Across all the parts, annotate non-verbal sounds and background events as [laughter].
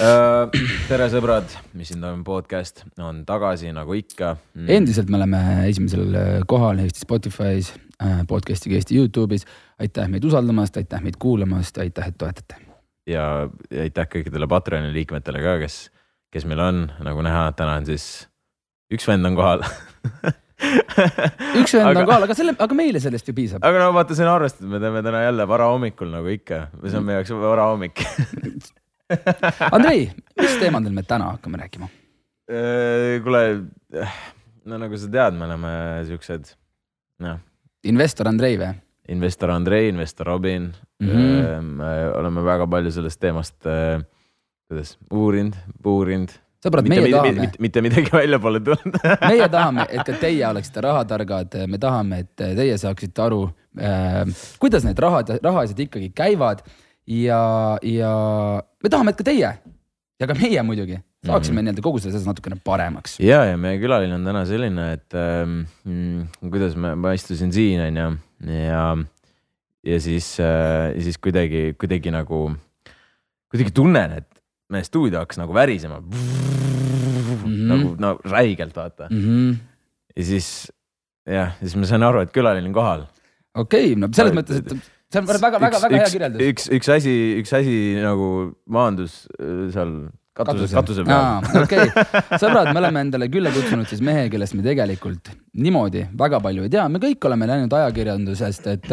Äh, tere, sõbrad, mis siin toimub, podcast? On tagasi nagu ikka. Mm.. endiselt me oleme esimesel äh, kohal Eesti Spotify's, äh, podcast'iga Eesti Youtube'is. aitäh meid usaldamast, aitäh meid kuulamast, aitäh, et toetate. ja aitäh kõikidele Patreoni liikmetele ka, kes, kes meil on, nagu näha, täna on siis üks vend on kohal. [laughs] Üks vend on kohal, aga selle, aga meile sellest ju piisab. aga no vaata, see on arvestatud, me teeme täna jälle varahommikul nagu ikka, see on meie jaoks varahommik [laughs] [laughs] Andrei, mis teemadel me täna hakkame rääkima? Äh, kuule, no nagu sa tead, me oleme siuksed, noh. investor Andrei või? investor Andrei, investor Robin mm. -hmm. me oleme väga palju sellest teemast, äh, kuidas, uurinud, puurinud sõbrad, meie mitte, tahame. mitte, mitte midagi välja pole tulnud [laughs] meie tahame, et ka teie oleksite rahatargad, me tahame, et teie saaksite aru äh,, kuidas need rahad, rahaasjad ikkagi käivad ja, ja me tahame, et ka teie ja ka meie muidugi saaksime mm -hmm. nii-öelda kogu selles asjas natukene paremaks. ja, ja meie külaline on täna selline, et ähm, mm, kuidas ma, ma istusin siin on ju ja, ja siis äh,, siis kuidagi, kuidagi nagu, kuidagi tunnen, et meie stuudio hakkas nagu värisema mm. -hmm. nagu no räigelt vaata mm. -hmm. ja siis jah, siis ma sain aru, et külaline on kohal. okei okay,, no selles mõttes, et see on väga-väga-väga hea kirjeldus. üks, üks asi, üks asi nagu maandus äh, seal katuse, katuse. peal. okei. Sõbrad, me oleme endale külla kutsunud siis mehe, kellest me tegelikult niimoodi väga palju ei tea, me kõik oleme läinud ajakirjandusest, et,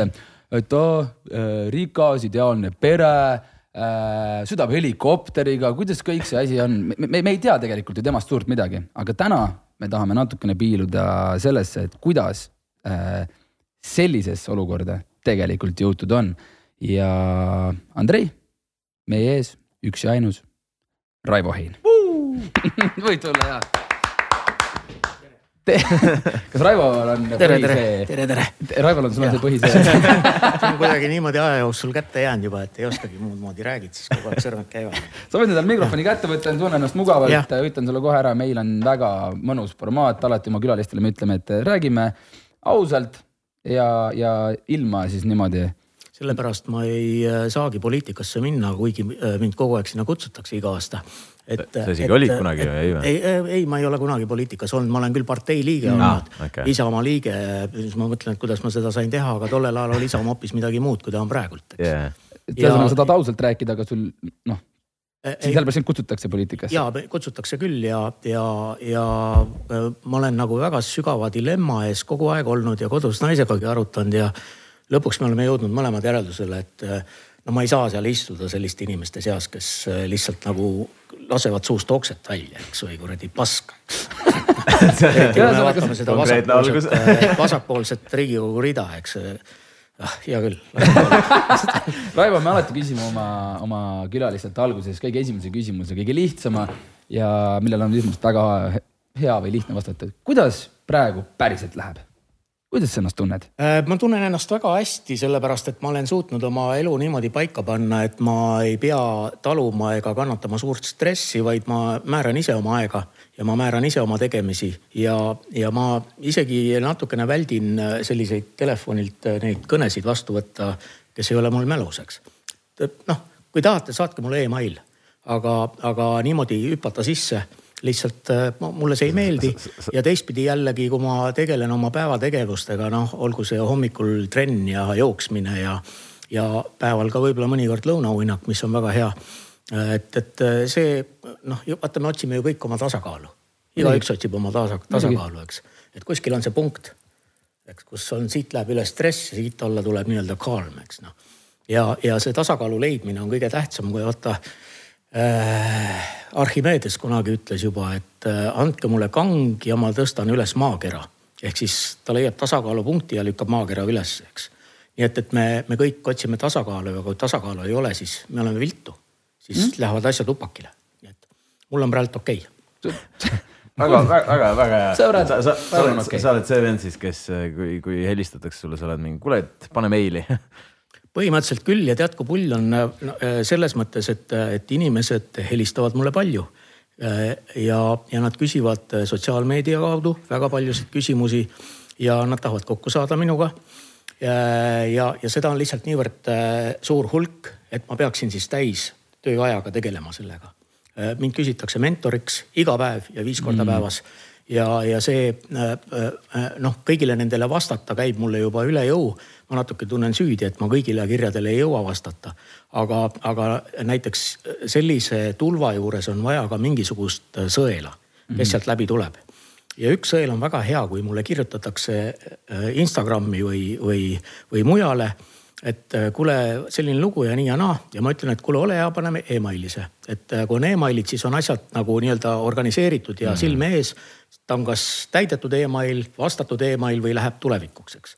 et oo äh,, rikas, ideaalne pere äh, sõidab helikopteriga, kuidas kõik see asi on, me, me, me ei tea tegelikult ju temast suurt midagi, aga täna me tahame natukene piiluda sellesse, et kuidas äh, sellisesse olukorda tegelikult jõutud on. ja Andrei, meie ees üks ja ainus, Raivo Hein [laughs] võid tulla ja [laughs] kas Raivoval on tere, tere, tere, tere. Raivoval on sul on see põhisee see on kuidagi niimoodi aja jooksul kätte jäänud juba, et ei oskagi muud moodi räägid, siis kogu aeg sõrmed käivad. sa võid endale mikrofoni kätte võtta, tunnen ennast mugavalt, ütlen sulle kohe ära, meil on väga mõnus formaat, alati oma külalistele me ütleme, et räägime ausalt ja, ja ilma siis niimoodi sellepärast ma ei äh, saagi poliitikasse minna, kuigi äh, mind kogu aeg sinna kutsutakse iga aasta et. sa isegi olid kunagi või ei või? ei, ei, ma ei ole kunagi poliitikas olnud, ma olen küll partei liige olnud ah,, okay. Isamaa liige. siis ma mõtlen, et kuidas ma seda sain teha, aga tollel ajal oli Isamaa hoopis midagi muud, kui ta on praegult, eks yeah.. ühesõnaga, sa tahad ausalt rääkida, aga sul noh, sellepärast sind kutsutakse poliitikasse. ja kutsutakse küll ja, ja, ja äh, ma olen nagu väga sügava dilemma ees kogu aeg olnud ja kodus naisegagi arutanud ja lõpuks me oleme jõudnud mõlemad järeldusele, et äh, no ma ei saa seal istuda selliste inimeste seas, kes äh, lihtsalt nagu lasevad suust okset välja, eks või kuradi paska, eriti [laughs] kui me vaatame seda vasakpoolset, äh, vasakpoolset riigikogu rida, eks ah, hea küll [laughs] Raivo, me alati küsime oma, oma külalistelt alguses kõige esimese küsimuse, kõige lihtsama ja millele on ilmselt väga hea või lihtne vastata. kuidas praegu päriselt läheb? Kuidas sa ennast tunned? Äh, ma tunnen ennast väga hästi, sellepärast et ma olen suutnud oma elu niimoodi paika panna, et ma ei pea taluma ega kannatama suurt stressi, vaid ma määran ise oma aega ja ma määran ise oma tegemisi ja, ja ma isegi natukene väldin äh, selliseid telefonilt äh, neid kõnesid vastu võtta, kes ei ole mul mälus, eks. noh, kui tahate, saatke mulle email, aga, aga niimoodi hüpata sisse lihtsalt äh, mulle see ei meeldi ja teistpidi jällegi, kui ma tegelen oma päevategevustega, noh, olgu see hommikul trenn ja jooksmine ja, ja päeval ka võib-olla mõnikord lõunauinnak, mis on väga hea. et, et äh, see noh, vaata, me otsime ju kõik oma tasakaalu. igaüks otsib oma tasa, tasakaalu, eks, et kuskil on see punkt, eks, kus on, siit läheb üle stress siit alla tuleb nii-öelda calm, eks noh. ja, ja see tasakaalu leidmine on kõige tähtsam, kui vaata äh, Archimedes kunagi ütles juba, et äh, andke mulle kang ja ma tõstan üles maakera. ehk siis ta leiab tasakaalupunkti ja lükkab maakera üles, eks. nii et, et me, me kõik otsime tasakaalu ja kui tasakaalu ei ole, siis me oleme viltu. siis mm. lähevad asjad upakile. nii et mul on praegu okei [laughs] okay. väga, väga, väga hea. sa, sa, sa, sa okay. sa oled see vend siis, kes, kui, kui helistatakse sulle, sa oled mingi, kuule, et pane meili [laughs] põhimõtteliselt küll ja tead, kui pull on äh, selles mõttes, et, et inimesed helistavad mulle palju. Äh, ja, ja nad küsivad äh, sotsiaalmeedia kaudu väga paljusid küsimusi ja nad tahavad kokku saada minuga. ja, ja, ja seda on lihtsalt niivõrd suur hulk, et ma peaksin siis täis tööajaga tegelema sellega. mind küsitakse mentoriks iga päev ja viis korda mm. päevas ja, ja see noh, kõigile nendele vastata käib mulle juba üle jõu. ma natuke tunnen süüdi, et ma kõigile kirjadele ei jõua vastata. aga, aga näiteks sellise tulva juures on vaja ka mingisugust sõela, kes mm -hmm. sealt läbi tuleb ja üks sõel on väga hea, kui mulle kirjutatakse äh, Instagrami või, või, või mujale. Et äh, kuule, selline lugu ja nii ja naa ja ma ütlen, et kuule, ole hea, paneme emailise. et äh, kui on emailid, siis on asjad nagu nii-öelda organiseeritud ja mm -hmm. silme ees. ta on kas täidetud email, vastatud email või läheb tulevikuks, eks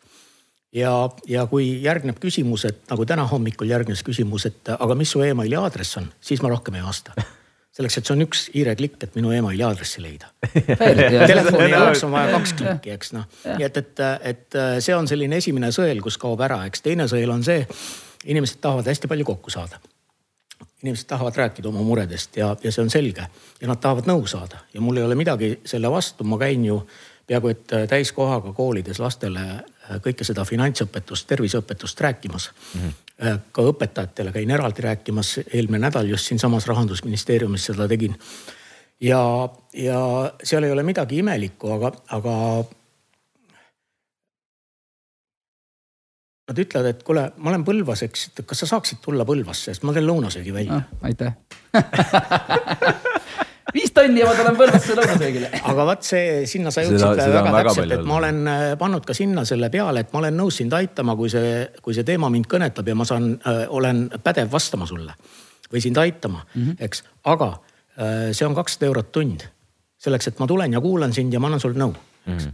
ja, ja kui järgneb küsimus, et nagu täna hommikul järgnes küsimus, et aga mis su emaili aadress on, siis ma rohkem ei vasta [laughs] selleks, et see on üks hiireklikk, et minu emaili aadressi leida. [laughs] Telefoni jaoks on vaja kaks klikki, eks noh. nii et, et, et see on selline esimene sõel, kus kaob ära, eks teine sõel on see, inimesed tahavad hästi palju kokku saada. inimesed tahavad rääkida oma muredest ja, ja see on selge. Ja nad tahavad nõu saada. Ja mul ei ole midagi selle vastu, ma käin ju peaaegu et täiskohaga koolides lastele kõike seda finantsõpetust, terviseõpetust rääkimas mm. -hmm ka õpetajatele käin eraldi rääkimas, eelmine nädal just siinsamas rahandusministeeriumis seda tegin. ja, ja seal ei ole midagi imelikku, aga, aga. Nad ütlevad, et kuule, ma olen Põlvas, eks, kas sa saaksid tulla Põlvasse, sest ma teen lõunasöögi välja ah,. aitäh [laughs] viis tonni ja ma tulen Põlvasse lõunasöögile. [laughs] aga vaat see, sinna sa jõudsid väga, väga täpselt, et ma olen äh, pannud ka sinna selle peale, et ma olen nõus sind aitama, kui see, kui see teema mind kõnetab ja ma saan äh,, olen pädev vastama sulle või sind aitama mm, -hmm. eks, aga äh, see on kakssada eurot tund. selleks, et ma tulen ja kuulan sind ja ma annan sulle nõu mm. -hmm.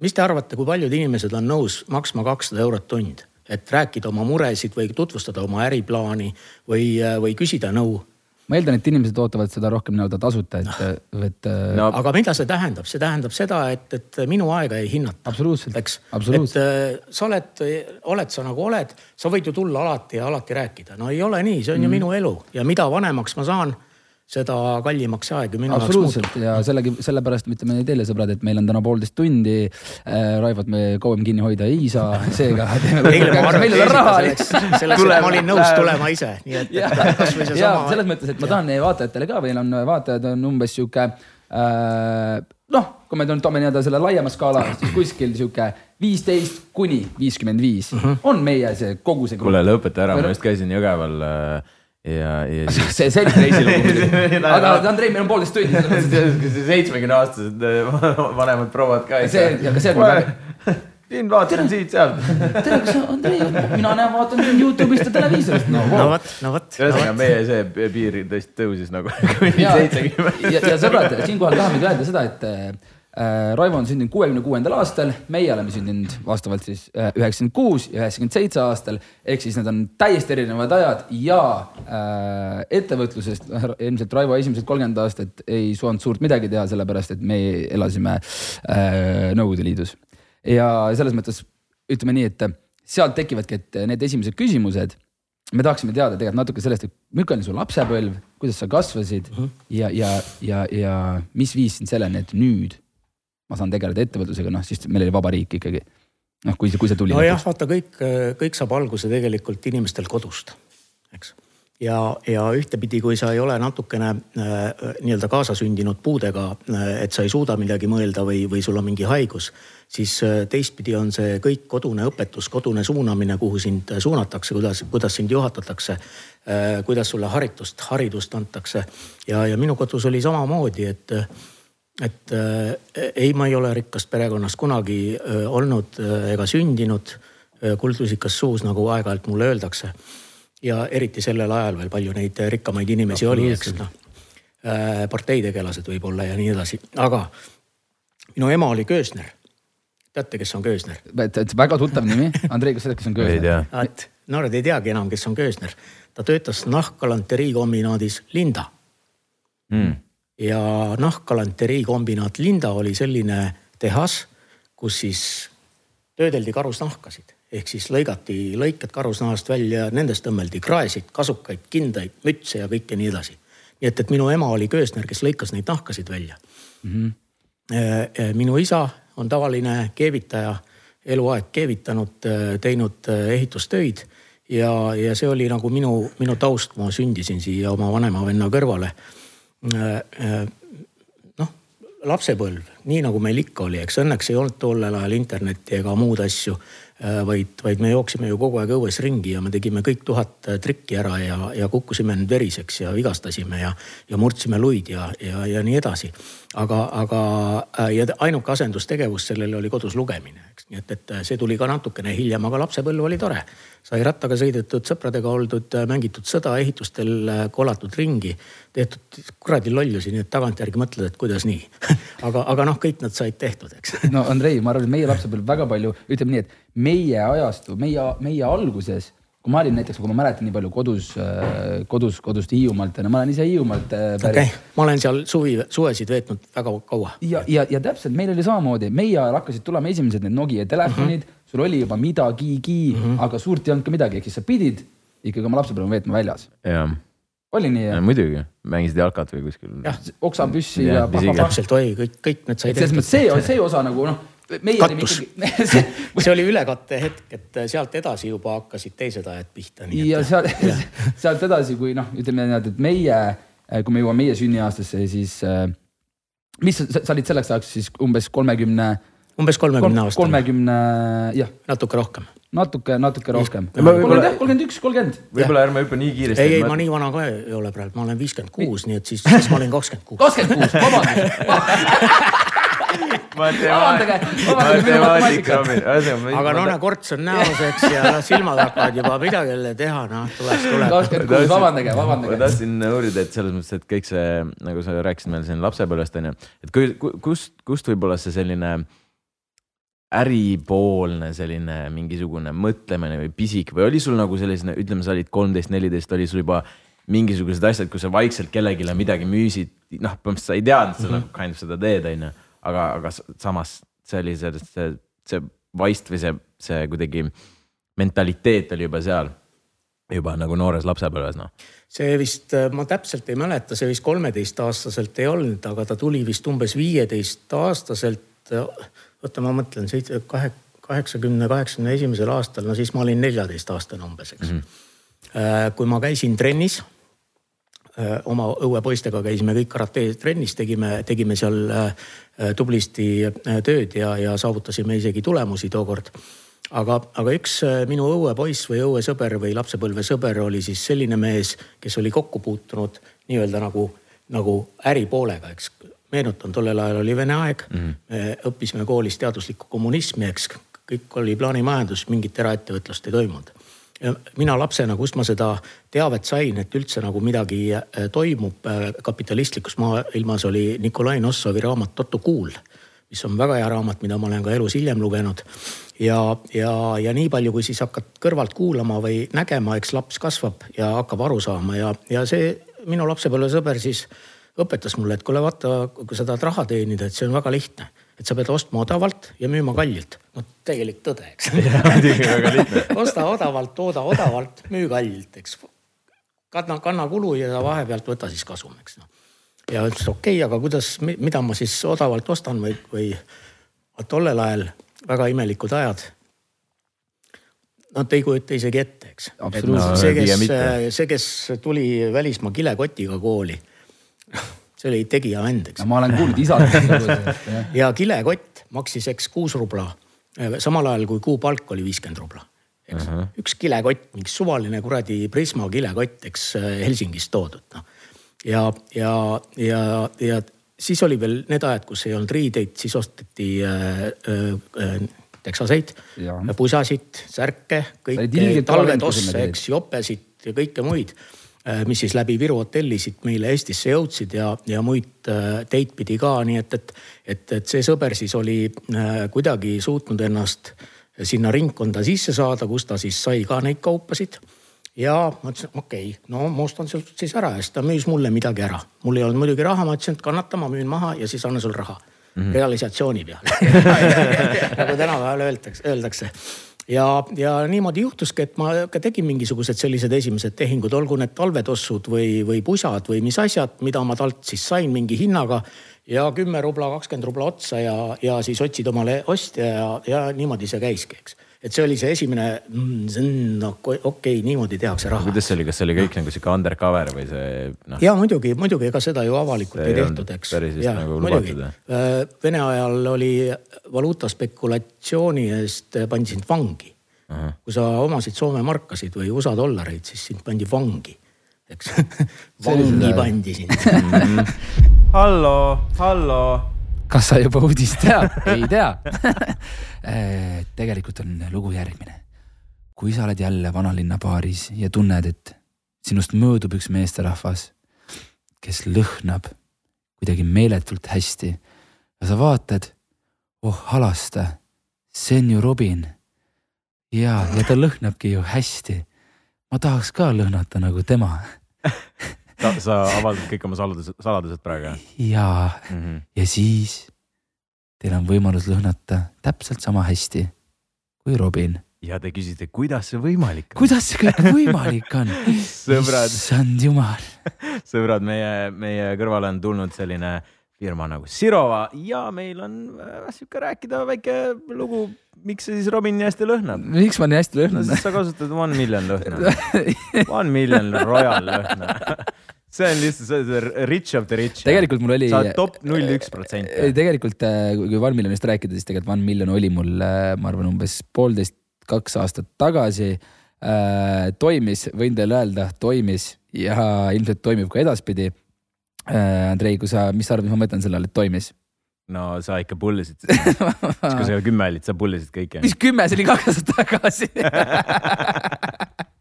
mis te arvate, kui paljud inimesed on nõus maksma kakssada eurot tund, et rääkida oma muresid või tutvustada oma äriplaani või, või küsida nõu ma eeldan, et inimesed ootavad seda rohkem nii-öelda tasuta, et, et no.. aga mida see tähendab, see tähendab seda, et, et minu aega ei hinnata. absoluutselt, eks. et äh, sa oled, oled sa nagu oled, sa võid ju tulla alati ja alati rääkida, no ei ole nii, see on mm. ju minu elu ja mida vanemaks ma saan seda kallimaks see aeg ju minu jaoks muutub. ja sellegi, sellepärast me ütleme teile, sõbrad, et meil on täna poolteist tundi äh,. Raivot me kauem kinni hoida ei saa, seega [laughs] selleks, selleks, et ma olin nõus tulema ise, nii et, et kasvõi seesama. ja selles mõttes, et ma tahan meie vaatajatele ka, meil on vaatajad on umbes sihuke äh, noh, kui me toome nii-öelda selle laiema skaala, siis kuskil sihuke viisteist kuni viiskümmend viis mhm. on meie see kogu see. kuule, lõpeta ära, ma just käisin Jõgeval äh, ja, ja [laughs] siis. see, see oli reisilugu muidugi. [laughs] aga Andrei, meil on poolteist tundi. seitsmekümne aastased äh, [laughs] vanemad prouad ka. see, aga see on. siin vaatasin siit-sealt. tere, kas sa, Andrei, mina näen, vaatan Youtube'ist ja televiisorist no,. no vot, no vot. ühesõnaga meie see piir tõesti tõusis nagu kuni seitsekümmend. ja, ja sõbrad, siinkohal tahamegi öelda seda, et Äh, Raivo on sündinud kuuekümne kuuendal aastal, meie oleme sündinud vastavalt siis äh, üheksakümmend kuus ja üheksakümmend seitse aastal. ehk siis need on täiesti erinevad ajad ja äh, ettevõtlusest [laughs] ilmselt Raivo esimesed kolmkümmend aastat ei suutnud suurt midagi teha, sellepärast et me elasime äh, Nõukogude Liidus. ja selles mõttes ütleme nii, et sealt tekivadki, et need esimesed küsimused me tahaksime teada tegelikult natuke sellest, et milline on su lapsepõlv, kuidas sa kasvasid mm -hmm. ja, ja, ja, ja mis viis sind selleni, et nüüd ma saan tegeleda ettevõtlusega, noh siis meil oli vaba riik ikkagi. noh, kui kui see tuli. nojah, vaata kõik, kõik saab alguse tegelikult inimestel kodust, eks. ja, ja ühtepidi, kui sa ei ole natukene äh, nii-öelda kaasasündinud puudega, äh, et sa ei suuda midagi mõelda või, või sul on mingi haigus, siis äh, teistpidi on see kõik kodune õpetus, kodune suunamine, kuhu sind suunatakse, kuidas, kuidas sind juhatatakse kuidas sulle haritust, haridust antakse ja, ja minu kodus oli samamoodi, et et äh, ei, ma ei ole rikkast perekonnast kunagi äh, olnud äh, ega sündinud äh,. kuldlusikas suus, nagu aeg-ajalt mulle öeldakse. ja eriti sellel ajal veel palju neid rikkamaid inimesi oli, eks noh äh,. parteitegelased võib-olla ja nii edasi, aga minu ema oli köösner. teate, kes on köösner? väga tuttav nimi, Andrei, kas sa tead, kes on [laughs] köösner? noored ei teagi enam, kes on köösner. ta töötas nahkgalanteriikombinaadis Linda mm ja nahkgalanteriikombinaat Linda oli selline tehas, kus siis töödeldi karusnahkasid ehk siis lõigati lõiked karusnahast välja, nendest õmmeldi kraesid, kasukaid, kindaid, mütse ja kõike nii edasi. nii et, et minu ema oli köösner, kes lõikas neid nahkasid välja mm. -hmm. minu isa on tavaline keevitaja, eluaeg keevitanud, teinud ehitustöid ja, ja see oli nagu minu, minu taust, ma sündisin siia oma vanema venna kõrvale noh, lapsepõlv, nii nagu meil ikka oli, eks õnneks ei olnud tollel ajal internetti ega muud asju Äh, vaid, vaid me jooksime ju kogu aeg õues ringi ja me tegime kõik tuhat äh, trikki ära ja, ja kukkusime nüüd veriseks ja vigastasime ja, ja murdsime luid ja, ja, ja nii edasi. aga, aga äh, ja ainuke asendustegevus sellele oli kodus lugemine, eks, nii et, et see tuli ka natukene hiljem, aga lapsepõlv oli tore. sai rattaga sõidetud, sõpradega oldud, mängitud sõda, ehitustel kolatud ringi, tehtud kuradi lollusi, nii et tagantjärgi mõtled, et kuidas nii [laughs] aga, aga noh, kõik nad said tehtud, eks. [laughs] no Andrei, ma arvan, et meie lapsepõlv väga palju, ütleme nii, et meie ajastu, meie, meie alguses, kui ma olin näiteks, kui ma mäletan nii palju kodus, kodus, kodust Hiiumaalt, ma olen ise Hiiumaalt äh, pärit okay.. ma olen seal suvi, suvesid veetnud väga kaua. ja, ja, ja täpselt, meil oli samamoodi, meie ajal hakkasid tulema esimesed need Nokia telefonid mm, -hmm. sul oli juba midagigi mm, -hmm. aga suurt ei olnud ka midagi, ehk siis sa pidid ikkagi oma lapsepõlve veetma väljas. Oli nii? muidugi, mängisid jalkat või kuskil. jah, oksapüssi ja, ja. täpselt, oi, kõik, kõik need sai tehtud. selles mõttes see, see osa nagu noh meie ikkagi [laughs] see, see oli ülekatte hetk, et sealt edasi juba hakkasid teised ajad pihta. ja seal, [laughs] sealt edasi, kui noh, ütleme niimoodi, et meie, kui me jõuame meie sünniaastasse, siis äh, mis sa, sa olid selleks ajaks siis umbes kolmekümne. Umbes kolmekümne aastane. kolmekümne, jah. natuke rohkem. natuke, natuke rohkem. kolmkümmend jah, kolmkümmend üks, kolmkümmend. võib-olla ärme hüppa nii kiiresti. ei, ei ma nii vana ka ei ole praegu, ma olen viiskümmend kuus, nii et siis, siis ma olin kakskümmend kuus. kakskümmend kuus, vabandust [laughs] matemaatika. aga no näe, korts on näos, eks, ja noh, [laughs] silmad hakkavad juba midagi jälle teha, noh, tuleks, tuleb. kakskümmend kuus, vabandage, vabandage. ma tahtsin uurida, et selles mõttes, et kõik see, nagu sa rääkisid meil siin lapsepõlvest onju, et kust, kust võib-olla see selline äripoolne selline mingisugune mõtlemine või pisik või oli sul nagu selline, ütleme, sa olid kolmteist, neliteist, oli sul juba mingisugused asjad, kus sa vaikselt kellelegi midagi müüsid, noh, põhimõtteliselt sa ei teadnud, mm -hmm. nagu kind of seda teed, onju aga, aga samas see oli see, see, see vaist või see, see kuidagi mentaliteet oli juba seal juba nagu noores lapsepõlves noh. see vist, ma täpselt ei mäleta, see vist kolmeteistaastaselt ei olnud, aga ta tuli vist umbes viieteistaastaselt. Oota, ma mõtlen seitse, kahe, kaheksakümne, kaheksakümne esimesel aastal, no siis ma olin neljateistaastane umbes, eks mm. -hmm. kui ma käisin trennis Äh, oma õuepoistega käisime kõik karate trennis, tegime, tegime seal äh, tublisti tööd ja, ja saavutasime isegi tulemusi tookord. aga, aga üks minu õuepoiss või õuesõber või lapsepõlvesõber oli siis selline mees, kes oli kokku puutunud nii-öelda nagu, nagu äripoolega, eks. Meenutan, tollel ajal oli Vene aeg mm, -hmm. me õppisime koolis teaduslikku kommunismi, eks. kõik oli plaanimajandus, mingit eraettevõtlust ei toimunud mina lapsena, kust ma seda teavet sain, et üldse nagu midagi äh, toimub äh, kapitalistlikus maailmas, oli Nikolai Nossovi raamat Totu kuul, mis on väga hea raamat, mida ma olen ka elus hiljem lugenud. ja, ja, ja nii palju, kui siis hakkad kõrvalt kuulama või nägema, eks laps kasvab ja hakkab aru saama ja, ja see minu lapsepõlvesõber siis õpetas mulle, et kuule vaata, kui sa tahad raha teenida, et see on väga lihtne et sa pead ostma odavalt ja müüma kallilt. no tegelik tõde, eks. [laughs] [laughs] osta odavalt, tooda odavalt, müü kallilt, eks. kanna, kanna kulu ja vahepealt võta siis kasum, eks noh. ja ütles okei okay,, aga kuidas, mida ma siis odavalt ostan või, või tollel ajal väga imelikud ajad. Nad ei kujuta isegi ette, eks. see, kes, see, kes tuli välismaa kilekotiga kooli see oli tegija vend, eks. no ma olen kuulnud isalt ja kilekott maksis, eks kuus rubla, samal ajal kui kuupalk oli viiskümmend rubla. eks uh -huh. üks kilekott, mingi suvaline kuradi Prisma kilekott, eks Helsingist toodud noh. ja, ja, ja, ja siis oli veel need ajad, kus ei olnud riideid, siis osteti äh, äh, teksaseid, pusasid, särke, kõike, talvetosse, eks, jopesid ja kõike muid Äh, mis siis läbi Viru hotellisid meile Eestisse jõudsid ja, ja muid äh, teid pidi ka, nii et, et, et, et see sõber siis oli äh, kuidagi suutnud ennast sinna ringkonda sisse saada, kus ta siis sai ka neid kaupasid. ja ma ütlesin, okei okay,, no ma ostan sealt siis ära ja siis ta müüs mulle midagi ära. mul ei olnud muidugi raha, ma ütlesin, et kannata, ma müün maha ja siis annan sul raha mm. -hmm. realisatsiooni peale [laughs] nagu tänapäeval öeldakse, öeldakse ja, ja niimoodi juhtuski, et ma ka tegin mingisugused sellised esimesed tehingud, olgu need talvetossud või, või pusad või mis asjad, mida ma talt siis sain mingi hinnaga. ja kümme rubla, kakskümmend rubla otsa ja, ja siis otsid omale ostja ja, ja niimoodi see käiski, eks. Et see oli see esimene mm,, no okei okay,, niimoodi tehakse raha. kuidas see oli, kas see oli kõik nagu sihuke undercover või see noh? ja muidugi, muidugi, ega seda ju avalikult ei, ei tehtud, eks. päris vist nagu lubatud. Äh, Vene ajal oli valuutaspekulatsiooni eest pandi sind vangi. kui sa omasid Soome markasid või USA dollareid, siis sind pandi vangi, eks [laughs] vangi pandi sind [laughs] hallo, hallo kas sa juba uudist [laughs] tead? ei tea äh, [laughs] tegelikult on lugu järgmine. kui sa oled jälle vanalinna baaris ja tunned, et sinust möödub üks meesterahvas, kes lõhnab kuidagi meeletult hästi ja sa vaatad, oh halasta, see on ju Robin. ja, ja ta lõhnabki ju hästi. ma tahaks ka lõhnata nagu tema [laughs] sa, avaldad kõik oma saladused, saladused praegu? jaa mm, -hmm. ja siis teil on võimalus lõhnata täpselt sama hästi kui Robin. ja te küsite, kuidas see võimalik on? kuidas see kõik võimalik on [laughs] issand jumal [laughs] sõbrad, meie, meie kõrvale on tulnud selline firma nagu Sirova ja meil on äh, sihuke rääkida väike lugu, miks see siis Robin nii hästi lõhnab. miks ma nii hästi lõhnan no,? sa kasutad One Million lõhna [laughs] One Million Royal lõhna see on lihtsalt see rich of the rich. tegelikult mul oli. sa oled top null üks protsenti. tegelikult äh, kui One Millionist rääkida, siis tegelikult One Million oli mul, äh, ma arvan, umbes poolteist, kaks aastat tagasi äh,. toimis, võin teile öelda, toimis ja ilmselt toimib ka edaspidi äh,. Andrei, kui sa, mis sa arvad, mis ma mõtlen selle all, et toimis? no sa ikka pullisid siis kui sa [laughs] kümme olid, sa pullisid kõike. mis kümme, see oli kaks aastat tagasi [laughs]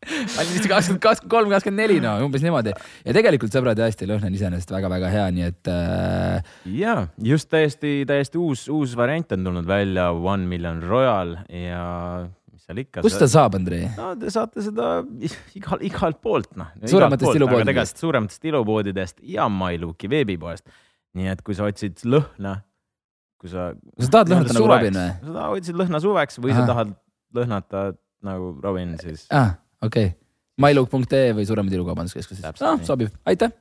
ma olin vist kakskümmend, kakskümmend kolm, kakskümmend neli, no umbes niimoodi. ja tegelikult sõbrad tõesti lõhn on iseenesest väga-väga hea, nii et äh.... ja just täiesti, täiesti uus, uus variant on tulnud välja, One Million Royal ja mis seal ikka. kust ta saab, Andrei? no te saate seda igal, igalt poolt noh. suurematest ilupoodidest. suurematest ilupoodidest ja MyLooki veebipoest. nii et kui sa otsid lõhna, kui sa. sa tahad lõhnata nagu Robin või? sa otsid lõhna suveks või Aha. sa tahad lõhnata nagu Robin siis ah okei okay., mylook.ee või Suuremad Ilukaubanduskeskused. ah, sobib, aitäh.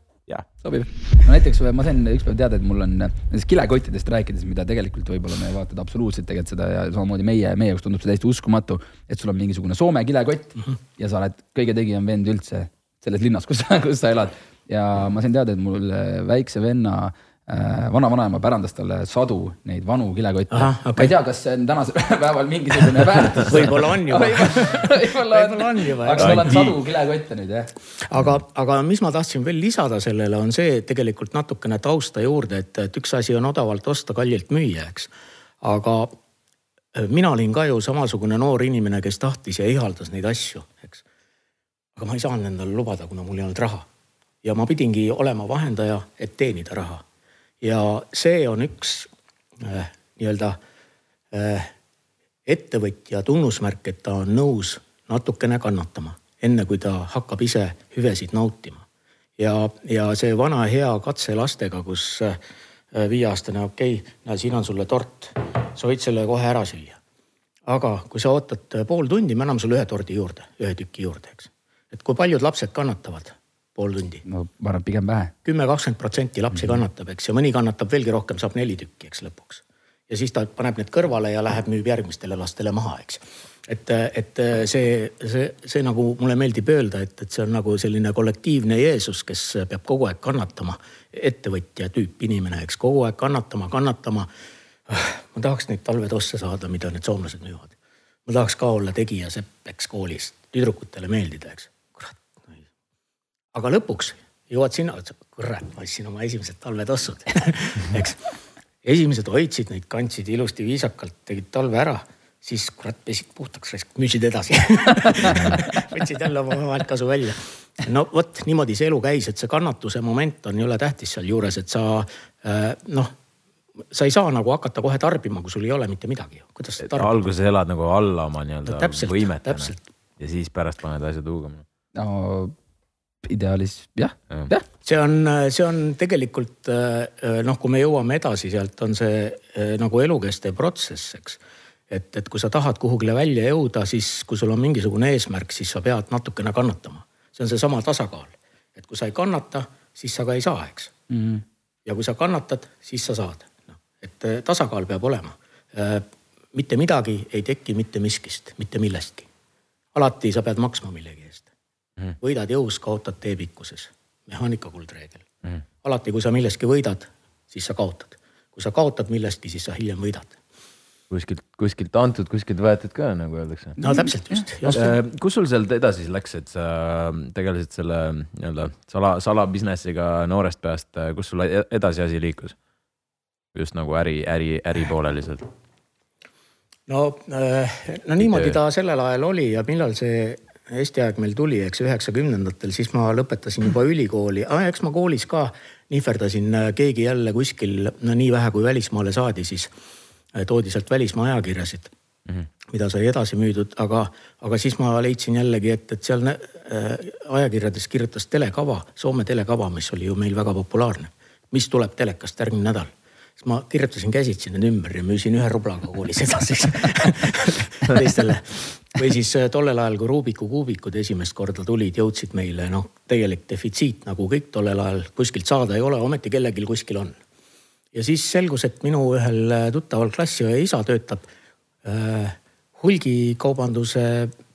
sobib. no näiteks ma sain ükspäev teada, et mul on nendest kilekottidest rääkides, mida tegelikult võib-olla meie vaatajad absoluutselt tegelikult seda ja samamoodi meie, meie jaoks tundub see täiesti uskumatu, et sul on mingisugune Soome kilekott mm -hmm. ja sa oled kõige tegijam vend üldse selles linnas, kus sa, kus sa elad. ja ma sain teada, et mul väikse venna äh, Äh, vanavanaema pärandas talle sadu neid vanu kilekotte. Okay. ma ei tea, kas see on tänasel [laughs] päeval mingisugune väärtus võib-olla on juba võib-olla on, on juba. aga sul on sadu kilekotte nüüd jah. aga, aga mis ma tahtsin veel lisada sellele, on see tegelikult natukene tausta juurde, et, et üks asi on odavalt osta, kallilt müüa, eks. aga äh, mina olin ka ju samasugune noor inimene, kes tahtis ja ihaldas neid asju, eks. aga ma ei saanud endale lubada, kuna mul ei olnud raha. ja ma pidingi olema vahendaja, et teenida raha ja see on üks äh, nii-öelda äh, ettevõtja tunnusmärk, et ta on nõus natukene kannatama, enne kui ta hakkab ise hüvesid nautima. ja, ja see vana hea katse lastega, kus äh, viieaastane, okei okay,, näe, siin on sulle tort, sa võid selle kohe ära süüa. aga kui sa ootad pool tundi, me anname sulle ühe tordi juurde, ühe tüki juurde, eks. et kui paljud lapsed kannatavad pool tundi. no ma arvan, pigem vähe. kümme, kakskümmend protsenti lapsi mm -hmm. kannatab, eks, ja mõni kannatab veelgi rohkem, saab neli tükki, eks lõpuks. ja siis ta paneb need kõrvale ja läheb, müüb järgmistele lastele maha, eks. et, et see, see, see nagu mulle meeldib öelda, et, et see on nagu selline kollektiivne Jeesus, kes peab kogu aeg kannatama. ettevõtja tüüp inimene, eks, kogu aeg kannatama, kannatama. ma tahaks neid talvetosse saada, mida need soomlased müüvad. ma tahaks ka olla tegija sepp, eks koolis, tüdrukutele meeldida, eks aga lõpuks jõuad sinna, kurat, ma ostsin oma esimesed talvetossud [laughs] eks. esimesed hoidsid neid, kandsid ilusti viisakalt, tegid talve ära, siis kurat pesid puhtaks, müüsid edasi [laughs] võtsid jälle oma vahelt kasu välja. no vot niimoodi see elu käis, et see kannatuse moment on jõle tähtis sealjuures, et sa äh, noh sa ei saa nagu hakata kohe tarbima, kui sul ei ole mitte midagi. kuidas sa tarbid? alguses elad nagu alla oma nii-öelda no, võimetena ja siis pärast paned asjad huugama. no ideaalis jah, jah. see on, see on tegelikult noh, kui me jõuame edasi, sealt on see nagu elukestev protsess, eks. et, et kui sa tahad kuhugile välja jõuda, siis kui sul on mingisugune eesmärk, siis sa pead natukene kannatama. see on seesama tasakaal, et kui sa ei kannata, siis sa ka ei saa, eks mm. -hmm. ja kui sa kannatad, siis sa saad, noh, et tasakaal peab olema mitte midagi ei teki mitte miskist, mitte millestki. alati sa pead maksma millegi mm. -hmm. võidad jõus, kaotad teepikkuses, mehaanika kuldreegel mm. -hmm. alati, kui sa milleski võidad, siis sa kaotad. kui sa kaotad millestki, siis sa hiljem võidad kuskilt, kuskilt antud, kuskilt võetud ka nagu öeldakse. no täpselt just, just.. Äh, kus sul sealt edasi siis läks, et sa tegelesid selle nii-öelda sala, salabusiness'iga noorest peast, äh, kus sul e-, edasi asi liikus? just nagu äri, äri, äripooleliselt. no, äh, no niimoodi ta sellel ajal oli ja millal see Eesti aeg meil tuli, eks üheksakümnendatel, siis ma lõpetasin juba ülikooli ah,, eks ma koolis ka nihverdasin, keegi jälle kuskil, no nii vähe kui välismaale saadi, siis Äh, toodi sealt välismaa ajakirjasid mm, -hmm. mida sai edasi müüdud, aga, aga siis ma leidsin jällegi, et, et seal äh, ajakirjades kirjutas telekava, Soome telekava, mis oli ju meil väga populaarne. mis tuleb telekast järgmine nädal siis ma kirjutasin käsitsi need ümber ja müüsin ühe rublaga koolis edasi [laughs] teistele. või siis äh, tollel ajal, kui Rubiku kuubikud esimest korda tulid, jõudsid meile noh, tegelik defitsiit nagu kõik tollel ajal kuskilt saada ei ole, ometi kellelgi kuskil on ja siis selgus, et minu ühel äh, tuttaval klassiõe isa töötab äh, hulgikaubanduse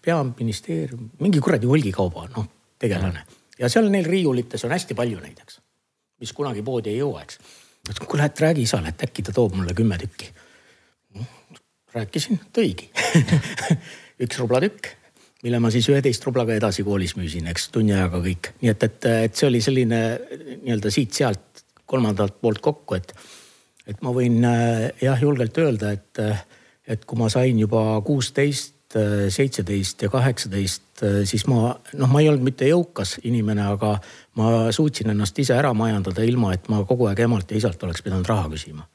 peaministeerium, mingi kuradi hulgikauba noh tegelane ja seal neil riiulites on hästi palju neid, eks, mis kunagi poodi ei jõua, eks. Kuule, et räägi isale, et äkki ta toob mulle kümme tükki. rääkisin, tõigi [laughs] üks rublatükk, mille ma siis üheteist rublaga edasi koolis müüsin, eks tunni ajaga kõik, nii et, et, et see oli selline nii-öelda siit-sealt kolmandalt poolt kokku, et, et ma võin äh, jah julgelt öelda, et, äh, et kui ma sain juba kuusteist, äh, seitseteist ja kaheksateist, siis ma noh, ma ei olnud mitte jõukas inimene, aga ma suutsin ennast ise ära majandada, ilma et ma kogu aeg emalt ja isalt oleks pidanud raha küsima.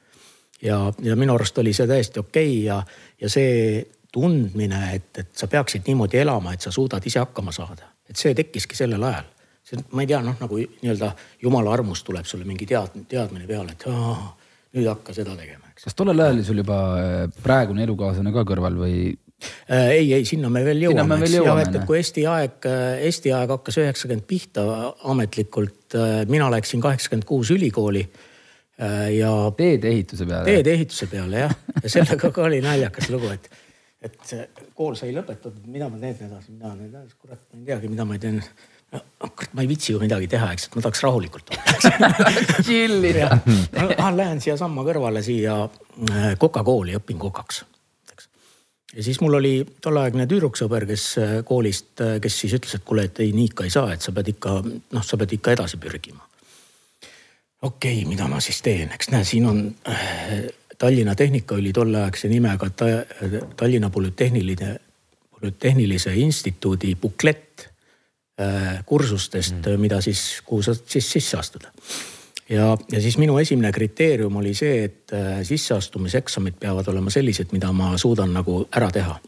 ja, ja minu arust oli see täiesti okei okay ja, ja see tundmine, et, et sa peaksid niimoodi elama, et sa suudad ise hakkama saada, et see tekkiski sellel ajal see, ma ei tea, noh nagu nii-öelda jumala armust tuleb sulle mingi tead-, teadmine peale, et aa, nüüd hakka seda tegema, eks. kas tollel ajal oli sul juba äh, praegune elukaaslane ka kõrval või? Äh, ei, ei, sinna me veel jõuame, eks. ja et, et kui Eesti aeg, Eesti aeg hakkas üheksakümmend pihta ametlikult, äh, mina läksin kaheksakümmend kuus ülikooli ja. teedeehituse peale. teedeehituse peale jah, ja sellega ka oli naljakas lugu, et, et kool sai lõpetatud, mida ma teen edasi, mida edasi, kurat, ma ei teagi, mida ma teen kurat, ma ei viitsi ju midagi teha, eks, et ma tahaks rahulikult olla [laughs] Chill ida. ma lähen siiasamma kõrvale siia äh, Coca-Cooli, õpin kokaks. Ja siis mul oli tolleaegne tüdruksõber, kes äh, koolist, äh, kes siis ütles, et kuule, et ei nii ikka ei saa, et sa pead ikka noh, sa pead ikka edasi pürgima. okei okay,, mida ma siis teen, eks näe, siin on äh, Tallinna Tehnikaülikooli tolleaegse nimega ta, Tallinna Polütehniline, Polütehnilise Instituudi buklett kursustest mm., mida siis, kuhu sa siis sisse astuda. Ja, ja siis minu esimene kriteerium oli see, et äh, sisseastumiseksamid peavad olema sellised, mida ma suudan nagu ära teha.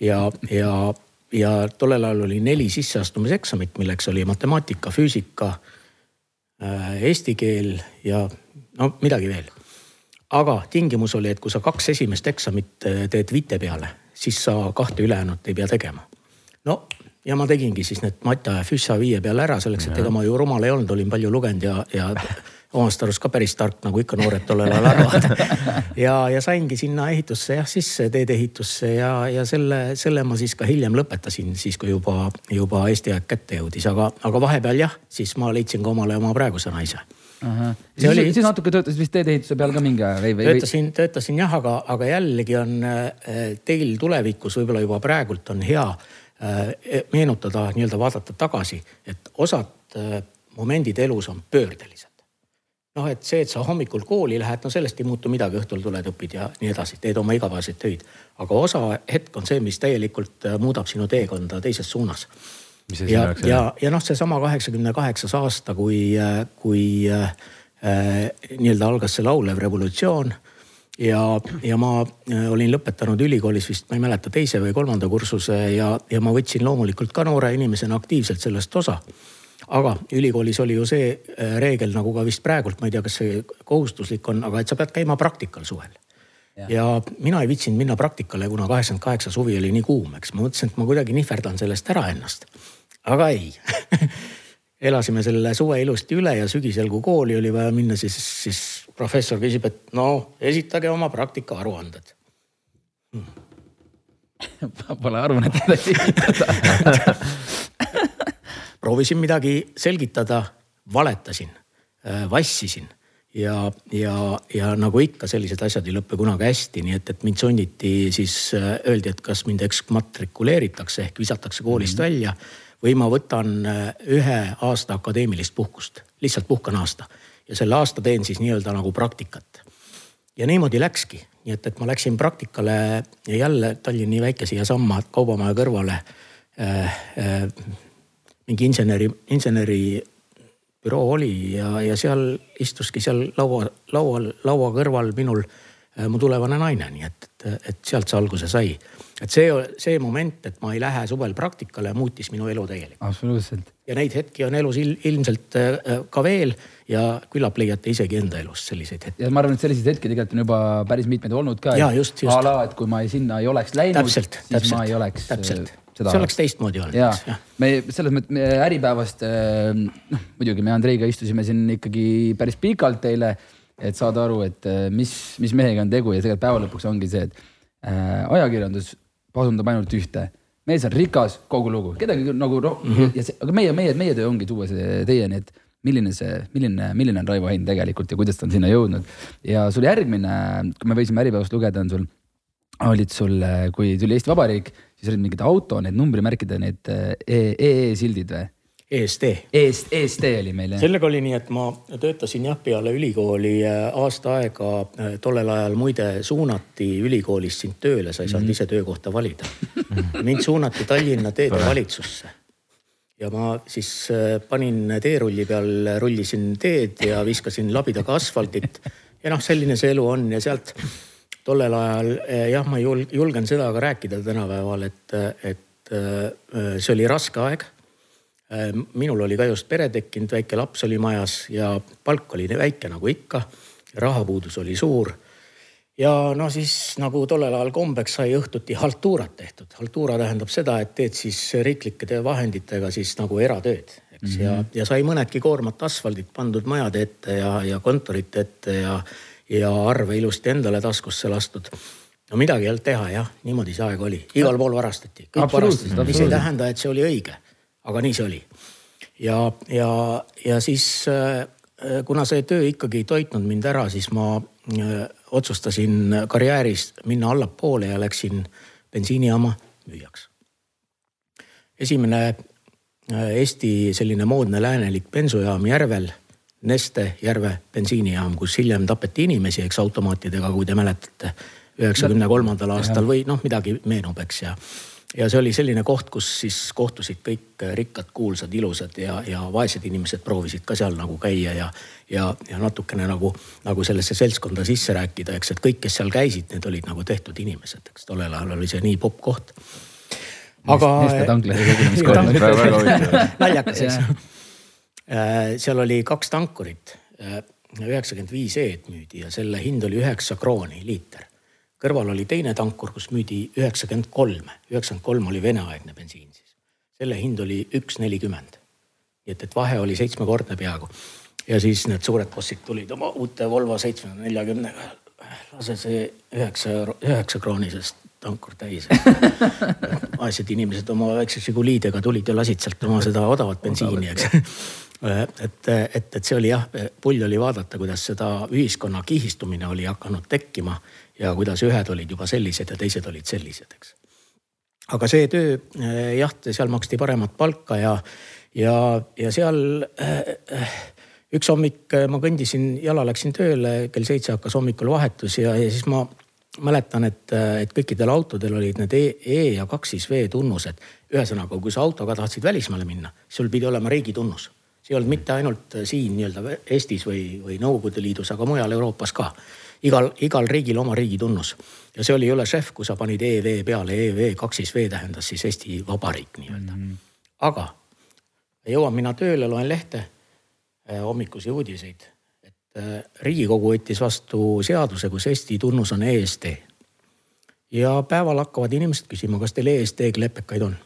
ja, ja, ja tollel ajal oli neli sisseastumiseksamit, milleks oli matemaatika, füüsika, äh, eesti keel ja no midagi veel. aga tingimus oli, et kui sa kaks esimest eksamit teed vite peale, siis sa kahte ülejäänut ei pea tegema. no ja ma tegingi siis need Mata ja Füssa viie peale ära selleks, et ega ma ju rumal ei olnud, olin palju lugenud ja, ja omast arust ka päris tark, nagu ikka noored tollel ajal arvavad. [laughs] ja, ja saingi sinna ehitusse jah sisse, teedeehitusse ja, ja selle, selle ma siis ka hiljem lõpetasin, siis kui juba, juba Eesti aeg kätte jõudis, aga, aga vahepeal jah, siis ma leidsin ka omale oma praeguse naise. siis oli, siis natuke töötasid vist teedeehituse peal ka mingi aja või, või? töötasin, töötasin jah, aga, aga jällegi on eh, teil tulevikus võib-olla juba praegult on hea Äh, meenutada, nii-öelda vaadata tagasi, et osad äh, momendid elus on pöördelised. noh, et see, et sa hommikul kooli lähed, no sellest ei muutu midagi, õhtul tuled, õpid ja nii edasi, teed oma igapäevaseid töid. aga osa hetk on see, mis täielikult äh, muudab sinu teekonda teises suunas. ja, ja, ja noh, seesama kaheksakümne kaheksas aasta, kui, kui äh, nii-öelda algas see laulev revolutsioon ja, ja ma äh, olin lõpetanud ülikoolis vist, ma ei mäleta, teise või kolmanda kursuse ja, ja ma võtsin loomulikult ka noore inimesena aktiivselt sellest osa. aga ülikoolis oli ju see äh, reegel nagu ka vist praegult, ma ei tea, kas see kohustuslik on, aga et sa pead käima praktikal suvel. ja mina ei viitsinud minna praktikale, kuna kaheksakümmend kaheksa suvi oli nii kuum, eks ma mõtlesin, et ma kuidagi nihverdan sellest ära ennast. aga ei [laughs] elasime selle suve ilusti üle ja sügisel, kui kooli oli vaja minna, siis, siis professor küsib, et no esitage oma praktika aruanded. [laughs] Pole arvanud, et teda selgitada. [laughs] proovisin midagi selgitada, valetasin, vassisin ja, ja, ja nagu ikka, sellised asjad ei lõppe kunagi hästi, nii et, et mind sunniti siis, öeldi, et kas mind eksmatrikuleeritakse ehk visatakse koolist mm -hmm. välja või ma võtan äh, ühe aasta akadeemilist puhkust, lihtsalt puhkan aasta ja selle aasta teen siis nii-öelda nagu praktikat ja niimoodi läkski, nii et, et ma läksin praktikale ja jälle Tallinni väike siiasamma kaubamaja kõrvale äh,. Äh, mingi inseneri, inseneri büroo oli ja, ja seal istuski seal laua, laual, laua kõrval minul äh, mu tulevane naine, nii et, et, et sealt see alguse sai. Et see, see moment, et ma ei lähe suvel praktikale, muutis minu elu täielikult absoluutselt. ja neid hetki on elus il, ilmselt äh, ka veel ja küllap leiate isegi enda elus selliseid hetki. ja ma arvan, et selliseid hetki tegelikult on juba päris mitmeid olnud ka. Jaa, just, just. a la, et kui ma ei, sinna ei oleks läinud, siis täpselt ma ei oleks. täpselt, see oleks teistmoodi olnud, ja eks me selles mõttes Äripäevast, noh muidugi me Andreiga istusime siin ikkagi päris pikalt eile, et saada aru, et äh, mis, mis mehega on tegu ja tegelikult päeva lõpuks ongi see, et äh, ajakirjandus pasundab ainult ühte. mees on rikas, kogu lugu, kedagi nagu roh- mm, -hmm. ja see, aga meie, meie, meie töö ongi tuua see teieni, et milline see, milline, milline on Raivo Hein tegelikult ja kuidas ta on sinna jõudnud. ja sul järgmine, kui me võisime Äripäevast lugeda, on sul, olid sul, kui tuli Eesti Vabariik, siis olid mingid auto, need numbrimärkide need EE-sildid või? EST. EST, EST oli meil jah? sellega oli nii, et ma töötasin jah peale ülikooli äh, aasta aega. tollel ajal muide suunati ülikoolist sind tööle, sa ei saanud ise töökohta valida. mind suunati Tallinna teedevalitsusse ja ma siis äh, panin teerulli peal, rullisin teed ja viskasin labidaga asfaldit. ja noh, selline see elu on ja sealt tollel ajal jah, ma julg- julgen seda ka rääkida tänapäeval, et, et see oli raske aeg. Minul oli ka just pere tekkinud, väike laps oli majas ja palk oli väike nagu ikka. rahapuudus oli suur ja no siis nagu tollel ajal kombeks sai õhtuti haltuurat tehtud. haltuura tähendab seda, et teed siis riiklike vahenditega siis nagu eratööd, eks mm, -hmm. ja, ja sai mõnedki koormat asfaldit pandud majade ette ja, ja kontorite ette ja, ja arve ilusti endale taskusse lastud. no midagi ei olnud teha jah, niimoodi see aeg oli, igal pool varastati, kõik varastasid, mis ei tähenda, et see oli õige, aga nii see oli. ja, ja, ja siis äh, kuna see töö ikkagi ei toitnud mind ära, siis ma äh, otsustasin karjääris minna allapoole ja läksin bensiinijaama müüjaks. esimene äh, Eesti selline moodne läänelik bensujaam Järvel, Neste Järve bensiinijaam, kus hiljem tapeti inimesi, eks automaatidega, kui te mäletate, üheksakümne kolmandal aastal või noh, midagi meenub, eks ja ja see oli selline koht, kus siis kohtusid kõik rikkad, kuulsad, ilusad ja, ja vaesed inimesed proovisid ka seal nagu käia ja, ja, ja natukene nagu, nagu sellesse seltskonda sisse rääkida, eks, et kõik, kes seal käisid, need olid nagu tehtud inimesed, eks tollel ajal oli see nii popp koht. aga. [laughs] [laughs] Naljakas, eks. seal oli kaks tankurit, üheksakümmend viis E-d müüdi ja selle hind oli üheksa krooni liiter. Kõrval oli teine tankur, kus müüdi üheksakümmend kolm, üheksakümmend kolm oli veneaegne bensiin siis. selle hind oli üks nelikümmend. nii et, et vahe oli seitsmekordne peaaegu. ja siis need suured bossid tulid oma uute Volvo seitsmesaja neljakümnega. lase see üheksa, üheksa kroonisest tankur täis. [laughs] vaesed inimesed oma väikse Žiguliidega tulid ja lasid sealt oma seda odavat bensiini, eks. [laughs] et, et, et see oli jah, pull oli vaadata, kuidas seda ühiskonna kihistumine oli hakanud tekkima ja kuidas ühed olid juba sellised ja teised olid sellised, eks. aga see töö jah, seal maksti paremat palka ja, ja, ja seal äh, üks hommik ma kõndisin, jala läksin tööle, kell seitse hakkas hommikul vahetus ja, ja siis ma mäletan, et, et kõikidel autodel olid need E, e ja kaks siis V tunnused. ühesõnaga, kui sa autoga tahtsid välismaale minna, sul pidi olema riigi tunnus. see ei olnud mitte ainult siin nii-öelda Eestis või, või Nõukogude Liidus, aga mujal Euroopas ka. igal, igal riigil oma riigi tunnus ja see oli jõle šef, kui sa panid EV peale, EV kaks siis V tähendas siis Eesti Vabariik nii-öelda mm. -hmm. aga jõuan mina tööle, loen lehte, hommikusi uudiseid, et äh, riigikogu võttis vastu seaduse, kus Eesti tunnus on EST. ja päeval hakkavad inimesed küsima, kas teil EST klepekaid on?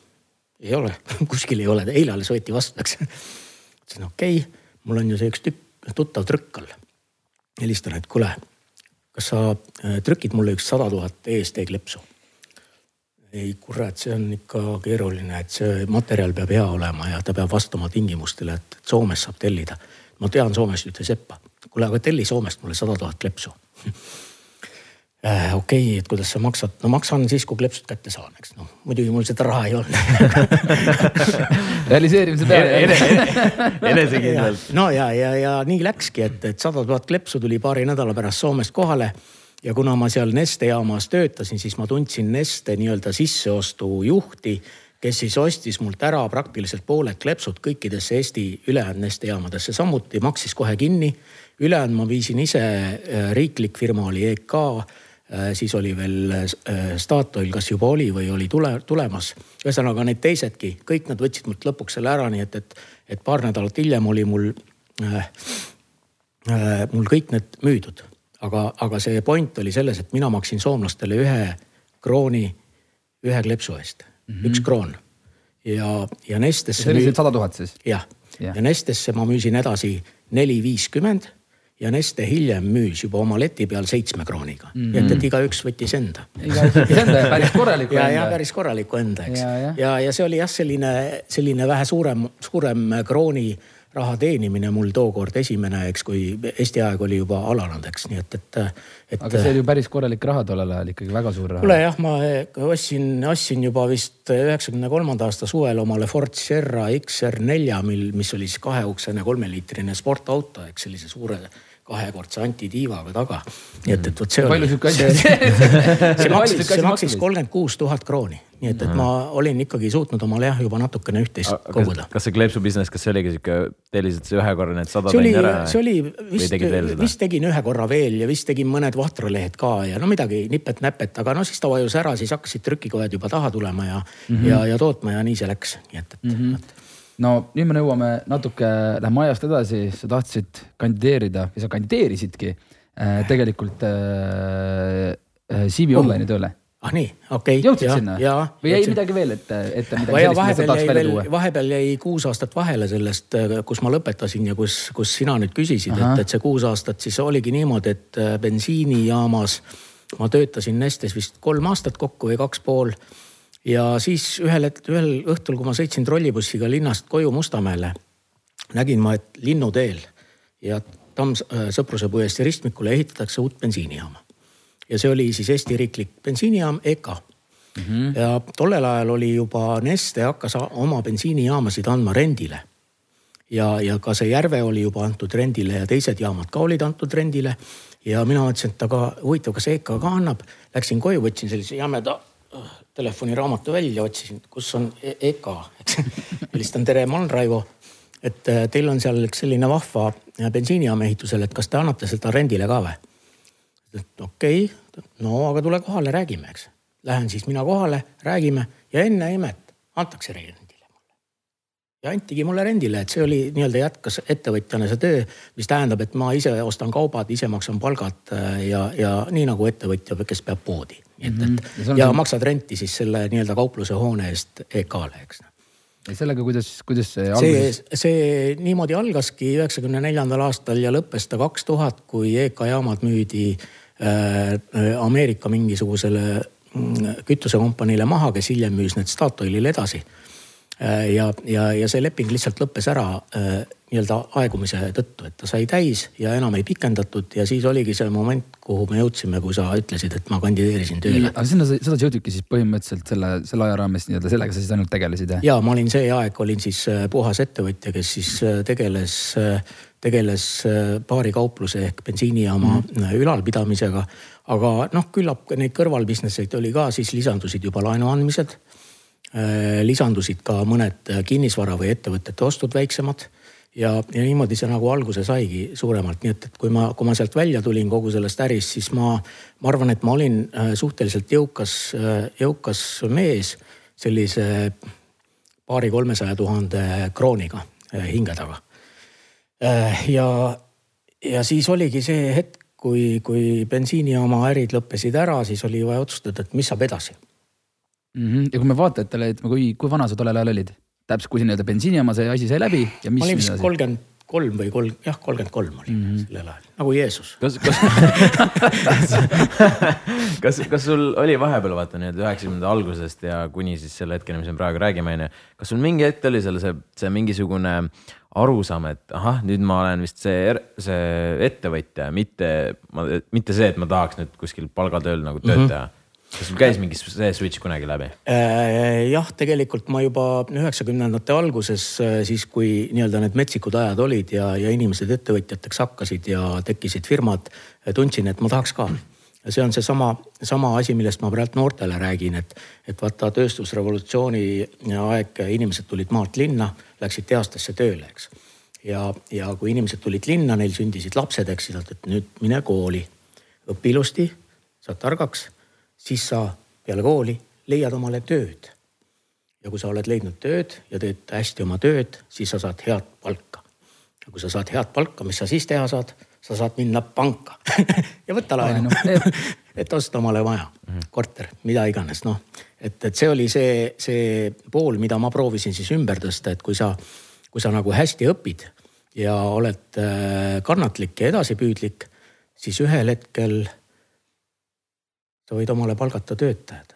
ei ole, [laughs] kuskil ei ole, eile alles võeti vastu, eks. ütlesin okei okay,, mul on ju see üks tükk, tuttav trükk all. helistan, et kuule, kas sa äh, trükid mulle üks sada tuhat EST klepsu? ei kurat, see on ikka keeruline, et see materjal peab hea olema ja ta peab vastama tingimustele, et Soomest saab tellida. ma tean Soomest ühte seppa, kuule, aga telli Soomest mulle sada tuhat kleepsu. [laughs] okei okay,, et kuidas sa maksad, no maksan siis, kui kleepsud kätte saan, eks noh, muidugi mul seda raha ei olnud [laughs] realiseerimise peale. enesekindlalt. no ja, ja, ja nii läkski, et, et sada tuhat kleepsu tuli paari nädala pärast Soomest kohale ja kuna ma seal Neste jaamas töötasin, siis ma tundsin Neste nii-öelda sisseostujuhti, kes siis ostis mult ära praktiliselt pooled kleepsud kõikidesse Eesti ülejäänud Neste jaamadesse, samuti maksis kohe kinni. ülejäänud ma viisin ise, äh, riiklik firma oli EK Äh, siis oli veel äh, Statoil, kas juba oli või oli tule, tulemas. ühesõnaga need teisedki, kõik nad võtsid mult lõpuks selle ära, nii et, et, et paar nädalat hiljem oli mul äh,, äh, mul kõik need müüdud. aga, aga see point oli selles, et mina maksin soomlastele ühe krooni ühe kleepsu eest mm, -hmm. üks kroon. ja, ja Nestesse. see oli müü... sada tuhat siis? jah ja., ja Nestesse ma müüsin edasi neli viiskümmend ja Neste hiljem müüs juba oma leti peal seitsme krooniga mm. -hmm. et, et igaüks võttis enda. igaüks võttis enda ja päris korraliku ja, enda. ja päris korraliku enda, eks. ja, ja. ja, ja see oli jah, selline, selline vähe suurem, suurem krooni raha teenimine mul tookord esimene, eks, kui Eesti aeg oli juba alanud, eks, nii et, et, et. aga see oli ju päris korralik raha tollel ajal ikkagi, väga suur raha. kuule jah, ma ostsin, ostsin juba vist üheksakümne kolmanda aasta suvel omale Ford Sierra XR4, mil, mis oli siis kaheuksene kolmeliitrine sportauto, eks sellise suure kahekordse antitiivaga taga. nii et, et vot see oli. see, [laughs] see maksis, see maksis kolmkümmend kuus tuhat krooni, nii et, et ma olin ikkagi suutnud omale jah, juba natukene üht-teist koguda. kas see kleepsu business, kas see oligi sihuke, tellisid sa ühe korra need sada tõid ära? see oli, vist, vist tegin ühe korra veel ja vist tegin mõned vahtralehed ka ja no midagi nipet-näpet, aga no siis ta vajus ära, siis hakkasid trükikojad juba taha tulema ja mm, -hmm. ja, ja tootma ja nii see läks, nii et, et mm. -hmm no nüüd me nõuame natuke, lähme ajast edasi, sa tahtsid kandideerida või sa kandideerisidki äh, tegelikult äh, äh CV. Online'i tööle. ah nii, okei okay.. jõudsid ja, sinna? või jäi midagi veel ette, ette midagi sellist, mida sa tahaks välja tuua? vahepeal jäi kuus aastat vahele sellest, äh, kus ma lõpetasin ja kus, kus sina nüüd küsisid, et, et see kuus aastat siis oligi niimoodi, et äh, bensiinijaamas ma töötasin Nestes vist kolm aastat kokku või kaks pool ja siis ühel hetkel, ühel õhtul, kui ma sõitsin trollibussiga linnast koju Mustamäele, nägin ma, et linnuteel ja Tamm äh, Sõpruse puiestee ristmikule ehitatakse uut bensiinijaama. ja see oli siis Eesti riiklik bensiinijaam EKA mm. -hmm. ja tollel ajal oli juba Neste hakkas oma bensiinijaamasid andma rendile. ja, ja ka see Järve oli juba antud rendile ja teised jaamad ka olid antud rendile. ja mina mõtlesin, et aga huvitav, kas EKA ka annab. Läksin koju, võtsin sellise jämeda telefoniraamatu välja, otsisin, kus on EKA, eks [laughs] helistan, tere, ma olen Raivo. et äh, teil on seal üks selline vahva äh, bensiinijaama ehitusel, et kas te annate seda rendile ka või? okei okay., no aga tule kohale, räägime, eks. Lähen siis mina kohale, räägime ja enne imet antakse rendile mulle. ja antigi mulle rendile, et see oli nii-öelda jätkas ettevõtjana see töö, mis tähendab, et ma ise ostan kaubad, ise maksan palgad äh, ja, ja nii nagu ettevõtja, kes peab poodi nii et, et ja, mhm. ja see... maksad renti siis selle nii-öelda kaupluse hoone eest EK-le, eks. ja sellega, kuidas, kuidas see algas? see, see niimoodi algaski üheksakümne neljandal aastal ja lõppes ta kaks tuhat, kui EK jaamad müüdi äh, Ameerika mingisugusele mm, kütusekompaniile maha, kes hiljem müüs need Statoilile edasi äh,. Ja, ja, ja see leping lihtsalt lõppes ära äh, nii-öelda aegumise tõttu, et ta sai täis ja enam ei pikendatud ja siis oligi see moment, kuhu me jõudsime, kui sa ütlesid, et ma kandideerisin tööle. aga sinna, seda sa jõudsidki siis põhimõtteliselt selle, selle aja raames nii-öelda sellega sa siis ainult tegelesid jah? ja ma olin see aeg, olin siis äh, puhas ettevõtja, kes siis äh, tegeles, äh, tegeles paari kaupluse ehk bensiinijaama mm -hmm. ülalpidamisega. aga noh, küllap neid kõrval business eid oli ka, siis lisandusid juba laenu andmised. Lisandusid ka mõned kinnisvara või ettevõtete ostud väiksemad. Ja, ja niimoodi see nagu alguse saigi suuremalt, nii et, et kui ma, kui ma sealt välja tulin kogu sellest ärist, siis ma, ma arvan, et ma olin äh, suhteliselt jõukas, äh, jõukas mees sellise paari-kolmesaja tuhande krooniga äh, hinge taga. ja, ja siis oligi see hetk, kui, kui bensiinijaama ärid lõppesid ära, siis oli vaja otsustada, et mis saab edasi mm. -hmm. ja kui me vaatajatele, ütleme, kui, kui vana sa tollel ajal olid? täpselt, kui see nii-öelda bensiinijaama see asi sai läbi ja mis. ma olin vist kolmkümmend kolm või kolm, jah, kolmkümmend kolm oli mm -hmm. sellel ajal, nagu Jeesus. kas, kas [laughs] kas, kas sul oli vahepeal vaata nii-öelda üheksakümnendate algusest ja kuni siis selle hetkeni, mis me praegu räägime, onju. kas sul mingi hetk oli seal see, see mingisugune arusaam, et ahah, nüüd ma olen vist see, see ettevõtja, mitte, mitte see, et ma tahaks nüüd kuskil palgatööl nagu tööd mm -hmm. Kas sul käis mingi see switch kunagi läbi? Äh, jah, tegelikult ma juba üheksakümnendate alguses, äh, siis kui nii-öelda need metsikud ajad olid ja, ja inimesed ettevõtjateks hakkasid ja tekkisid firmad, äh, tundsin, et ma tahaks ka see on seesama, sama asi, millest ma praegu noortele räägin, et, et vaata tööstusrevolutsiooni aeg inimesed tulid maalt linna, läksid tehastesse tööle, eks. ja, ja kui inimesed tulid linna, neil sündisid lapsed, eks, siis nad ütlesid, nüüd mine kooli, õpi ilusti, saad targaks siis sa peale kooli leiad omale tööd. ja kui sa oled leidnud tööd ja teed hästi oma tööd, siis sa saad head palka. ja kui sa saad head palka, mis sa siis teha saad? sa saad minna panka [laughs] ja võtta laenu [laughs] et osta omale maja, korter, mida iganes, noh. et, et see oli see, see pool, mida ma proovisin siis ümber tõsta, et kui sa, kui sa nagu hästi õpid ja oled äh, kannatlik ja edasipüüdlik, siis ühel hetkel sa võid omale palgata töötajad,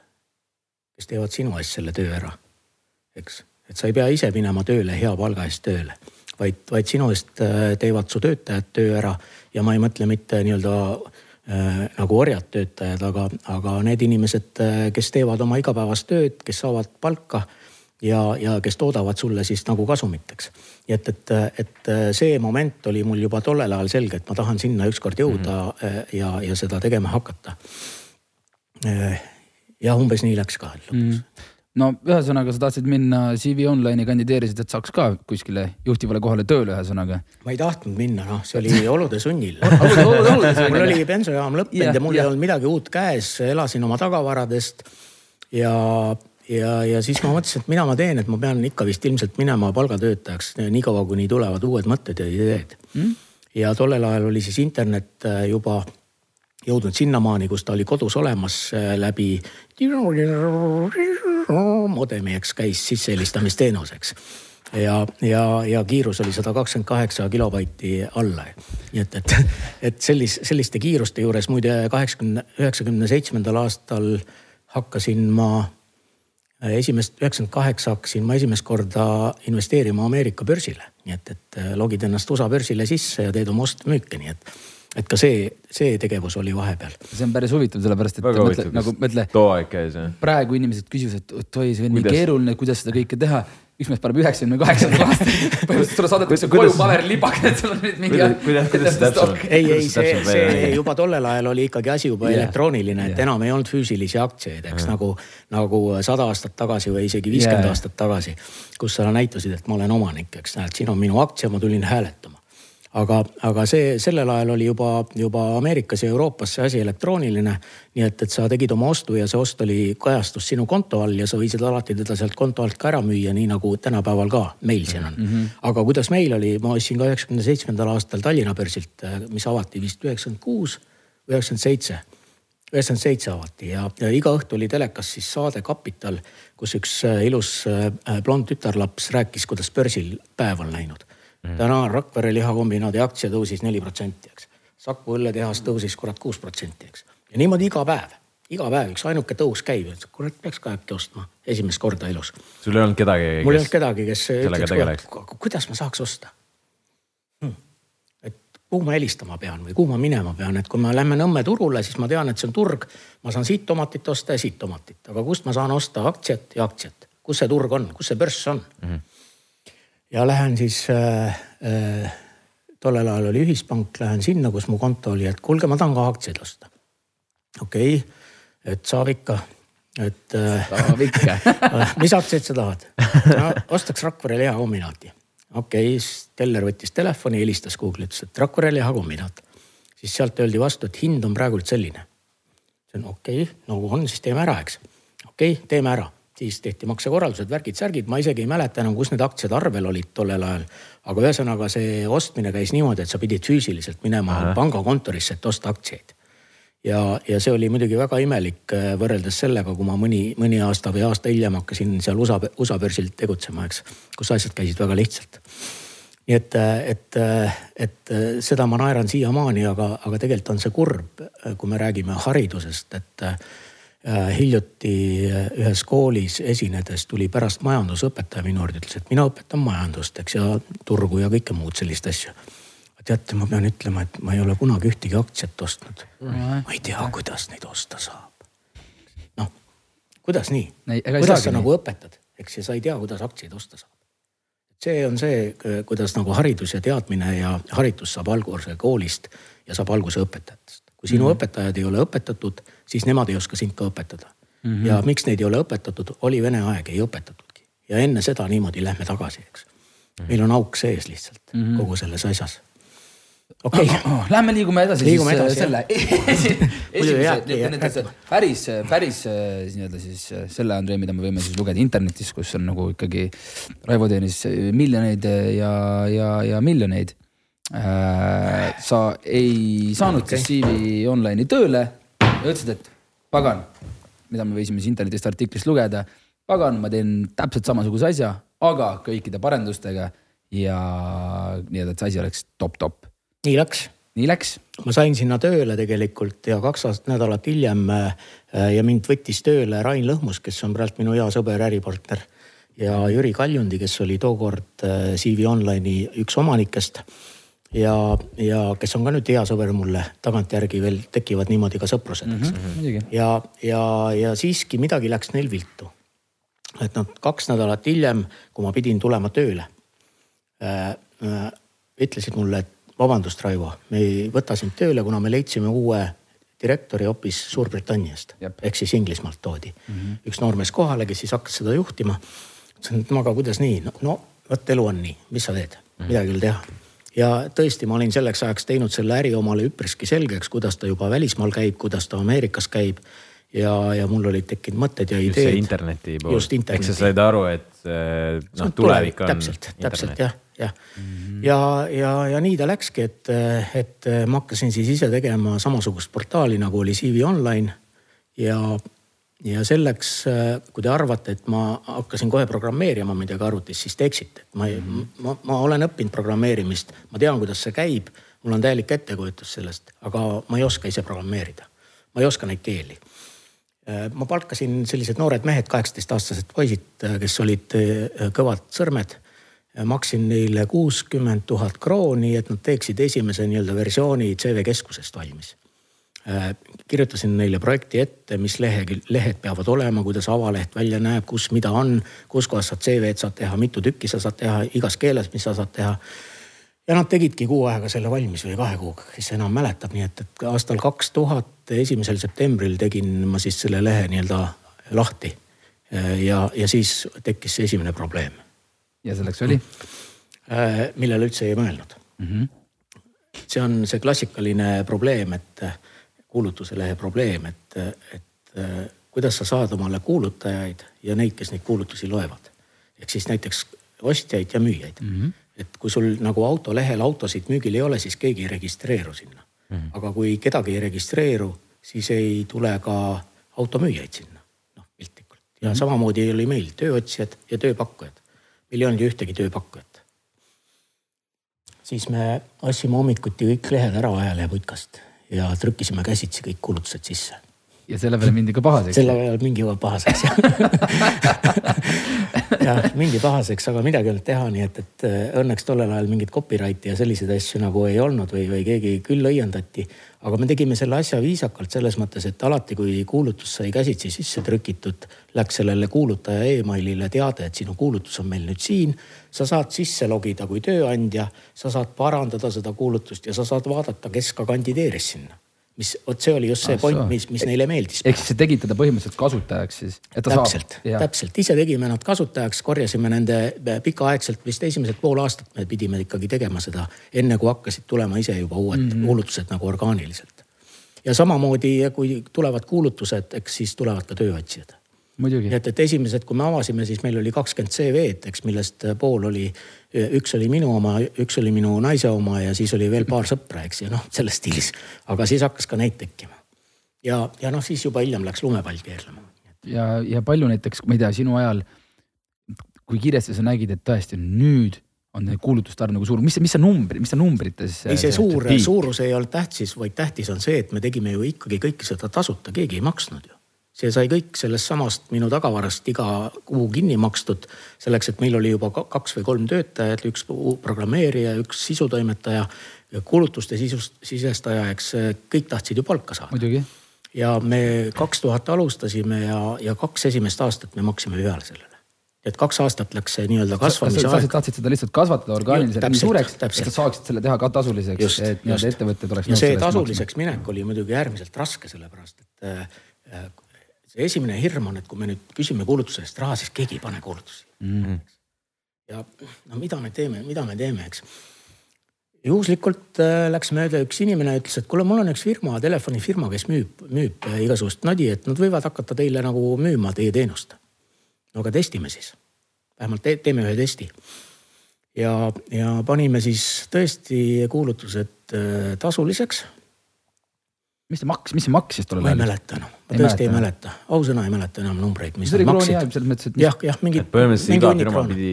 kes teevad sinu eest selle töö ära, eks. et sa ei pea ise minema tööle hea palga eest tööle, vaid, vaid sinu eest äh, teevad su töötajad töö ära ja ma ei mõtle mitte nii-öelda äh, nagu orjad töötajad, aga, aga need inimesed, äh, kes teevad oma igapäevast tööd, kes saavad palka ja, ja kes toodavad sulle siis nagu kasumit, eks. nii et, et, et see moment oli mul juba tollel ajal selge, et ma tahan sinna ükskord jõuda mm -hmm. ja, ja seda tegema hakata Äh, jah, umbes nii läks ka lõpuks mm no ühesõnaga, sa tahtsid minna CV Online'i kandideerisid, et saaks ka kuskile juhtivale kohale tööle, ühesõnaga. ma ei tahtnud minna, noh, see oli olude sunnil [laughs] mul oli bensujaam lõppenud ja, ja mul ja. ei olnud midagi uut käes, elasin oma tagavaradest. ja, ja, ja siis ma mõtlesin, et mida ma teen, et ma pean ikka vist ilmselt minema palgatöötajaks niikaua, kuni tulevad uued mõtted ja ideed mm.. ja tollel ajal oli siis internet äh, juba jõudnud sinnamaani, kus ta oli kodus olemas äh, läbi modemi, eks käis sissehelistamisteenuseks ja, ja, ja kiirus oli sada kakskümmend kaheksa kilobaiti alla. nii et, et, [laughs] et sellis, selliste kiiruste juures muide kaheksakümne, üheksakümne seitsmendal aastal hakkasin ma äh, esimest, üheksakümmend kaheksa hakkasin ma esimest korda investeerima Ameerika börsile. nii et, et äh, logid ennast USA börsile sisse ja teed oma oste-müüke, nii et et ka see, see tegevus oli vahepeal. see on päris huvitav, sellepärast et Väga mõtle, nagu mõtle. too aeg käis jah. praegu inimesed küsivad, et oi, see on kuidas? nii keeruline, kuidas seda kõike teha. üks mees paneb üheksakümne kaheksandal [laughs] aastal, põhimõtteliselt sulle saadetakse koju paberilibak, et sul on nüüd mingi. kuidas, kuidas see täpselt? ei, ei, see, see juba tollel ajal oli ikkagi asi juba yeah. elektrooniline, et yeah. enam ei olnud füüsilisi aktsiaid, eks yeah. nagu, nagu sada aastat tagasi või isegi viiskümmend yeah. aastat tagasi. kus sa näitasid, et ma olen omanik, eks näed, siin on minu aktsia, ma tulin hääletama aga, aga see sellel ajal oli juba, juba Ameerikas ja Euroopas see asi elektrooniline. nii et, et sa tegid oma ostu ja see ost oli kajastus sinu konto all ja sa võisid alati teda sealt konto alt ka ära müüa, nii nagu tänapäeval ka meil siin on mm. -hmm. aga kuidas meil oli, ma ostsin ka üheksakümne seitsmendal aastal Tallinna börsilt, mis avati vist üheksakümmend kuus üheksakümmend seitse üheksakümmend seitse avati ja, ja iga õhtu oli telekas siis saade Kapital, kus üks äh, ilus äh, blond tütarlaps rääkis, kuidas börsil päev on läinud mm.. täna Rakvere lihakombinaadi aktsia tõusis neli protsenti, eks. Saku õlletehas tõusis kurat kuus protsenti, eks. ja niimoodi iga päev, iga päev üks ainuke tõus käib, et kurat peaks ka äkki ostma esimest korda elus. sul ei olnud kedagi? mul ei olnud kedagi, kes ütleks, kuidas ma saaks osta hm.. et kuhu ma helistama pean või kuhu ma minema pean, et kui me lähme Nõmme turule, siis ma tean, et see on turg. ma saan siit tomatit osta ja siit tomatit, aga kust ma saan osta aktsiat ja aktsiat, kus see turg on, kus see börs on mm? -hmm ja lähen siis äh,, äh, tollel ajal oli ühispank, lähen sinna, kus mu konto oli, et kuulge, ma tahan ka aktsiaid osta. okei okay,, et saab ikka, et äh,. saab ikka [laughs] mis aktsiaid sa tahad no,? ostaks Rakvere lihakombinaati. okei okay,, siis teller võttis telefoni, helistas Google'i, ütles, et Rakvere lihakombinaat. siis sealt öeldi vastu, et hind on praegult selline. on okei okay,, no on, siis teeme ära, eks. okei okay,, teeme ära siis tehti maksekorraldused, värgid-särgid, ma isegi ei mäleta enam, kus need aktsiad arvel olid tollel ajal. aga ühesõnaga see ostmine käis niimoodi, et sa pidid füüsiliselt minema Aha. pangakontorisse, et osta aktsiaid. ja, ja see oli muidugi väga imelik äh, võrreldes sellega, kui ma mõni, mõni aasta või aasta hiljem hakkasin seal USA, USA börsil tegutsema, eks. kus asjad käisid väga lihtsalt. nii et, et, et seda ma naeran siiamaani, aga, aga tegelikult on see kurb, kui me räägime haridusest, et äh, hiljuti ühes koolis esinedes tuli pärast majandusõpetaja minu juurde, ütles, et mina õpetan majandust, eks ja turgu ja kõike muud sellist asja. teate, ma pean ütlema, et ma ei ole kunagi ühtegi aktsiat ostnud. ma ei tea, kuidas neid osta saab. noh, kuidas nii? kuidas sa nii. nagu õpetad, eks ja sa ei tea, kuidas aktsiaid osta saab see on see, kuidas nagu haridus ja teadmine ja haritus saab alguse koolist ja saab alguse õpetajatest. Kui sinu mm -hmm. õpetajad ei ole õpetatud, siis nemad ei oska sind ka õpetada mm. -hmm. ja miks neid ei ole õpetatud, oli vene aeg, ei õpetatudki ja enne seda niimoodi lähme tagasi, eks. Mhm. meil on auk sees lihtsalt mm -hmm. kogu selles asjas okei okay. oh,. Lähme liigume edasi liigume siis edasi, selle esimese, päris, päris nii-öelda siis selle Andrei, mida me võime siis lugeda internetis, kus on nagu ikkagi Raivo teenis miljoneid ja, ja, ja miljoneid äh,. Sa ei saanud okay. CV Online'i tööle ja ütlesid, et pagan, mida me võisime siis internetist artiklist lugeda. pagan, ma teen täpselt samasuguse asja, aga kõikide parendustega ja nii-öelda, et see asi oleks top-top nii läks. nii läks. ma sain sinna tööle tegelikult ja kaks aastat nädalat hiljem äh, ja mind võttis tööle Rain Lõhmus, kes on praegu minu hea sõber, äripartner. ja Jüri Kaljundi, kes oli tookord äh, CV Online'i üks omanikest. Ja, ja kes on ka nüüd hea sõber mulle, tagantjärgi veel tekivad niimoodi ka sõprused, eks mm. -hmm. ja, ja, ja siiski midagi läks neil viltu. et nad kaks nädalat hiljem, kui ma pidin tulema tööle äh,, äh, ütlesid mulle, et vabandust, Raivo, me ei võta sind tööle, kuna me leidsime uue direktori hoopis Suurbritanniast ehk siis Inglismaalt toodi mm -hmm. üks noormees kohale, kes siis hakkas seda juhtima. ütlesin, et no aga kuidas nii, no, no vot elu on nii, mis sa teed mm, -hmm. midagi ei ole teha. Ja tõesti, ma olin selleks ajaks teinud selle äri omale üpriski selgeks, kuidas ta juba välismaal käib, kuidas ta Ameerikas käib ja, ja mul olid tekkinud mõtted ja ideed. just see interneti pool. ehk sa said aru, et noh, tulevik on. täpselt, täpselt jah, jah mm. -hmm. ja, ja, ja nii ta läkski, et, et ma hakkasin siis ise tegema samasugust portaali nagu oli CV Online. ja, ja selleks, kui te arvate, et ma hakkasin kohe programmeerima midagi arvutis, siis te eksite. ma mm, -hmm. ma, ma olen õppinud programmeerimist, ma tean, kuidas see käib, mul on täielik ettekujutus sellest, aga ma ei oska ise programmeerida. ma ei oska neid keeli ma palkasin sellised noored mehed, kaheksateistaastased poisid, kes olid kõvad sõrmed maksin neile kuuskümmend tuhat krooni, et nad teeksid esimese nii-öelda versiooni CV keskusest valmis. Äh, kirjutasin neile projekti ette, mis lehe, lehed peavad olema, kuidas avaleht välja näeb, kus mida on, kus kohas sa CV-d saad teha, mitu tükki sa saad teha, igas keeles, mis sa saad teha. ja nad tegidki kuu aega selle valmis või kahe kuuga, kes enam mäletab, nii et, et aastal kaks tuhat, esimesel septembril tegin ma siis selle lehe nii-öelda lahti. Äh, ja, ja siis tekkis see esimene probleem ja selleks oli? Äh, millele üldse ei mõelnud mm. -hmm. see on see klassikaline probleem, et kuulutuse lehe probleem, et, et kuidas sa saad omale kuulutajaid ja neid, kes neid kuulutusi loevad. ehk siis näiteks ostjaid ja müüjaid mm. -hmm. et kui sul nagu autolehel autosid müügil ei ole, siis keegi ei registreeru sinna mm. -hmm. aga kui kedagi ei registreeru, siis ei tule ka automüüjaid sinna, noh piltlikult. ja mm -hmm. samamoodi oli meil tööotsijad ja tööpakkujad meil ei olnud ju ühtegi tööpakkujat. siis me ostsime hommikuti kõik lehed ära ajaleheputkast ja trükkisime käsitsi kõik kuulutused sisse. ja selle peale mindi ka pahaseks? selle peale mindi juba pahaseks jah [laughs] jah, mindi pahaseks, aga midagi ei olnud teha, nii et, et õnneks tollel ajal mingit copyright'i ja selliseid asju nagu ei olnud või, või keegi küll õiendati aga me tegime selle asja viisakalt selles mõttes, et alati, kui kuulutus sai käsitsi sisse trükitud, läks sellele kuulutaja emailile teade, et sinu kuulutus on meil nüüd siin. sa saad sisse logida kui tööandja, sa saad parandada seda kuulutust ja sa saad vaadata, kes ka kandideeris sinna mis, vot see oli just see ah, point, mis, mis neile meeldis. ehk siis see tegite ta põhimõtteliselt kasutajaks siis? täpselt, täpselt, ise tegime nad kasutajaks, korjasime nende pikaaegselt, vist esimesed pool aastat me pidime ikkagi tegema seda, enne kui hakkasid tulema ise juba uued mm -hmm. kuulutused nagu orgaaniliselt. ja samamoodi, kui tulevad kuulutused, eks siis tulevad ka tööotsijad nii et, et esimesed, kui me avasime, siis meil oli kakskümmend CV-d, eks millest pool oli, üks oli minu oma, üks oli minu naise oma ja siis oli veel paar sõpra, eks ju noh, selles stiilis. aga siis hakkas ka neid tekkima. ja, ja noh, siis juba hiljem läks lumepall keerlema. ja, ja palju näiteks, ma ei tea, sinu ajal, kui kiiresti sa nägid, et tõesti nüüd on kuulutuste arv nagu suur, mis, mis see numbri, mis see numbrites? ei, see suur, suurus ei olnud tähtis, vaid tähtis on see, et me tegime ju ikkagi kõike seda tasuta, keegi ei maksnud ju see sai kõik sellest samast minu tagavarast iga kuu kinni makstud. selleks, et meil oli juba kaks või kolm töötajat, üks programmeerija, üks sisutoimetaja, kuulutuste sisust, sisestaja, eks kõik tahtsid ju palka saada. ja me kaks tuhat alustasime ja, ja kaks esimest aastat me maksime peale sellele et kaks aastat läks see nii-öelda kasvamise aeg. tahtsid seda lihtsalt kasvatada orgaaniliselt nii suureks, et sa saaksid selle teha ka tasuliseks, et nii-öelda ettevõtted oleks. ja see tasuliseks minek oli muidugi äärmiselt raske, sellepärast et äh, see esimene hirm on, et kui me nüüd küsime kuulutuse eest raha, siis keegi ei pane kuulutusi mm. -hmm. ja no mida me teeme, mida me teeme, eks. juhuslikult äh, läks mööda üks inimene, ütles, et kuule, mul on üks firma, telefonifirma, kes müüb, müüb äh, igasugust nodi, et nad võivad hakata teile nagu müüma teie teenust. no aga testime siis, vähemalt te, teeme ühe testi ja, ja panime siis tõesti kuulutused äh, tasuliseks mis see maks, mis see maksis tollel ajal? ma ei mäleta enam, ma tõesti ei mäleta, ausõna ei mäleta enam numbreid, mis nad maksid. selles mõttes, et. jah, jah, mingi. põhimõtteliselt iga firma pidi.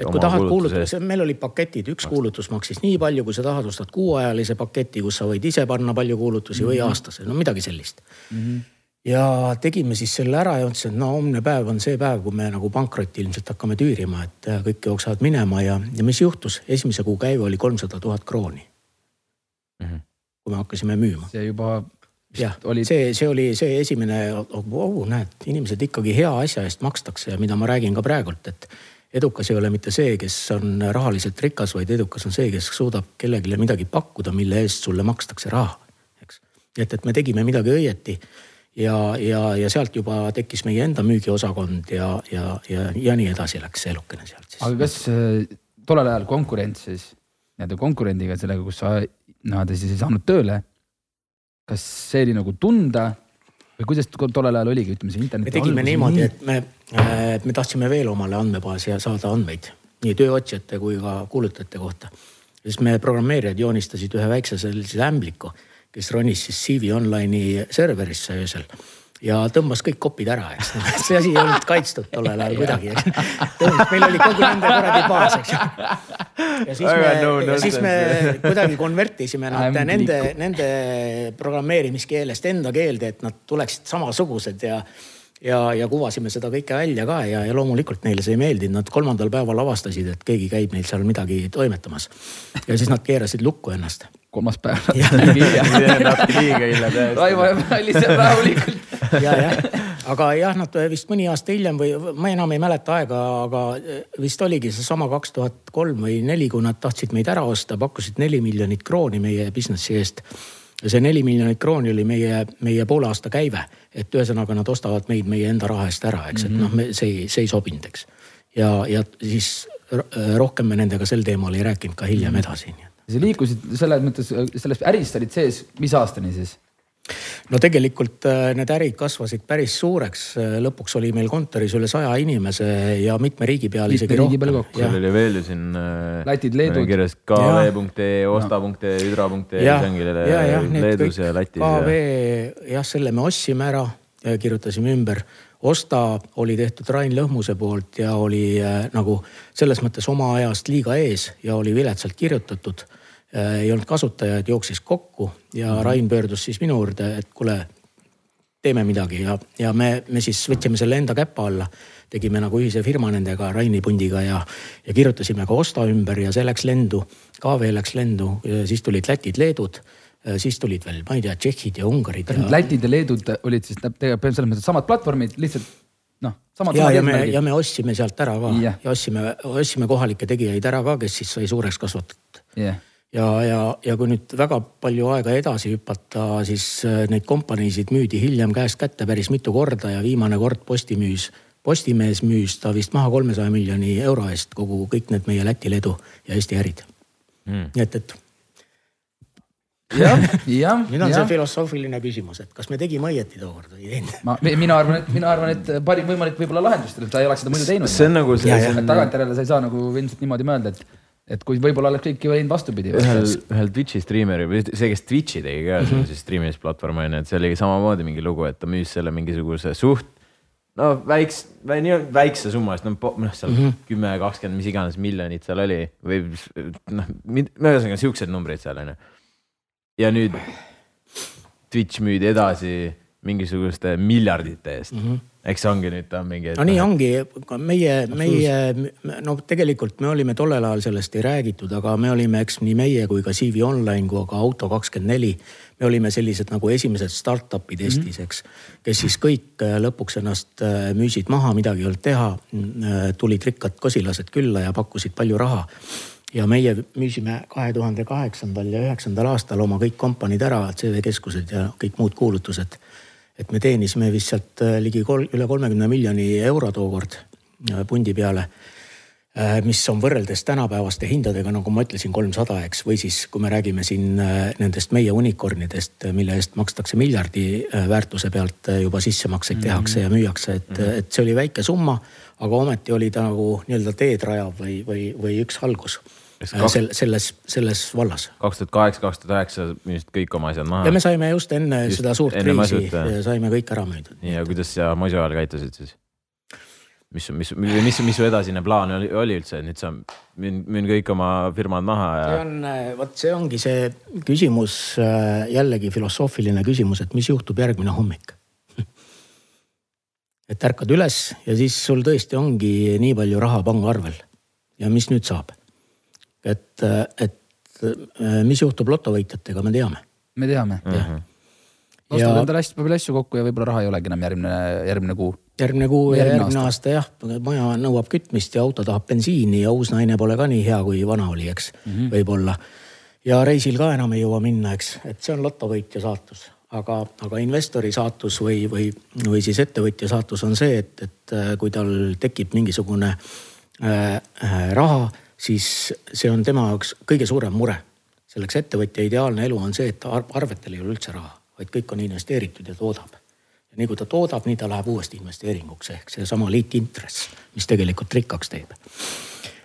et kui tahad kuulutuse, meil olid paketid, üks kuulutus maksis nii palju, kui sa tahad, ostad kuuajalise paketi, kus sa võid ise panna palju kuulutusi mm -hmm. või mhm. aastase, no midagi sellist mm. -hmm ja tegime siis selle ära ja ütlesin, et no homne päev on see päev, kui me nagu pankrotti ilmselt hakkame tüürima, et kõik jooksevad minema ja, ja mis juhtus, esimese kuu käive oli kolmsada tuhat krooni mm. -hmm kui me hakkasime müüma. see juba jah, oli... see, see oli see esimene, oh näed, inimesed ikkagi hea asja eest makstakse ja mida ma räägin ka praegult, et edukas ei ole mitte see, kes on rahaliselt rikas, vaid edukas on see, kes suudab kellelegi midagi pakkuda, mille eest sulle makstakse raha, eks. et, et me tegime midagi õieti ja, ja, ja sealt juba tekkis meie enda müügiosakond ja, ja, ja, ja nii edasi läks see elukene sealt siis. aga kas äh, tollel ajal konkurents siis nii-öelda konkurendiga sellega, kus sa nii-öelda siis ei saanud tööle. kas see oli nagu tunda või kuidas tollel ajal oligi, ütleme see interneti. me tegime niimoodi, et me, me tahtsime veel omale andmebaasi ja saada andmeid nii tööotsijate kui ka kuulutajate kohta. siis me programmeerijad joonistasid ühe väikse sellise ämbliku, kes ronis siis CV Online'i serverisse öösel ja tõmbas kõik kopid ära, eks [laughs] see asi ei olnud kaitstud tollel ajal kuidagi, eks. meil oli kogu nende kuradi baas, eks ju. ja siis me, ja siis me kuidagi konvertisime nad nende, nende programmeerimiskeelest enda keelde, et nad tuleksid samasugused ja ja, ja kuvasime seda kõike välja ka ja, ja loomulikult neile see ei meeldinud, nad kolmandal päeval avastasid, et keegi käib neil seal midagi toimetamas. ja siis nad keerasid lukku ennast kolmas päev natuke [laughs] liiga hilja tõesti. Raivo jääb lihtsalt rahulikult. Ja, jah, aga jah, nad vist mõni aasta hiljem või ma enam ei mäleta aega, aga vist oligi seesama kaks tuhat kolm või neli, kui nad tahtsid meid ära osta, pakkusid neli miljonit krooni meie business'i eest ja see neli miljonit krooni oli meie, meie poole aasta käive. et ühesõnaga nad ostavad meid meie enda raha eest ära, eks, et mm -hmm. noh, see, see ei sobinud, eks. ja, ja siis rohkem me nendega sel teemal ei rääkinud ka hiljem -hmm. edasi sa liikusid selles mõttes, selles äris olid sees, mis aastani siis? No tegelikult äh, need ärid kasvasid päris suureks, äh, lõpuks oli meil kontoris üle saja inimese ja mitme riigi peal isegi rohkem. seal oli veel ju siin. Äh, Lätid, Leedud. kirjas kv.ee, osta.ee, hüdra.ee, see ongi Leedus ja Lätis. KV jah, selle me ostsime ära, kirjutasime ümber Osta oli tehtud Rain Lõhmuse poolt ja oli äh, nagu selles mõttes oma ajast liiga ees ja oli viletsalt kirjutatud. Ei olnud kasutajaid, jooksis kokku ja -hmm. Rain pöördus siis minu juurde, et kuule, teeme midagi ja, ja me, me siis võtsime selle enda käpa alla. tegime nagu ühise firma nendega, Raini pundiga ja, ja kirjutasime ka Osta ümber ja see läks lendu. KV läks lendu, siis tulid Lätid, Leedud Äh, siis tulid veel, ma ei tea, tšehhid ja ungarid. Ja... Lätid ja Leedud olid siis tegelikult selles mõttes samad platvormid, lihtsalt noh. ja, ja me, ja me ostsime sealt ära ka yeah. ja ostsime, ostsime kohalikke tegijaid ära ka, kes siis sai suureks kasvatatud yeah. Ja, ja, ja kui nüüd väga palju aega edasi hüpata, siis äh, neid kompaniisid müüdi hiljem käest kätte päris mitu korda ja viimane kord Posti müüs, Postimees müüs ta vist maha kolmesaja miljoni euro eest kogu kõik need meie Läti, Leedu ja Eesti ärid mm.. nii et, et jah, [laughs] jah. nüüd on ja. see filosoofiline küsimus, et kas me tegime õieti tookord või ei teinud. ma, mina arvan, et mina arvan, et parim võimalik võib-olla lahendus, sa ei oleks seda muidu teinud. see on nagu see. tagantjärele sa ei saa nagu ilmselt niimoodi mõelda, et, et kui võib-olla oleks kõiki võinud vastupidi. ühel, ühel Twitch'i striimeri või see, kes Twitch'i tegi ka mm, -hmm. see streamimisplatvorm on ju, et see oli samamoodi mingi lugu, et ta müüs selle mingisuguse suht no väiks-, nii väikse summa eest, noh, noh seal Mhm. kümme, kakskümmend, mis iganes miljonit seal oli või noh, ühesõnaga siuksed numbrid seal on ju. ja nüüd Twitch müüdi edasi mingisuguste miljardite eest mm. -hmm. Eks see ongi nüüd ta on mingi. no nii ongi, meie, meie, no tegelikult me olime tollel ajal sellest ei räägitud, aga me olime, eks nii meie kui ka CV Online kui ka Auto24 me olime sellised nagu esimesed startup'id Eestis, eks. kes siis kõik äh, lõpuks ennast äh, müüsid maha, midagi ei olnud teha. tulid rikkad kosilased külla ja pakkusid palju raha ja meie müüsime kahe tuhande kaheksandal ja üheksandal aastal oma kõik kompaniid ära, CV-keskused ja kõik muud kuulutused. Et me teenisime vist sealt äh, ligi kol, üle kolmekümne miljoni euro tookord äh, pundi peale. mis on võrreldes tänapäevaste hindadega, nagu ma ütlesin, kolmsada, eks, või siis, kui me räägime siin äh, nendest meie unicorn'idest, mille eest makstakse miljardi äh, väärtuse pealt äh, juba sissemakseid tehakse ja müüakse, et, et see oli väike summa, aga ometi oli ta nagu nii-öelda teed rajav või, või, või üks algus äh, sel- selles, selles vallas. kaks tuhat kaheksa, kaks tuhat üheksa müüsid kõik oma asjad maha ja me. saime just enne Just seda suurt kriisi saime kõik ära müüdud. ja kuidas sa Mosu ajal käitusid siis? mis, mis, mis, mis, mis su edasine plaan oli, oli üldse, nüüd sa müün, müün kõik oma firmad maha see ja on, vot see ongi see küsimus, jällegi filosoofiline küsimus, et mis juhtub järgmine hommik. [laughs] et ärkad üles ja siis sul tõesti ongi nii palju raha pangaarvel ja mis nüüd saab? et, et mis juhtub lotovõitjatega, me teame. me teame. Mhm. ostad Ja- endale hästi palju asju kokku ja võib-olla raha ei olegi enam järgmine, järgmine kuu. järgmine kuu ja Järgmine järgmine aasta jah, maja nõuab kütmist ja auto tahab bensiini ja uus naine pole ka nii hea, kui vana oli, eks mm -hmm. võib-olla. ja reisil ka enam ei jõua minna, eks, et see on lotovõitja saatus, aga, aga investori saatus või, või, või siis ettevõtja saatus on see, et, et äh, kui tal tekib mingisugune äh, äh, raha, siis see on tema jaoks kõige suurem mure. selleks ettevõtja ideaalne elu on see, et ar- arvetel ei ole üldse raha, vaid kõik on investeeritud ja toodab ja nii kui ta toodab, nii ta läheb uuesti investeeringuks ehk seesama liitintress, mis tegelikult rikkaks teeb.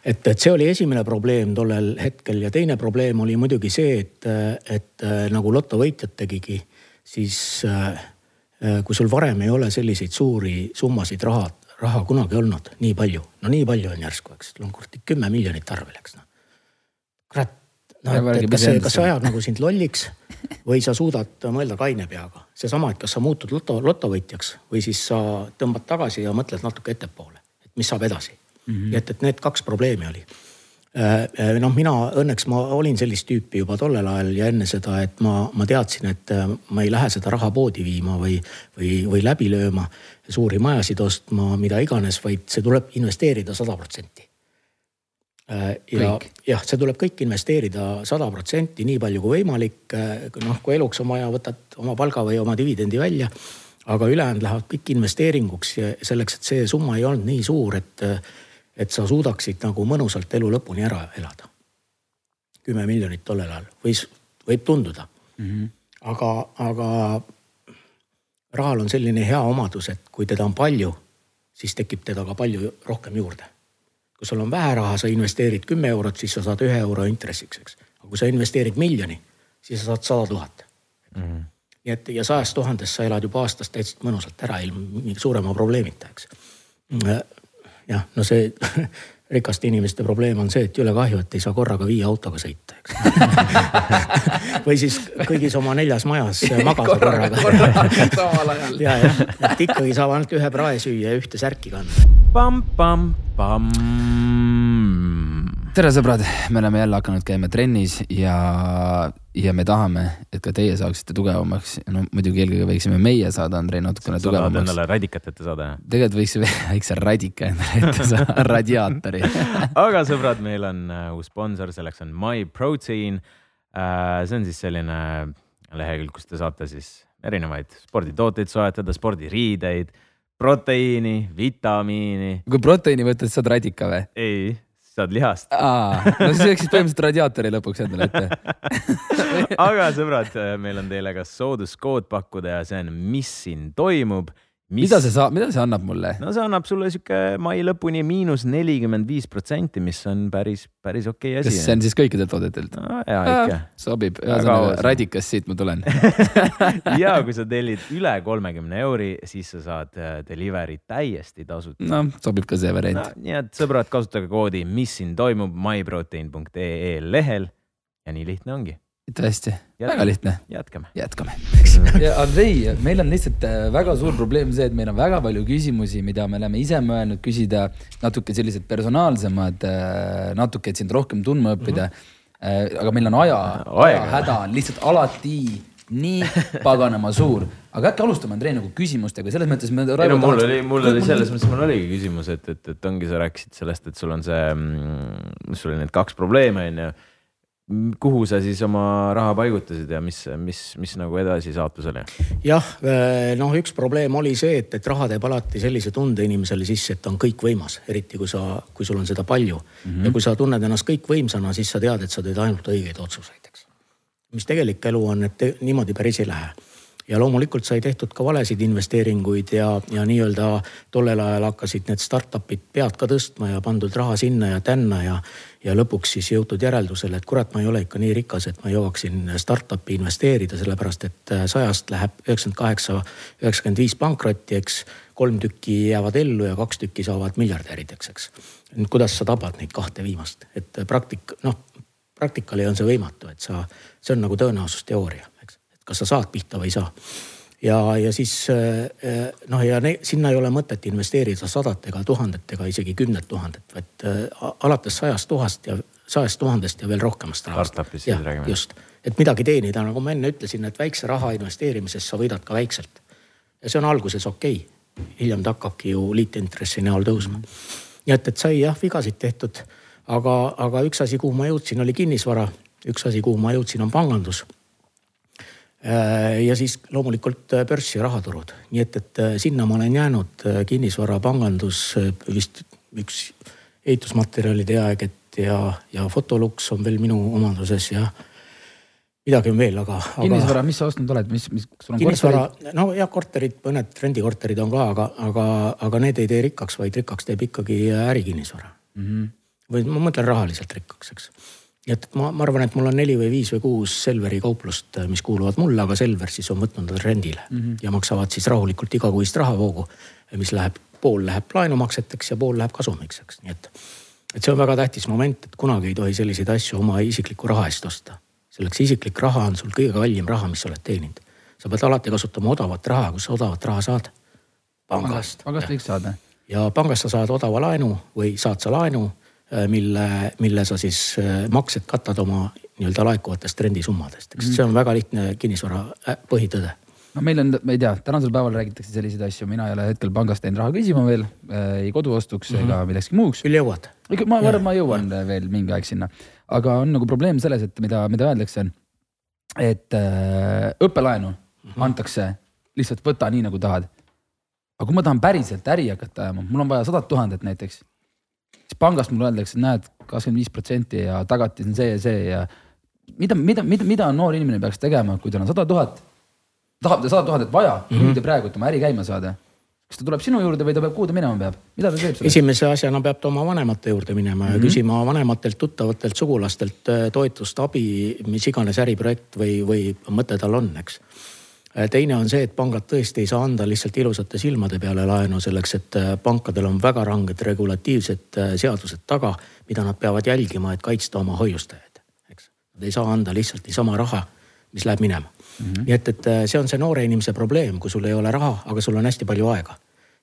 et, et see oli esimene probleem tollel hetkel ja teine probleem oli muidugi see, et, et äh, nagu lotovõitjad tegigi, siis äh, äh, kui sul varem ei ole selliseid suuri summasid raha, raha kunagi olnud nii palju, no nii palju on järsku, eks, sul on kuradi kümme miljonit arvel, eks noh. kurat, Aga et, et kas see, kas see ajab nagu sind lolliks või sa suudad mõelda kaine peaga. seesama, et kas sa muutud loto, lotovõitjaks või siis sa tõmbad tagasi ja mõtled natuke ettepoole, et mis saab edasi mm. -hmm. et, et need kaks probleemi oli. noh, mina õnneks ma olin sellist tüüpi juba tollel ajal ja enne seda, et ma, ma teadsin, et äh, ma ei lähe seda raha poodi viima või, või, või läbi lööma, suuri majasid ostma, mida iganes, vaid see tuleb investeerida sada protsenti. ja Kõik. jah, see tuleb kõik investeerida sada protsenti, nii palju kui võimalik. noh, kui eluks on vaja, võtad oma palga või oma dividendi välja. aga ülejäänud lähevad kõik investeeringuks ja selleks, et see summa ei olnud nii suur, et, et sa suudaksid nagu mõnusalt elu lõpuni ära elada. kümme miljonit tollel ajal võis, võib tunduda mm. -hmm. aga, aga rahal on selline hea omadus, et kui teda on palju, siis tekib teda ka palju rohkem juurde kui sul on vähe raha, sa investeerid kümme eurot, siis sa saad ühe euro intressiks, eks. aga kui sa investeerid miljoni, siis sa saad sada tuhat. nii et ja sajast tuhandest sa elad juba aastas täitsa mõnusalt ära ilma mingi suurema probleemita, eks. jah, no see [laughs] rikaste inimeste probleem on see, et jõle kahju, et ei saa korraga viie autoga sõita, eks. [laughs] või siis kõigis oma neljas majas [laughs] magada korraga. samal ajal. ja, jah, et ikkagi saab ainult ühe prae süüa ja ühte särki kanda pamm-pamm-pamm. tere, sõbrad, me oleme jälle hakanud käima trennis ja, ja me tahame, et ka teie saaksite tugevamaks. no muidugi eelkõige võiksime meie saada, Andrei, natukene sa tahad tugevamaks. endale radikat ette saada, jah? tegelikult võiks [laughs] väikse radika endale ette saada, [laughs] radiaatori. [laughs] aga sõbrad, meil on äh, uus sponsor, selleks on MyProtein. see on siis selline lehekülg, kus te saate siis erinevaid sporditooteid soetada, spordiriideid, proteiini, vitamiini. kui proteiini võtad, saad radika või? ei, saad lihast. no siis võiksid põhimõtteliselt radiaatori lõpuks endale ette. [laughs] aga sõbrad, meil on teile ka sooduskood pakkuda ja see on, mis siin toimub. Mida see saab, mida see annab mulle? no see annab sulle sihuke mai lõpuni miinus nelikümmend viis protsenti, mis on päris, päris okei okay asi. see on siis kõikidelt toodetelt no,? jaa, ikka. sobib, ühesõnaga radikas, siit ma tulen [laughs] ja kui sa tellid üle kolmekümne euri, siis sa saad äh, delivery täiesti tasuta. no sobib ka see variant no,. nii et sõbrad, kasutage koodi, mis siin toimub, myprotein.ee lehel ja nii lihtne ongi tõesti, väga lihtne. jätkame. jätkame. ja Andrei, meil on lihtsalt äh, väga suur probleem see, et meil on väga palju küsimusi, mida me oleme ise mõelnud küsida, natuke sellised personaalsemad, äh, natuke, et sind rohkem tundma õppida mm. -hmm. aga meil on aja, ajahäda on lihtsalt alati nii paganama suur, aga äkki alustame Andrei nagu küsimustega, selles mõttes ei no mul oli, mul oli selles mõttes, mul oligi küsimus, et, et, et ongi, sa rääkisid sellest, et sul on see, mm, sul oli need kaks probleemi on ju kuhu sa siis oma raha paigutasid ja mis, mis, mis nagu edasi saatus oli? jah, äh, noh, üks probleem oli see, et, et raha teeb alati sellise tunde inimesele sisse, et on kõikvõimas, eriti kui sa, kui sul on seda palju mm. -hmm. ja kui sa tunned ennast kõikvõimsana, siis sa tead, et sa teed ainult õigeid otsuseid, eks. mis tegelik elu on, et te, niimoodi päris ei lähe ja loomulikult sai tehtud ka valesid investeeringuid ja, ja nii-öelda tollel ajal hakkasid need startup'id pead ka tõstma ja pandud raha sinna ja tänna ja ja lõpuks siis jõutud järeldusele, et kurat, ma ei ole ikka nii rikas, et ma jõuaksin startup'i investeerida, sellepärast et äh, sajast läheb üheksakümmend kaheksa, üheksakümmend viis pankrotti, eks. kolm tükki jäävad ellu ja kaks tükki saavad miljardärideks, eks. nüüd kuidas sa tabad neid kahte viimast, et praktik-, noh praktikali on see võimatu, et sa, see on nagu tõenäosusteooria, kas sa saad pihta või ei saa ja, ja siis eh, noh, ja ne, sinna ei ole mõtet investeerida sadatega, tuhandetega, isegi kümnet tuhandet, vaid äh, alates sajast tuhast ja sajast tuhandest ja veel rohkemast rahast. Startup'ist siis räägime. just, et midagi teenida, nagu ma enne ütlesin, et väikse raha investeerimises sa võidad ka väikselt. ja see on alguses okei okay., hiljem ta hakkabki ju liitintressi näol tõusma nii et, et sai jah vigasid tehtud, aga, aga üks asi, kuhu ma jõudsin, oli kinnisvara, üks asi, kuhu ma jõudsin, on pangandus Äh, ja siis loomulikult äh, börs ja rahaturud, nii et, et äh, sinna ma olen jäänud, kinnisvara, pangandus, vist üks ehitusmaterjalide jaekett ja, ja fotoluks on veel minu omanduses ja midagi on veel, aga, aga.... kinnisvara, mis sa ostnud oled, mis, mis? kinnisvara, no jah, korterid, mõned rendikorterid on ka, aga, aga, aga need ei tee rikkaks, vaid rikkaks teeb ikkagi ärikinnisvara mm. -hmm. või ma mõtlen rahaliselt rikkaks, eks et ma, ma arvan, et mul on neli või viis või kuus Selveri kauplust, äh, mis kuuluvad mulle, aga Selver siis on võtnud nad rendile mm -hmm. ja maksavad siis rahulikult igakuist rahavoogu. mis läheb, pool läheb laenumakseteks ja pool läheb kasumiks, eks, nii et. et see on väga tähtis moment, et kunagi ei tohi selliseid asju oma isikliku raha eest osta. selleks isiklik raha on sul kõige kallim raha, mis sa oled teeninud. sa pead alati kasutama odavat raha, kust sa odavat raha saad? pangast. pangast võiks saada. ja pangast sa saad odava laenu või saad sa laenu mille, mille sa siis äh, maksed katad oma nii-öelda laekuvatest rendisummadest, eks mm. see on väga lihtne kinnisvara äh, põhitõde no meil on, ma ei tea, tänasel päeval räägitakse selliseid asju, mina ei ole hetkel pangast läinud raha küsima veel äh,, ei koduostuks mm -hmm. ega millekski muuks. küll jõuad. ma arvan, ma jõuan ja. veel mingi aeg sinna, aga on nagu probleem selles, et mida, mida öeldakse, et äh, õppelaenu mm -hmm. antakse lihtsalt võta nii nagu tahad. aga kui ma tahan päriselt äri hakata ajama, mul on vaja sadat tuhandet näiteks siis pangast mulle öeldakse, näed, kakskümmend viis protsenti ja tagatis on see ja see ja mida, mida, mida, mida noor inimene peaks tegema, kui tal on sada tuhat, tahab ta sada tuhandet vaja mm -hmm. nüüd ja praegu, oma äri käima saada kas ta tuleb sinu juurde või ta peab, kuhu ta minema peab, mida ta teeb? esimese asjana peab ta oma vanemate juurde minema ja mm -hmm. küsima vanematelt, tuttavatelt, sugulastelt äh, toetust, abi, mis iganes äriprojekt või, või mõte tal on, eks teine on see, et pangad tõesti ei saa anda lihtsalt ilusate silmade peale laenu selleks, et äh, pankadel on väga ranged regulatiivsed äh, seadused taga, mida nad peavad jälgima, et kaitsta oma hoiustajaid, eks. Nad ei saa anda lihtsalt niisama raha, mis läheb minema mm. -hmm. nii et, et see on see noore inimese probleem, kui sul ei ole raha, aga sul on hästi palju aega.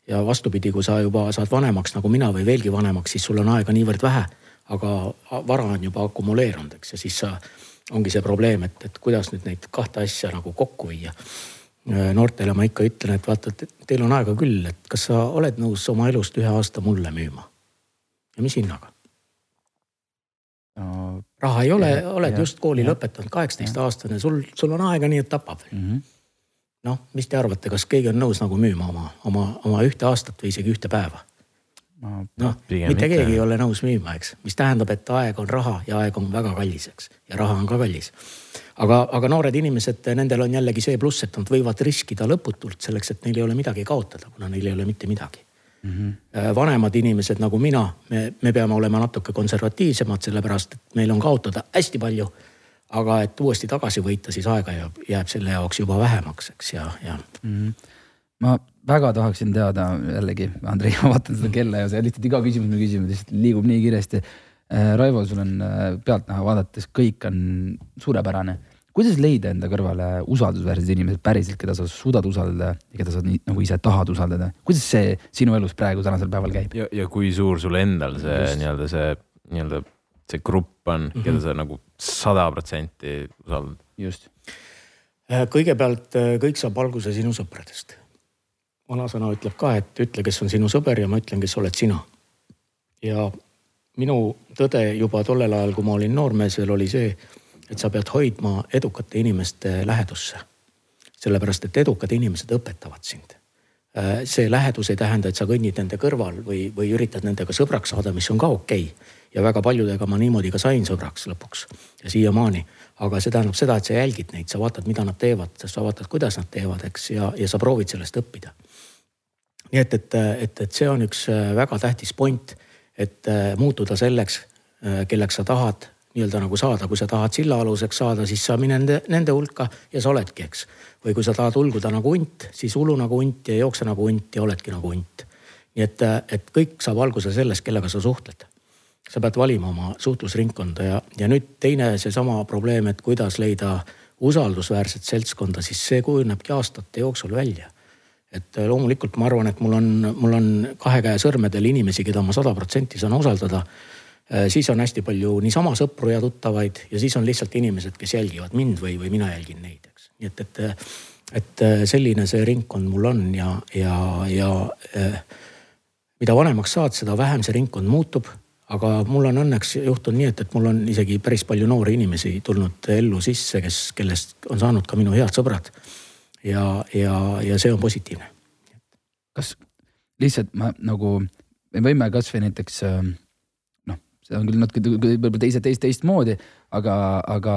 ja vastupidi, kui sa juba saad vanemaks nagu mina või veelgi vanemaks, siis sul on aega niivõrd vähe, aga vara on juba akumuleerunud, eks, ja siis sa ongi see probleem, et, et kuidas nüüd neid kahte asja nagu kokku viia. noortele ma ikka ütlen, et vaata, et teil on aega küll, et kas sa oled nõus oma elust ühe aasta mulle müüma? ja mis hinnaga no,? raha ei ole, oled ja, just kooli ja, lõpetanud, kaheksateist aastane, sul, sul on aega nii, et tapab veel mm -hmm.. noh, mis te arvate, kas keegi on nõus nagu müüma oma, oma, oma ühte aastat või isegi ühte päeva? Noh, mitte keegi ei ole nõus müüma, eks, mis tähendab, et aeg on raha ja aeg on väga kallis, eks, ja raha on ka kallis. aga, aga noored inimesed, nendel on jällegi see pluss, et nad võivad riskida lõputult selleks, et neil ei ole midagi kaotada, kuna neil ei ole mitte midagi mm. -hmm. vanemad inimesed nagu mina, me, me peame olema natuke konservatiivsemad, sellepärast et meil on kaotada hästi palju. aga et uuesti tagasi võita, siis aega jääb, jääb selle jaoks juba vähemaks, eks ja, ja mm. -hmm ma väga tahaksin teada jällegi, Andrei, [laughs] ma vaatan seda kella ja sa lihtsalt iga küsimus, me küsime, lihtsalt liigub nii kiiresti. Äh, Raivo, sul on äh, pealtnäha vaadates kõik on suurepärane. kuidas leida enda kõrvale usaldusväärsed inimesed päriselt, keda sa suudad usaldada ja keda sa nii nagu ise tahad usaldada? kuidas see sinu elus praegu tänasel päeval käib? ja, ja kui suur sul endal see nii-öelda see nii-öelda see grupp on mm, -hmm. keda sa nagu sada protsenti usaldad? just. Äh, kõigepealt kõik saab alguse sinu sõpradest vanasõna ütleb ka, et ütle, kes on sinu sõber ja ma ütlen, kes oled sina. ja minu tõde juba tollel ajal, kui ma olin noormees veel oli see, et sa pead hoidma edukate inimeste lähedusse. sellepärast, et edukad inimesed õpetavad sind. Äh, see lähedus ei tähenda, et sa kõnnid nende kõrval või, või üritad nendega sõbraks saada, mis on ka okei okay. ja väga paljudega ma niimoodi ka sain sõbraks lõpuks ja siiamaani aga see tähendab seda, et sa jälgid neid, sa vaatad, mida nad teevad, sa vaatad, kuidas nad teevad, eks, ja, ja sa proovid sellest õppida nii et, et, et, et see on üks äh, väga tähtis point, et äh, muutuda selleks, äh, kelleks sa tahad nii-öelda nagu saada, kui sa tahad sillaaluseks saada, siis sa mine nende, nende hulka ja sa oledki, eks. või kui sa tahad ulguda nagu hunt, siis ulu nagu hunt ja jookse nagu hunt ja oledki nagu hunt. nii et, et kõik saab alguse sellest, kellega sa suhtled. sa pead valima oma suhtlusringkonda ja, ja nüüd teine seesama probleem, et kuidas leida usaldusväärset seltskonda, siis see kujunebki aastate jooksul välja et äh, loomulikult ma arvan, et mul on, mul on kahe käe sõrmedel inimesi, keda ma sada protsenti saan usaldada. Äh, siis on hästi palju niisama sõpru ja tuttavaid ja siis on lihtsalt inimesed, kes jälgivad mind või, või mina jälgin neid, eks. nii et, et, et äh, selline see ringkond mul on ja, ja, ja mida vanemaks saad, seda vähem see ringkond muutub aga mul on õnneks juhtunud nii, et, et mul on isegi päris palju noori inimesi tulnud ellu sisse, kes, kellest on saanud ka minu head sõbrad ja, ja, ja see on positiivne. kas lihtsalt ma nagu, me võime kasvõi näiteks äh, noh, see on küll natuke võib-olla teise, teist, teistmoodi, aga, aga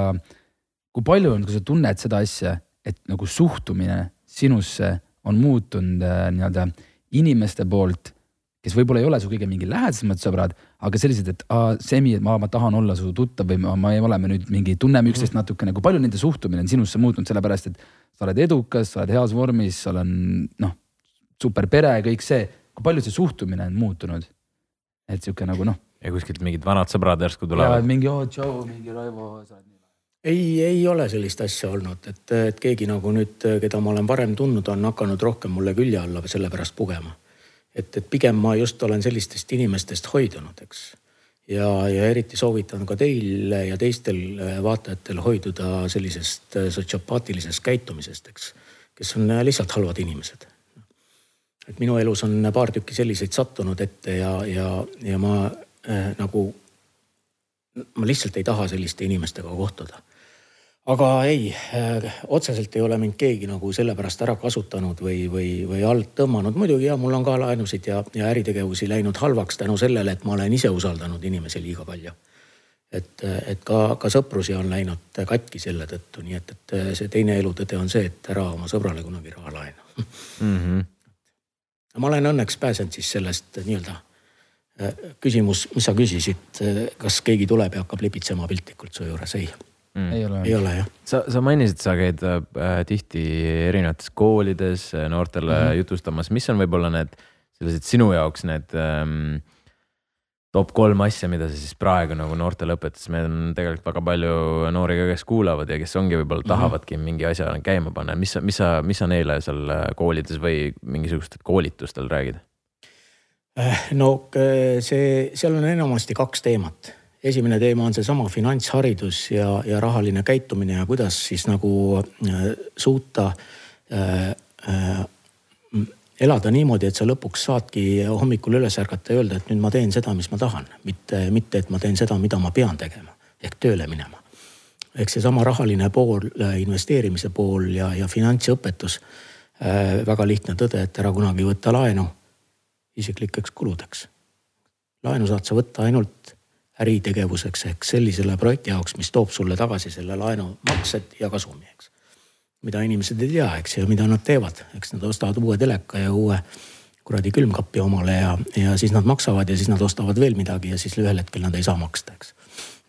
kui palju on, kui sa tunned seda asja, et nagu suhtumine sinusse on muutunud äh, nii-öelda inimeste poolt kes võib-olla ei ole su kõige mingi lähedasemad sõbrad, aga sellised, et aa, Semi, ma, ma tahan olla su tuttav või ma, me oleme nüüd mingi, tunneme üksteist mhm. natukene, kui palju nende suhtumine on sinusse muutunud, sellepärast et sa oled edukas, sa oled heas vormis, sul on noh, super pere, kõik see. kui palju see suhtumine on muutunud? et sihuke nagu noh. ja kuskilt mingid vanad sõbrad järsku tulevad. mingi oo oh,, tšau, mingi Raivo, sa oled nii ei, ei ole sellist asja olnud, et, et keegi nagu nüüd, keda ma olen varem tundnud, on hakanud rohkem mulle külje alla sellepärast pugema et, et pigem ma just olen sellistest inimestest hoidunud, eks. Ja, ja eriti soovitan ka teil ja teistel äh, vaatajatel hoiduda sellisest äh, sotsiopaatilisest käitumisest, eks. kes on äh, lihtsalt halvad inimesed. et minu elus on paar tükki selliseid sattunud ette ja, ja, ja ma äh, nagu, ma lihtsalt ei taha selliste inimestega kohtuda aga ei, äh, otseselt ei ole mind keegi nagu sellepärast ära kasutanud või, või, või alt tõmmanud. muidugi ja mul on ka laenusid ja, ja äritegevusi läinud halvaks tänu sellele, et ma olen ise usaldanud inimesi liiga palju. et, et ka, ka sõprusi on läinud katki selle tõttu, nii et, et see teine elutõde on see, et ära oma sõbrale kunagi raha laena mm. -hmm. [laughs] ma olen õnneks pääsenud siis sellest nii-öelda äh, küsimus, mis sa küsisid, kas keegi tuleb ja hakkab lipitsema piltlikult su juures, ei mm.? ei ole. ei ole jah. sa, sa mainisid, sa käid äh, tihti erinevates koolides äh, noortele mm -hmm. jutustamas, mis on võib-olla need sellised sinu jaoks need ähm, top kolm asja, mida sa siis praegu nagu noortele õpetad, sest meil on tegelikult väga palju noori ka, kes kuulavad ja kes ongi võib-olla mhm. tahavadki mingi asja käima panna, mis, mis sa, mis sa neile seal äh, koolides või mingisugustel koolitustel räägid? no see, seal on enamasti kaks teemat esimene teema on seesama finantsharidus ja, ja rahaline käitumine ja kuidas siis nagu äh, suuta äh, äh, elada niimoodi, et sa lõpuks saadki hommikul üles ärgata ja öelda, et nüüd ma teen seda, mis ma tahan, mitte, mitte et ma teen seda, mida ma pean tegema ehk tööle minema. ehk seesama rahaline pool, investeerimise pool ja, ja finantsõpetus äh,. väga lihtne tõde, et ära kunagi võta laenu isiklikeks kuludeks laenu saad sa võtta ainult äritegevuseks ehk sellisele projekti jaoks, mis toob sulle tagasi selle laenu maksed ja kasumi, eks. mida inimesed ei tea, eks ja mida nad teevad, eks nad ostavad uue teleka ja uue kuradi külmkapi omale ja, ja siis nad maksavad ja siis nad ostavad veel midagi ja siis ühel hetkel nad ei saa maksta, eks.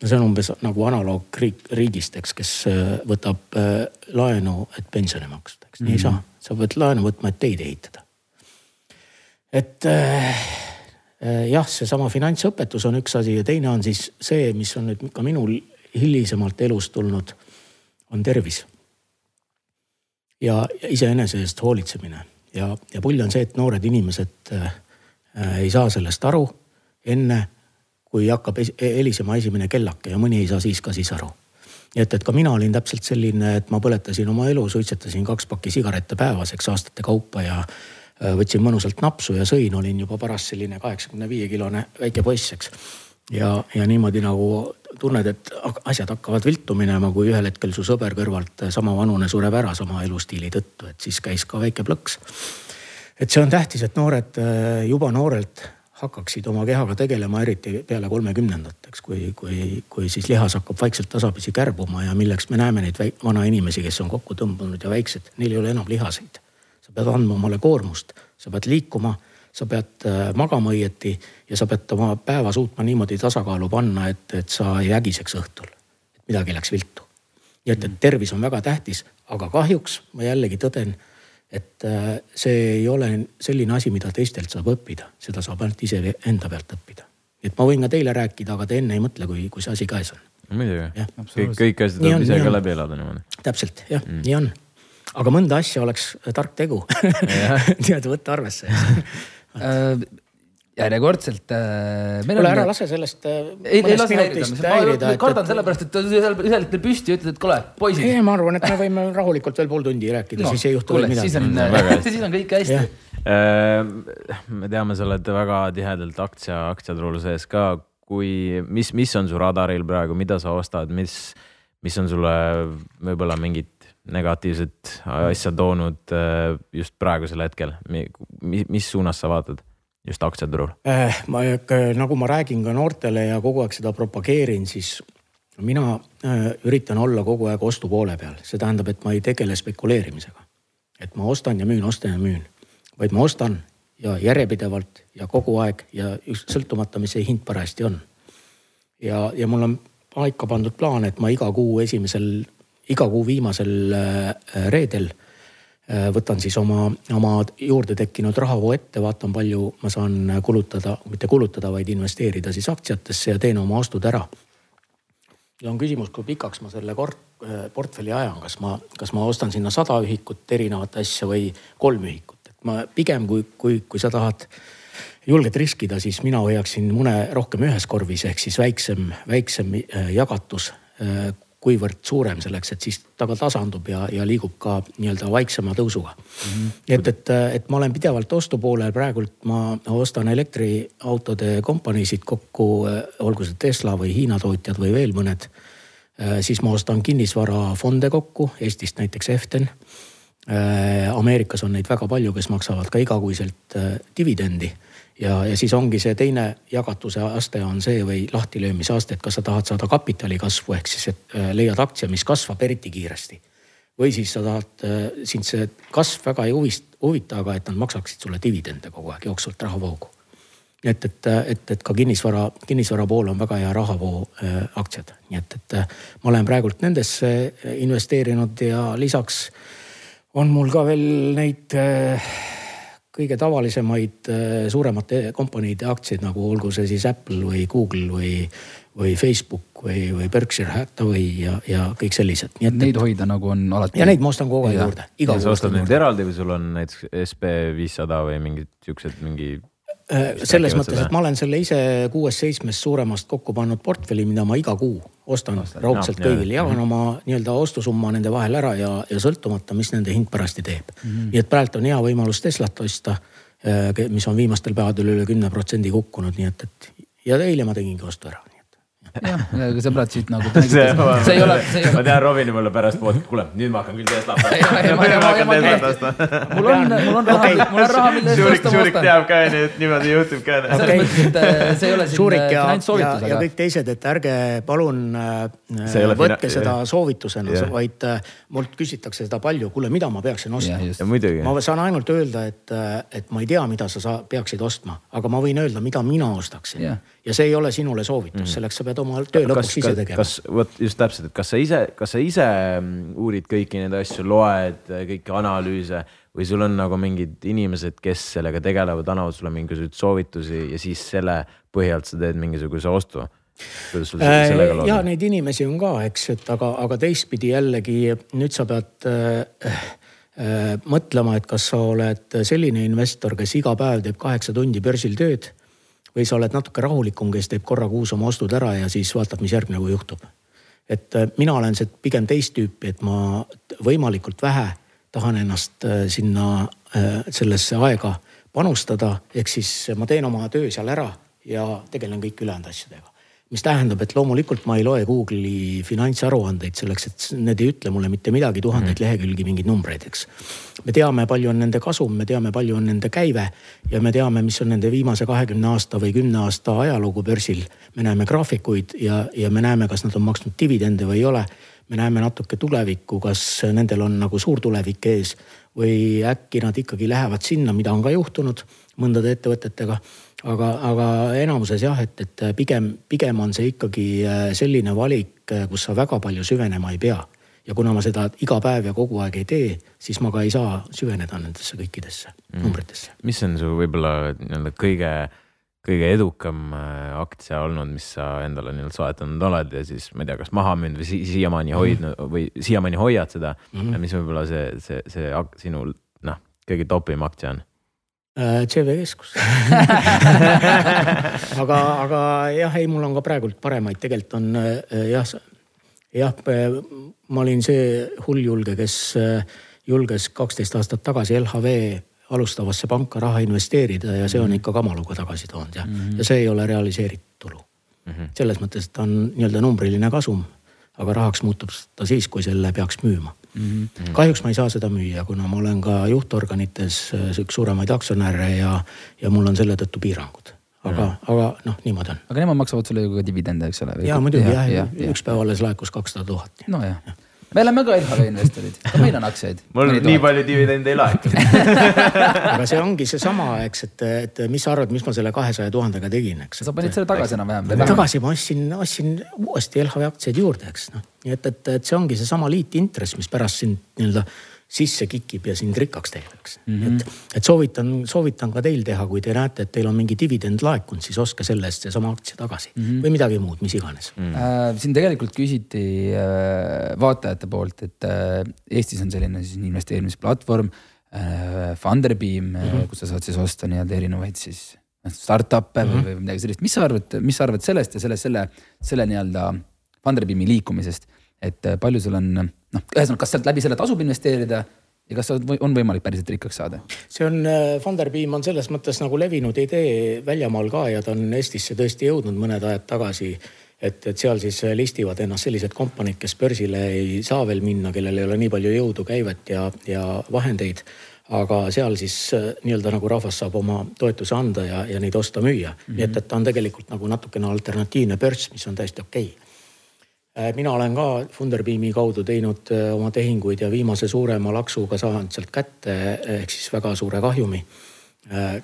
ja see on umbes nagu analoog riik, riigist, eks, kes äh, võtab äh, laenu, et pensione maksta, eks mm, -hmm. nii ei saa. sa pead laenu võtma, et teid ehitada. et äh, jah, seesama finantsõpetus on üks asi ja teine on siis see, mis on nüüd ka minul hilisemalt elus tulnud, on tervis. ja iseenese eest hoolitsemine ja, ja pull on see, et noored inimesed äh, äh, ei saa sellest aru enne, kui hakkab helisema esimene kellake ja mõni ei saa siis ka siis aru. nii et, et ka mina olin täpselt selline, et ma põletasin oma elu, suitsetasin kaks pakki sigarette päevas, eks aastate kaupa ja äh, võtsin mõnusalt napsu ja sõin, olin juba paras selline kaheksakümne viie kilone väike poiss, eks. ja, ja niimoodi nagu tunned, et asjad hakkavad viltu minema, kui ühel hetkel su sõber kõrvalt sama vanune sureb ära sama elustiili tõttu, et siis käis ka väike plõks. et see on tähtis, et noored äh, juba noorelt hakkaksid oma kehaga tegelema, eriti peale kolmekümnendat, eks, kui, kui, kui siis lihas hakkab vaikselt tasapisi kärbuma ja milleks me näeme neid vanainimesi, kes on kokku tõmbunud ja väiksed, neil ei ole enam lihaseid. Sa pead andma omale koormust, sa pead liikuma sa pead äh, magama õieti ja sa pead oma päeva suutma niimoodi tasakaalu panna, et, et sa ei ägiseks õhtul. et midagi läks viltu. nii et, et tervis on väga tähtis, aga kahjuks ma jällegi tõden, et äh, see ei ole selline asi, mida teistelt saab õppida, seda saab ainult ise enda pealt õppida. et ma võin ka teile rääkida, aga te enne ei mõtle, kui, kui see asi käes on. muidugi, kõik, kõik asjad tuleb ise ka läbi elada niimoodi. täpselt jah mm., nii on aga mõnda asja oleks tark tegu nii-öelda [laughs] võtta arvesse [laughs] Äh, järjekordselt äh,. kuule ära lase sellest. Äh, ei, ei lase häirida, ma kardan sellepärast, et ta ühel hetkel püsti ütled, et kuule, poisid. ei, ma arvan, et me võime [laughs] rahulikult veel pool tundi rääkida no,, siis ei juhtu veel midagi. siis on, siis on kõik hästi. Äh, me teame, sa oled väga tihedalt aktsia, aktsiaturul sees ka. kui, mis, mis on su radaril praegu, mida sa ostad, mis, mis on sulle võib-olla mingid negatiivset asja toonud äh, just praegusel hetkel, mis suunas sa vaatad? just aktsiaturul äh,? ma, nagu ma räägin ka noortele ja kogu aeg seda propageerin, siis mina äh, üritan olla kogu aeg ostupoole peal, see tähendab, et ma ei tegele spekuleerimisega. et ma ostan ja müün, ostan ja müün, vaid ma ostan ja järjepidevalt ja kogu aeg ja sõltumata, mis see hind parajasti on. ja, ja mul on paika pandud plaan, et ma iga kuu esimesel iga kuu viimasel äh, reedel äh, võtan siis oma, oma juurde tekkinud rahavoo ette, vaatan, palju ma saan kulutada, mitte kulutada, vaid investeerida siis aktsiatesse ja teen oma ostud ära. ja on küsimus, kui pikaks ma selle kort-, äh, portfelli ajan, kas ma, kas ma ostan sinna sada ühikut erinevat asja või kolm ühikut, et ma pigem kui, kui, kui sa tahad julged riskida, siis mina hoiaksin mune rohkem ühes korvis ehk siis väiksem, väiksem jagatus kuivõrd suurem selleks, et siis ta ka tasandub ja, ja liigub ka nii-öelda vaiksema tõusuga mm. -hmm. et, et, et ma olen pidevalt ostupoolel, praegult ma ostan elektriautode kompaniisid kokku, olgu see Tesla või Hiina tootjad või veel mõned. siis ma ostan kinnisvarafonde kokku, Eestist näiteks Eften. Ameerikas on neid väga palju, kes maksavad ka igakuiselt dividendi ja, ja siis ongi see teine jagatuse aste on see või lahtilöömise aste, et kas sa tahad saada kapitali kasvu ehk siis, et äh, leiad aktsia, mis kasvab eriti kiiresti. või siis sa tahad, äh, sind see kasv väga ei huvist, huvita, aga et nad maksaksid sulle dividende kogu aeg jooksvalt rahavoogu. et, et, et, et ka kinnisvara, kinnisvara pool on väga hea rahavoo äh, aktsiad, nii et, et äh, ma olen praegult nendesse investeerinud ja lisaks on mul ka veel neid äh, kõige tavalisemaid äh, suuremate kompaniide aktsiaid, nagu olgu see siis Apple või Google või, või Facebook või, või Berkshire Hathaway ja, ja kõik sellised. nii et neid hoida nagu on alati. ja neid ma ostan kogu aeg juurde. ja sa ostad neid eraldi või sul on näiteks SB viissada või mingid siuksed mingi Äh, selles mõttes, et ma olen selle ise kuuest-seitsmest suuremast kokku pannud portfelli, mida ma iga kuu ostan raudselt no, kõigile, jagan oma nii-öelda ostusumma nende vahel ära ja, ja sõltumata, mis nende hind parajasti teeb mm. -hmm. nii et praegu on hea võimalus Teslat osta, äh, mis on viimastel päevadel üle kümne protsendi kukkunud, nii et, et ja eile ma tegingi ostu ära, jah, sõbrad siit nagu. [laughs] see, see ei ole, see ei ma ole. tean Robini mulle pärast poodi, kuule nüüd ma hakkan küll teest lappa ma- ma ma- ma- mul on, mul on raha, mul on raha, mille eest Suurik, osta, ma Suurik ostan. teab ka onju, et niimoodi juhtub ka. selles mõttes, et äh, see ei ole siin Suurik ja, finantssoovitus, ja aga kõik teised, et ärge palun äh, võtke seda soovitusena vaid äh, mult küsitakse seda palju, kuule, mida ma peaksin ostma. just ja. muidugi. ma saan ainult öelda, et, et ma ei tea, mida sa saa, peaksid ostma, aga ma võin öelda, mida mina ostaksin. Ja see ei ole sinule soovitus mm, -hmm. selleks sa pead oma töö lõpuks ise tegema. kas, vot just täpselt, et kas sa ise, kas sa ise mm, uurid kõiki neid asju, loed äh, kõiki analüüse või sul on nagu mingid inimesed, kes sellega tegelevad, annavad sulle mingisuguseid soovitusi ja siis selle põhjalt sa teed mingisuguse ostu? kuidas sul se- sellega lood ja on? neid inimesi on ka, eks, et aga, aga teistpidi jällegi nüüd sa pead äh, äh, mõtlema, et kas sa oled selline investor, kes iga päev teeb kaheksa tundi börsil tööd või sa oled natuke rahulikum, kes teeb korra kuus oma ostud ära ja siis vaatab, mis järgmine kuu juhtub. et äh, mina olen see pigem teist tüüpi, et ma võimalikult vähe tahan ennast äh, sinna äh, sellesse aega panustada, ehk siis ma teen oma töö seal ära ja tegelen kõik ülejäänud asjadega mis tähendab, et loomulikult ma ei loe Google'i finantsaruandeid selleks, et need ei ütle mulle mitte midagi, tuhandeid mm. lehekülgi mingeid numbreid, eks. me teame, palju on nende kasum, me teame, palju on nende käive ja me teame, mis on nende viimase kahekümne aasta või kümne aasta ajalugu börsil. me näeme graafikuid ja, ja me näeme, kas nad on maksnud dividende või ei ole. me näeme natuke tulevikku, kas nendel on nagu suur tulevik ees või äkki nad ikkagi lähevad sinna, mida on ka juhtunud mõndade ettevõtetega aga, aga enamuses jah, et, et pigem, pigem on see ikkagi äh, selline valik, kus sa väga palju süvenema ei pea. ja kuna ma seda iga päev ja kogu aeg ei tee, siis ma ka ei saa süveneda nendesse kõikidesse mm. numbritesse. mis on su võib-olla nii-öelda kõige, kõige edukam äh, aktsia olnud, mis sa endale nii-öelda soetanud oled ja siis ma ei tea, kas maha müünud või si siiamaani hoidnud või siiamaani hoiad seda mm. -hmm. mis võib-olla see, see, see sinu noh, kõige topim aktsia on? Äh, CV keskus [laughs] aga, aga jah, ei, mul on ka praegult paremaid, tegelikult on äh, jah, jah, ma olin see hulljulge, kes äh, julges kaksteist aastat tagasi LHV alustavasse panka raha investeerida ja see on ikka kamaluga tagasi toonud ja mm, -hmm. ja see ei ole realiseeritud tulu mm. -hmm. selles mõttes, et ta on nii-öelda numbriline kasum, aga rahaks muutub ta siis, kui selle peaks müüma mm. -hmm. kahjuks ma ei saa seda müüa, kuna ma olen ka juhtorganites äh, üks suuremaid aktsionäre ja, ja mul on selle tõttu piirangud. aga mm, -hmm. aga noh, niimoodi on. aga nemad maksavad sulle ju ka dividende, eks ole? ja muidugi jah ja,, üks päev alles laekus kakssada tuhat. nojah, me oleme ka LHV investorid, ka meil on aktsiaid. mul nii palju dividende ei laeku. [laughs] aga see ongi seesama, eks, et, et mis sa arvad, mis ma selle kahesaja tuhandega tegin, eks. sa panid selle tagasi enam-vähem. tagasi ma ostsin, ostsin uuesti LHV aktsiaid juurde, eks noh. nii et, et, et see ongi seesama liitintress, mis pärast sind nii-öelda sisse kikib ja sind rikkaks teeb, eks mm. -hmm. et, et soovitan, soovitan ka teil teha, kui te näete, et teil on mingi dividend laekunud, siis ostke selle eest seesama aktsia tagasi mm -hmm. või midagi muud, mis iganes mm. Äh, siin tegelikult küsiti äh, vaatajate poolt, et äh, Eestis on selline siis investeerimisplatvorm äh, Funderbeam mm, -hmm. kus sa saad siis osta nii-öelda erinevaid siis noh, startup'e mm -hmm. või, või midagi sellist, mis sa arvad, mis sa arvad sellest ja selle, selle, selle nii-öelda Funderbeami liikumisest, et äh, palju sul on noh, ühesõnaga, kas sealt läbi selle tasub investeerida ja kas on võimalik päriselt rikkaks saada? see on, Funderbeam on selles mõttes nagu levinud idee väljamaal ka ja ta on Eestisse tõesti jõudnud mõned ajad tagasi. et, et seal siis listivad ennast sellised kompaniid, kes börsile ei saa veel minna, kellel ei ole nii palju jõudu, käivet ja, ja vahendeid. aga seal siis äh, nii-öelda nagu rahvas saab oma toetuse anda ja, ja neid osta-müüa mm. -hmm. nii et, et ta on tegelikult nagu natukene alternatiivne börs, mis on täiesti okei okay mina olen ka Funderbeami kaudu teinud äh, oma tehinguid ja viimase suurema laksuga saanud sealt kätte ehk siis väga suure kahjumi.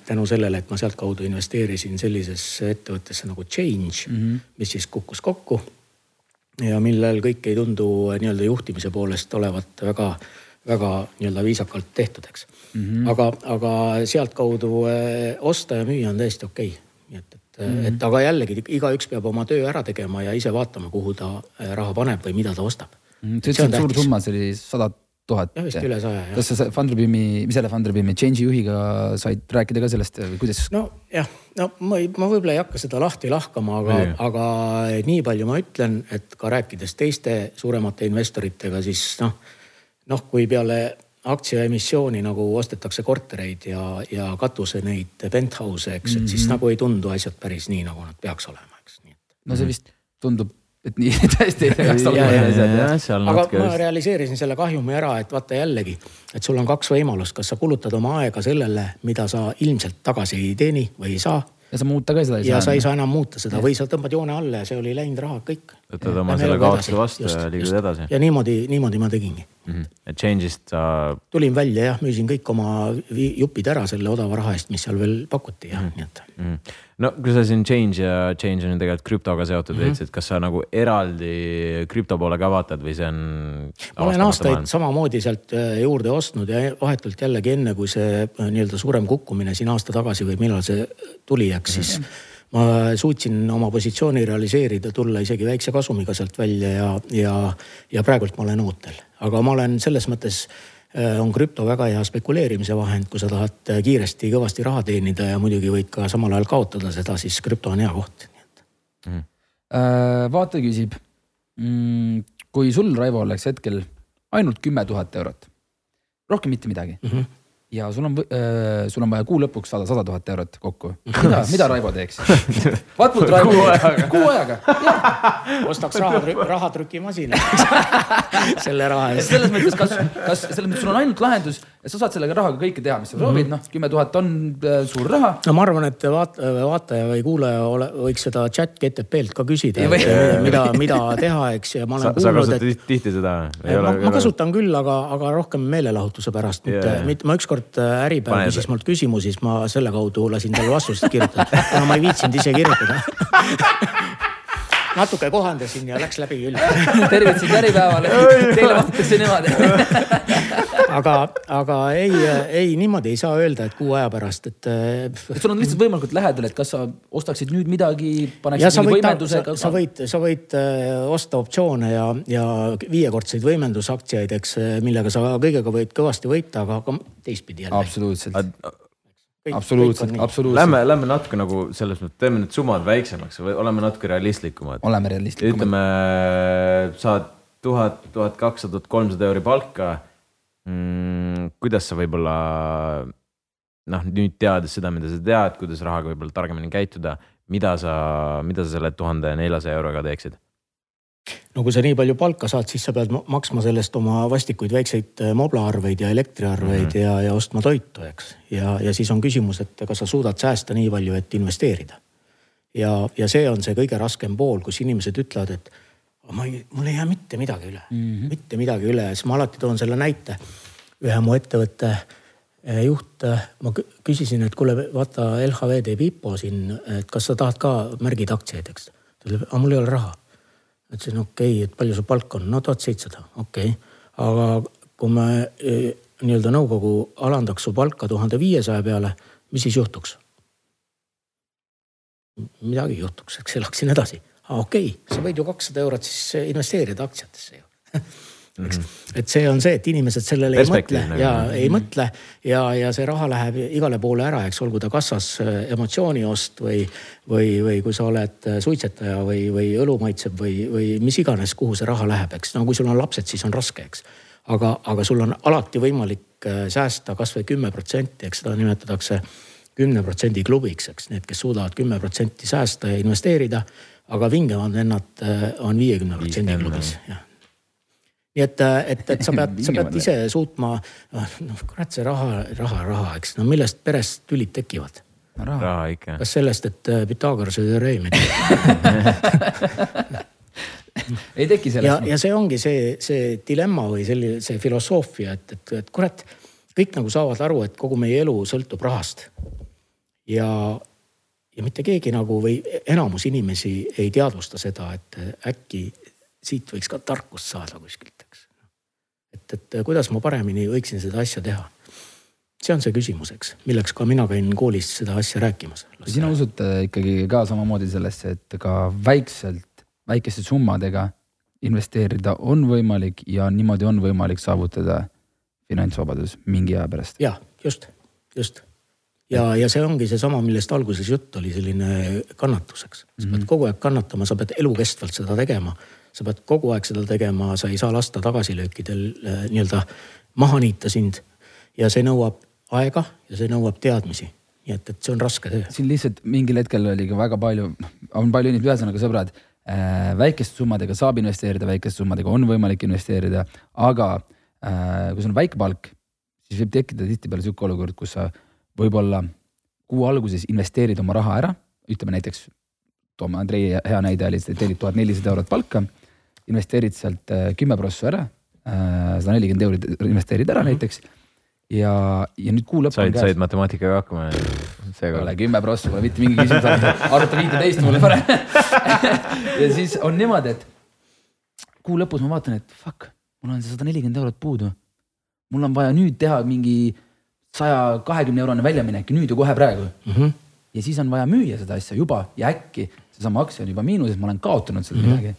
tänu sellele, et ma sealtkaudu investeerisin sellisesse ettevõttesse nagu Change mm, -hmm. mis siis kukkus kokku. ja millel kõik ei tundu nii-öelda juhtimise poolest olevat väga, väga nii-öelda viisakalt tehtud, eks mm. -hmm. aga, aga sealtkaudu äh, osta ja müüa on täiesti okei okay. mm, -hmm. et aga jällegi igaüks peab oma töö ära tegema ja ise vaatama, kuhu ta äh, raha paneb või mida ta ostab. sa ütlesid, et suur summa, see oli sada tuhat. jah, vist üle saja kas sa Funderbeami, mis selle Funderbeami change'i juhiga said rääkida ka sellest või kuidas? nojah, no ma ei, ma võib-olla ei hakka seda lahti lahkama, aga aga nii palju ma ütlen, et ka rääkides teiste suuremate investoritega, siis noh, noh, kui peale aktsiaemissiooni nagu ostetakse kortereid ja, ja katuseneid penthouse'e, eks, et siis nagu ei tundu asjad päris nii, nagu nad peaks olema, eks, nii et. no see vist tundub, et nii [laughs] tõesti ei peaks Ja, olema ja, aga ma realiseerisin selle kahjumi ära, et vaata jällegi, et sul on kaks võimalust, kas sa kulutad oma aega sellele, mida sa ilmselt tagasi ei teeni või ei saa. ja sa muuta ka seda ei ja saa. sa ei saa enam muuta seda või sa tõmbad joone alla ja see oli läinud raha kõik. võtad oma selle kaotuse vastu ja liigud edasi. ja niimoodi, niimoodi ma tegingi. Et change'ist sa, tulin välja jah, müüsin kõik oma jupid ära selle odava raha eest, mis seal veel pakuti ja nii et. no kui sa siin change ja change on ju tegelikult krüptoga seotud Mhm. veits, et kas sa nagu eraldi krüpto poole ka vaatad või see on? ma olen aastaid samamoodi sealt äh, juurde ostnud ja vahetult jällegi enne, kui see äh, nii-öelda suurem kukkumine siin aasta tagasi või millal see tuli, eks siis ma suutsin oma positsiooni realiseerida, tulla isegi väikse kasumiga sealt välja ja, ja, ja praegult ma olen ootel, aga ma olen selles mõttes äh, on krüpto väga hea spekuleerimise vahend, kui sa tahad äh, kiiresti kõvasti raha teenida ja muidugi võid ka samal ajal kaotada seda, siis krüpto on hea koht. Äh, vaataja küsib. kui sul, Raivo, oleks hetkel ainult kümme tuhat eurot, rohkem mitte midagi mm. -hmm. Ja sul on, sul on vaja kuu lõpuks saada sada tuhat eurot kokku. [laughs] mida, mida Raivo teeks? Vatmut Raivo. kuu ajaga. kuu ajaga, ostaks rahatrü-, rahatrükimasina [laughs] selle raha eest. selles mõttes, kas, kas selles mõttes sul on ainult lahendus, sa saad sellega rahaga kõike teha, mis sa soovid, noh, kümme tuhat on äh, suur raha. no ma arvan, et vaat-, vaataja või kuulaja ole, võiks seda chat GTP-lt ka küsida Ei või-, mida, mida teha, eks, ja ma sa, olen sa kuulnud, kasutad et tihti- seda? ma, ma kasutan küll, aga, aga rohkem meelelahutuse pärast, mitte yeah., mitte, ma ükskord äh, Äripäev küsis mult küsimusi, siis ma selle kaudu lasin talle vastused kirjutada, kuna ma ei viitsinud ise kirjutada. natuke kohandasin ja läks läbi küll. tervitused Äripäevale, teile vastatakse niimoodi. [laughs] aga, aga ei, ei niimoodi ei saa öelda, et kuu aja pärast, et äh, et sul on lihtsalt võimalikult lähedal, et kas sa ostaksid nüüd midagi, paneksid sa mingi võimendusega sa. võid, sa võid äh, osta optsioone ja, ja viiekordseid võimendusaktsiaid, eks, millega sa kõigega võid kõvasti võita, aga ka teistpidi jälle. absoluutselt, absoluutselt, absoluutselt. Lähme, lähme natuke nagu selles mõttes, teeme need summad väiksemaks, oleme natuke realistlikumad. oleme realistlikumad. ütleme, saad tuhat, tuhat kakssada, tuhat kolmsada euri palka mm,. kuidas sa võib-olla noh, nüüd teades seda, mida sa tead, kuidas rahaga võib-olla targemini käituda, mida sa, mida sa selle tuhande neljasaja euroga teeksid? no kui sa nii palju palka saad, siis sa pead ma- maksma sellest oma vastikuid väikseid äh, moblaarveid ja elektriarveid mm -hmm. ja, ja ostma toitu, eks. ja, ja siis on küsimus, et kas sa suudad säästa nii palju, et investeerida. ja, ja see on see kõige raskem pool, kus inimesed ütlevad, et "Aga ma ei, mul ei jää mitte midagi üle mm, -hmm. mitte midagi üle, siis ma alati toon selle näite. ühe mu ettevõtte eh, juht, ma kü- küsisin, et kuule, vaata LHV teeb IPO siin, et kas sa tahad ka märgid aktsiaid, eks. ta ütleb, aga mul ei ole raha ütlesin okei okay,, et palju su palk on, no tuhat seitsesada, okei okay.. aga kui me eh, nii-öelda nõukogu alandaks su palka tuhande viiesaja peale, mis siis juhtuks? midagi ei juhtuks, eks elaksin edasi. Okei okay,, sa võid ju kakssada eurot siis investeerida aktsiatesse ju. [laughs] eks, et see on see, et inimesed sellele ei mõtle ja ei mõtle ja, ja see raha läheb igale poole ära, eks olgu ta kassas äh, emotsiooniost või, või, või kui sa oled äh, suitsetaja või, või õlu maitseb või, või mis iganes, kuhu see raha läheb, eks no kui sul on lapsed, siis on raske, eks. aga, aga sul on alati võimalik säästa kasvõi kümme protsenti, eks seda nimetatakse kümne protsendi klubiks, eks need, kes suudavad kümme protsenti säästa ja investeerida. Aga vingemad vennad äh, on viiekümne protsendi 50, klubis, jah nii et, et, et sa pead, sa pead ise suutma, noh kurat, see raha, raha, raha, eks no millest perest tülid tekivad? raha, raha ikka. kas sellest, et äh, Pythagorase teoreem [laughs] ei teki? teki ja, sellest. ja see ongi see, see dilemma või selline, see filosoofia, et, et, et kurat, kõik nagu saavad aru, et kogu meie elu sõltub rahast. ja, ja mitte keegi nagu või enamus inimesi ei teadvusta seda, et äkki siit võiks ka tarkust saada kuskilt, eks. et, et kuidas ma paremini võiksin seda asja teha. see on see küsimus, eks, milleks ka mina käin koolis seda asja rääkimas. sina usud äh, ikkagi ka samamoodi sellesse, et ka väikselt, väikeste summadega investeerida on võimalik ja niimoodi on võimalik saavutada finantsvabadus mingi aja pärast. ja just, just ja, ja see ongi seesama, millest alguses jutt oli, selline kannatus, eks. sa pead kogu aeg kannatama, sa pead elukestvalt seda tegema. sa pead kogu aeg seda tegema, sa ei saa lasta tagasilöökidel äh, nii-öelda maha niita sind. ja see nõuab aega ja see nõuab teadmisi. nii et, et see on raske töö. siin lihtsalt mingil hetkel oli ka väga palju, on palju inimesi, ühesõnaga sõbrad, äh, väikeste summadega saab investeerida, väikeste summadega on võimalik investeerida, aga äh, kui sul on väike palk, siis võib tekkida tihtipeale sihuke olukord, kus sa võib-olla kuu alguses investeerid oma raha ära, ütleme näiteks, toome Andrei hea näide oli, et teenid tuhat nelisada eurot palka, investeerid sealt äh, kümme prossu ära, sada nelikümmend eurot investeerid ära mm -hmm. näiteks ja, ja nüüd kuu lõpp said, said matemaatikaga hakkama? ole kümme prossa, pole mitte mingi küsimus arvuta viiteist mulle parem [laughs] ja siis on niimoodi, et kuu lõpus ma vaatan, et fuck, mul on see sada nelikümmend eurot puudu. mul on vaja nüüd teha mingi saja kahekümne eurone väljaminek nüüd ja kohe praegu mm. -hmm. ja siis on vaja müüa seda asja juba ja äkki seesama aktsia on juba miinuses, ma olen kaotanud sealt mm -hmm. midagi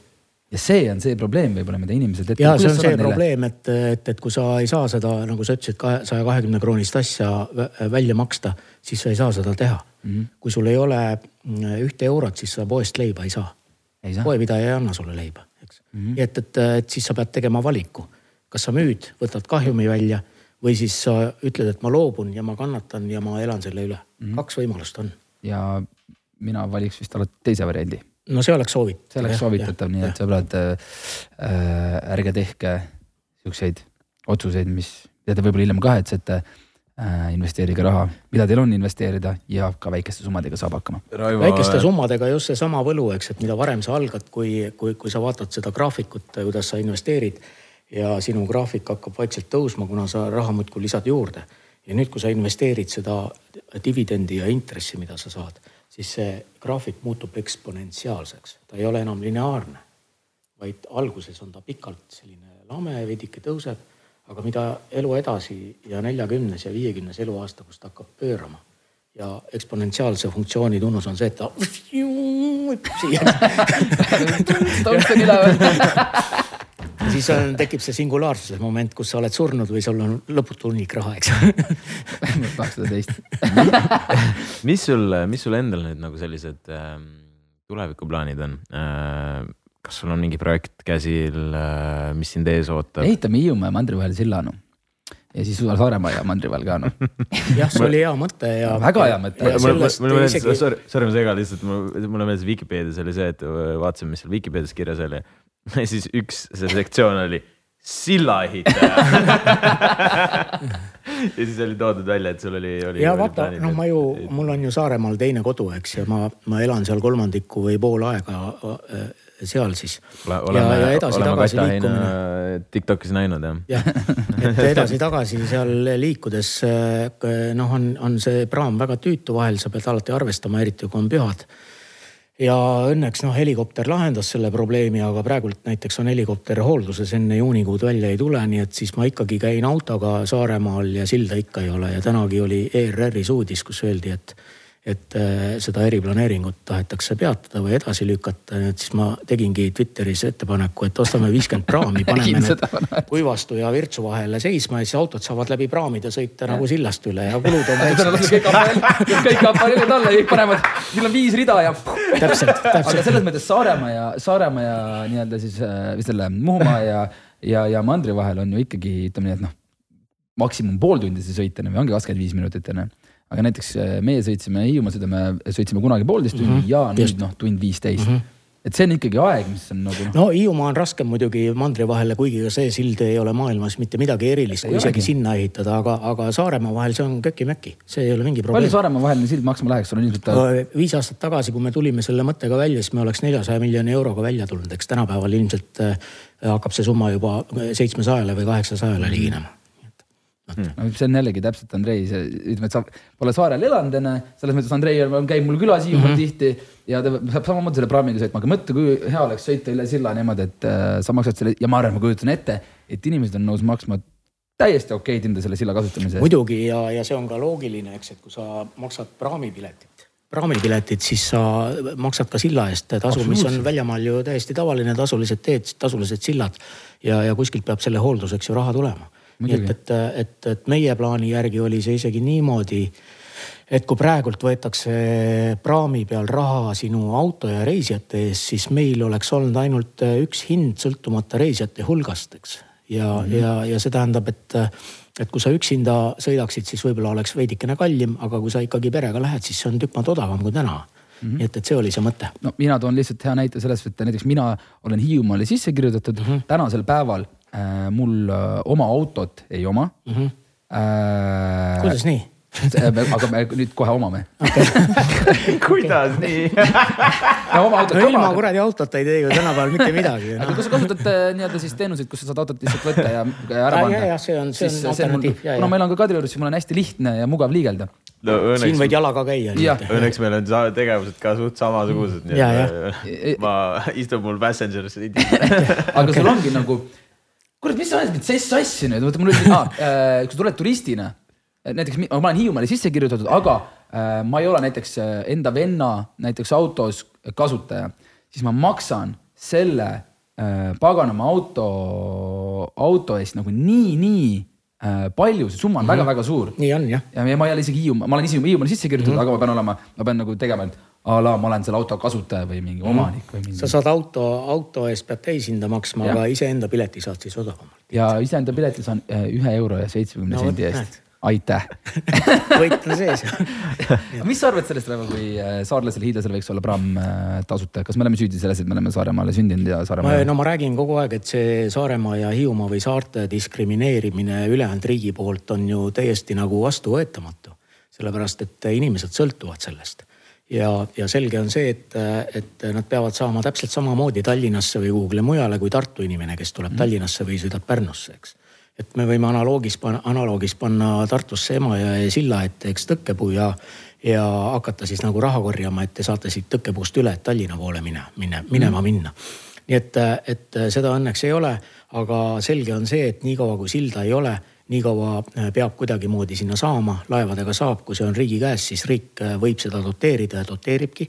ja see on see probleem võib-olla, mida inimesed. ja see on see probleem, et, et, et kui sa ei saa seda, nagu sa ütlesid, saja kahekümne kroonist asja välja maksta, siis sa ei saa seda teha mm. -hmm. kui sul ei ole mm, ühte eurot, siis sa poest leiba ei saa. poepidaja ei anna sulle leiba, eks mm. -hmm. et, et, et siis sa pead tegema valiku, kas sa müüd, võtad kahjumi välja või siis sa ütled, et ma loobun ja ma kannatan ja ma elan selle üle mm. -hmm. kaks võimalust on. ja mina valiks vist alati teise variandi no see oleks soovitatav. see oleks soovitatav, nii et sõbrad äh,, ärge tehke siukseid otsuseid, mis, mida te võib-olla hiljem kahetsete äh,. investeerige raha, mida teil on investeerida ja ka väikeste summadega saab hakkama. väikeste summadega just seesama võlu, eks, et mida varem sa algad, kui, kui, kui sa vaatad seda graafikut, kuidas sa investeerid ja sinu graafik hakkab vaikselt tõusma, kuna sa raha muudkui lisad juurde. ja nüüd, kui sa investeerid seda dividendi ja intressi, mida sa saad siis see graafik muutub eksponentsiaalseks, ta ei ole enam lineaarne, vaid alguses on ta pikalt selline lame, veidike tõuseb, aga mida elu edasi ja neljakümnes ja viiekümnes eluaasta, kus ta hakkab pöörama. Ja eksponentsiaalse funktsiooni tunnus on see, et ta hüppab [laughs] siia [laughs] siis on, tekib see singulaarsuse moment, kus sa oled surnud või sul on lõputu hunnik raha, eks [laughs] vähemalt kakssada teist. [laughs] mis sul, mis sul endal nüüd nagu sellised äh, tulevikuplaanid on äh,? kas sul on mingi projekt käsil äh,, mis sind ees ootab? ehitame Hiiumaa ja mandri vahel silla noh ja siis Saaremaa ja mandri vahel ka noh. [laughs] jah, see oli hea mõte ja. väga hea mõte. mulle meeldis isegi..., sorry, sorry ma segan lihtsalt, mulle meeldis Vikipeedias oli see, et vaatasime, mis seal Vikipeedias kirjas oli [laughs] ja siis üks see sektsioon oli sillaehitaja [laughs] ja siis oli toodud välja, et sul oli, oli. ja vaata, noh, ma ju, mul on ju Saaremaal teine kodu, eks, ja ma, ma elan seal kolmandiku või pool aega äh, seal siis. oleme, oleme Kata liikumine... Tiktokis näinud jah. jah, et [laughs] edasi-tagasi seal liikudes äh, noh, on, on see praam väga tüütu, vahel sa pead alati arvestama, eriti kui on pühad ja õnneks noh, helikopter lahendas selle probleemi, aga praegult näiteks on helikopter hoolduses enne juunikuud välja ei tule, nii et siis ma ikkagi käin autoga Saaremaal ja silda ikka ei ole. Ja tänagi oli ERR-is uudis, kus öeldi, et et äh, seda eriplaneeringut tahetakse peatada või edasi lükata, nii et siis ma tegingi Twitteris ettepaneku, et ostame viiskümmend praami, [laughs] paneme need Kuivastu ja Virtsu vahele seisma ja siis autod saavad läbi praamide sõita nagu sillast üle ja kulud on [laughs] kõik aparaadid [laughs] alla, kõik panevad, meil on viis rida ja. täpselt, täpselt. aga selles mõttes Saaremaa ja, Saaremaa ja nii-öelda siis äh, või selle Muhumaa ja, ja, ja mandri vahel on ju ikkagi ütleme nii, et noh maksimum pool tundi see sõit onju, ongi kakskümmend viis minutit onju aga näiteks äh, meie sõitsime Hiiumaa sõidame, sõitsime kunagi poolteist tundi mm -hmm. ja nüüd noh, tund viisteist mm. -hmm et see on ikkagi aeg, mis on nagu noh. no Hiiumaa on raskem muidugi mandri vahele, kuigi ka see sild ei ole maailmas mitte midagi erilist, kui isegi sinna ehitada, aga, aga Saaremaa vahel see on köki-möki, see ei ole mingi probleem. palju Saaremaa vaheline sild maksma läheks, sul on ilmselt ta...? viis aastat tagasi, kui me tulime selle mõttega välja, siis me oleks neljasaja miljoni euroga välja tulnud, eks tänapäeval ilmselt äh, hakkab see summa juba seitsmesajale või kaheksasajale liginema no see on jällegi täpselt Andrei, see ütleme, et sa pole saarel elanud enne, selles mõttes Andrei käib mul külas Hiiumaal mm -hmm. tihti ja ta saab samamoodi selle praamiga sõitma, aga mõtle, kui hea oleks sõita üle silla niimoodi, et äh, sa maksad selle ja ma arvan, ma kujutan ette, et inimesed on nõus maksma täiesti okeid hinda selle silla kasutamise eest. muidugi ja, ja see on ka loogiline, eks, et kui sa maksad praamipiletit, praamipiletit, siis sa maksad ka silla eest tasu, mis on väljamaal ju täiesti tavaline, tasulised teed, tasulised sillad ja, ja kuskilt peab selle hoolduseks ju raha tulema nii et, et, et, et meie plaani järgi oli see isegi niimoodi, et kui praegult võetakse praami peal raha sinu auto ja reisijate eest, siis meil oleks olnud ainult üks hind sõltumata reisijate hulgast, eks. ja mm, -hmm. ja, ja see tähendab, et, et kui sa üksinda sõidaksid, siis võib-olla oleks veidikene kallim, aga kui sa ikkagi perega lähed, siis see on tükk maad odavam kui täna -hmm. nii et, et see oli see mõte. no mina toon lihtsalt hea näite sellest, et näiteks mina olen Hiiumaale sisse kirjutatud mm, -hmm. tänasel päeval mul äh, oma autot ei oma mm. -hmm. Äh, kuidas nii? aga me nüüd kohe omame [laughs] kuidas nii no oma autot no, ilma kuradi autota ei tee ju tänapäeval mitte midagi no.. aga kui sa kasutad äh, nii-öelda siis teenuseid, kus sa saad autot lihtsalt võtta ja, ja ära panna. jah, see on, see on alternatiiv. kuna meil on ka Kadriorus, siis mul on hästi lihtne ja mugav liigelda. No, õnneks, siin võid jalaga käia. õnneks meil on tegevused ka suht samasugused, nii et ma istun mul passenger seat'il aga sul ongi nagu, kurat, mis sa ajad mind sassi nüüd, vaata mul oli, [laughs] äh, kui sa tuled turistina näiteks ma olen Hiiumaale sisse kirjutatud, aga äh, ma ei ole näiteks äh, enda venna näiteks autos kasutaja, siis ma maksan selle äh, paganama auto, auto eest nagu nii, nii äh, palju, see summa on väga-väga mhm. mm -hmm. suur. nii on jah. ja, ja ma ei ole isegi Hiiumaa, ma olen ise Hiiumaale sisse kirjutatud mm, -hmm. aga ma pean olema, ma pean nagu tegema, et a la ma olen selle auto kasutaja või mingi -hmm. omanik või mingi. sa saad auto, auto eest pead täishinda maksma, aga iseenda pileti saad siis odavamalt. ja iseenda pileti saan äh, ühe euro ja seitsmekümne no, sendi eest aitäh [laughs] võit on sees [laughs] mis sa arvad sellest, Raivo, kui äh, saarlasel, hiidlasel võiks olla praam äh, tasuta, kas me oleme süüdi selles, et me oleme Saaremaale sündinud ja Saaremaa? no ma räägin kogu aeg, et see Saaremaa ja Hiiumaa või saarte diskrimineerimine ülejäänud riigi poolt on ju täiesti nagu vastuvõetamatu. sellepärast, et inimesed sõltuvad sellest ja, ja selge on see, et, et nad peavad saama täpselt samamoodi Tallinnasse või kuhugile mujale kui Tartu inimene, kes tuleb mm. Tallinnasse või sõidab Pärnusse, eks et me võime analoogis analoogis panna Tartusse Emajõe silla ette, eks tõkkepuu ja, ja hakata siis nagu raha korjama, et te saate siit tõkkepuust üle, et Tallinna poole mine, mine, minema mm. minna. nii et, et seda õnneks ei ole, aga selge on see, et niikaua kui silda ei ole nii kaua äh, peab kuidagimoodi sinna saama, laevadega saab, kui see on riigi käes, siis riik äh, võib seda doteerida ja doteeribki.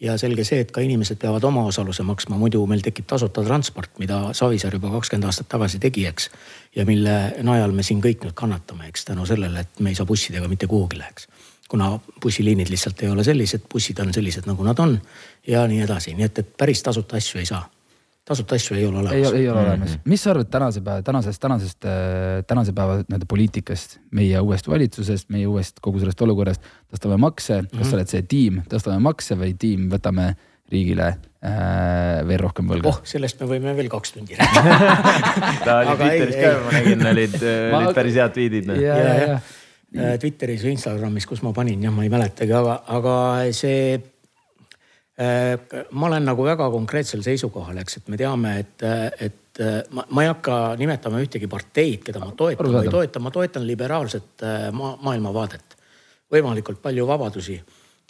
ja selge see, et ka inimesed peavad omaosaluse maksma, muidu meil tekib tasuta transport, mida Savisaar juba kakskümmend aastat tagasi tegi, eks. ja mille najal me siin kõik nüüd kannatame, eks tänu sellele, et me ei saa bussidega mitte kuhugile, eks kuna bussiliinid lihtsalt ei ole sellised, bussid on sellised, nagu nad on ja nii edasi, nii et, et päris tasuta asju ei saa tasuta asju ei ole olemas. ei, ei ole mm -hmm. olemas. mis sa arvad tänase päeva, tänasest, tänasest, äh, tänase päeva nii-öelda poliitikast, meie uuest valitsusest, meie uuest kogu sellest olukorrast. tõstame makse mm, -hmm. kas sa oled see tiim, tõstame makse või tiim, võtame riigile äh, veel rohkem võlga? oh, sellest me võime veel kaks tundi rääkida [laughs] ta oli Twitteris ka, ma nägin, olid, olid päris head tweet'id. Noh. ja, ja, ja. Äh, Twitteris või Instagramis, kus ma panin, jah, ma ei mäletagi, aga, aga see ma olen nagu väga konkreetsel seisukohal, eks, et me teame, et, et ma, ma ei hakka nimetama ühtegi parteid, keda ma toetan või ei toeta, ma toetan liberaalset äh, ma, maailmavaadet. võimalikult palju vabadusi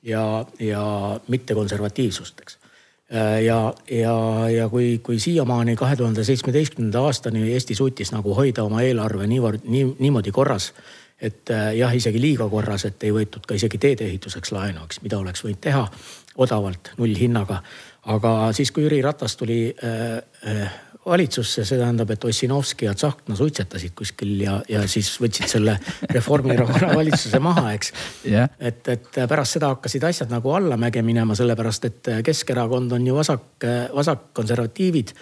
ja, ja mitte konservatiivsust, eks. Äh, ja, ja, ja kui, kui siiamaani kahe tuhande seitsmeteistkümnenda aastani Eesti suutis nagu hoida oma eelarve niivõrd, nii, niimoodi korras et jah, isegi liiga korras, et ei võetud ka isegi teedeehituseks laenu, eks, mida oleks võinud teha odavalt nullhinnaga. aga siis, kui Jüri Ratas tuli äh, äh, valitsusse, see tähendab, et Ossinovski ja Tsahkna suitsetasid kuskil ja, ja siis võtsid selle [laughs] Reformierakonna valitsuse maha, eks. Yeah.. et, et pärast seda hakkasid asjad nagu allamäge minema, sellepärast et Keskerakond on ju vasak, vasakkonservatiivid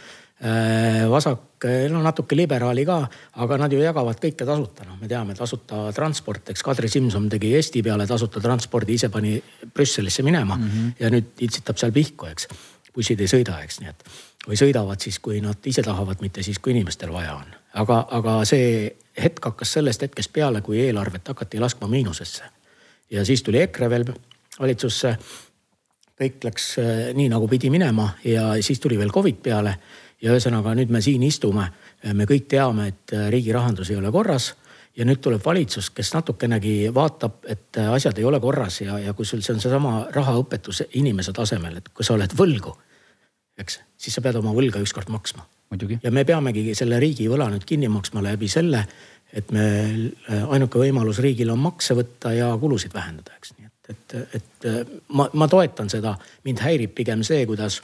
vasak, no natuke liberaali ka, aga nad ju jagavad kõike tasuta, noh, me teame, tasuta transport, eks Kadri Simson tegi Eesti peale tasuta transpordi, ise pani Brüsselisse minema mm -hmm. ja nüüd itsitab seal pihku, eks. bussid ei sõida, eks, nii et või sõidavad siis, kui nad ise tahavad, mitte siis, kui inimestel vaja on. aga, aga see hetk hakkas sellest hetkest peale, kui eelarvet hakati laskma miinusesse. ja siis tuli EKRE veel valitsusse. kõik läks äh, nii nagu pidi minema ja siis tuli veel Covid peale ja ühesõnaga nüüd me siin istume, me kõik teame, et riigi rahandus ei ole korras. Ja nüüd tuleb valitsus, kes natukenegi vaatab, et asjad ei ole korras ja, ja kui sul see on seesama rahaõpetus inimese tasemel, et kui sa oled võlgu, eks, siis sa pead oma võlga ükskord maksma. ja me peamegi selle riigivõla nüüd kinni maksma läbi selle, et me, äh, ainuke võimalus riigil on makse võtta ja kulusid vähendada, eks, nii et, et, et ma, ma toetan seda, mind häirib pigem see, kuidas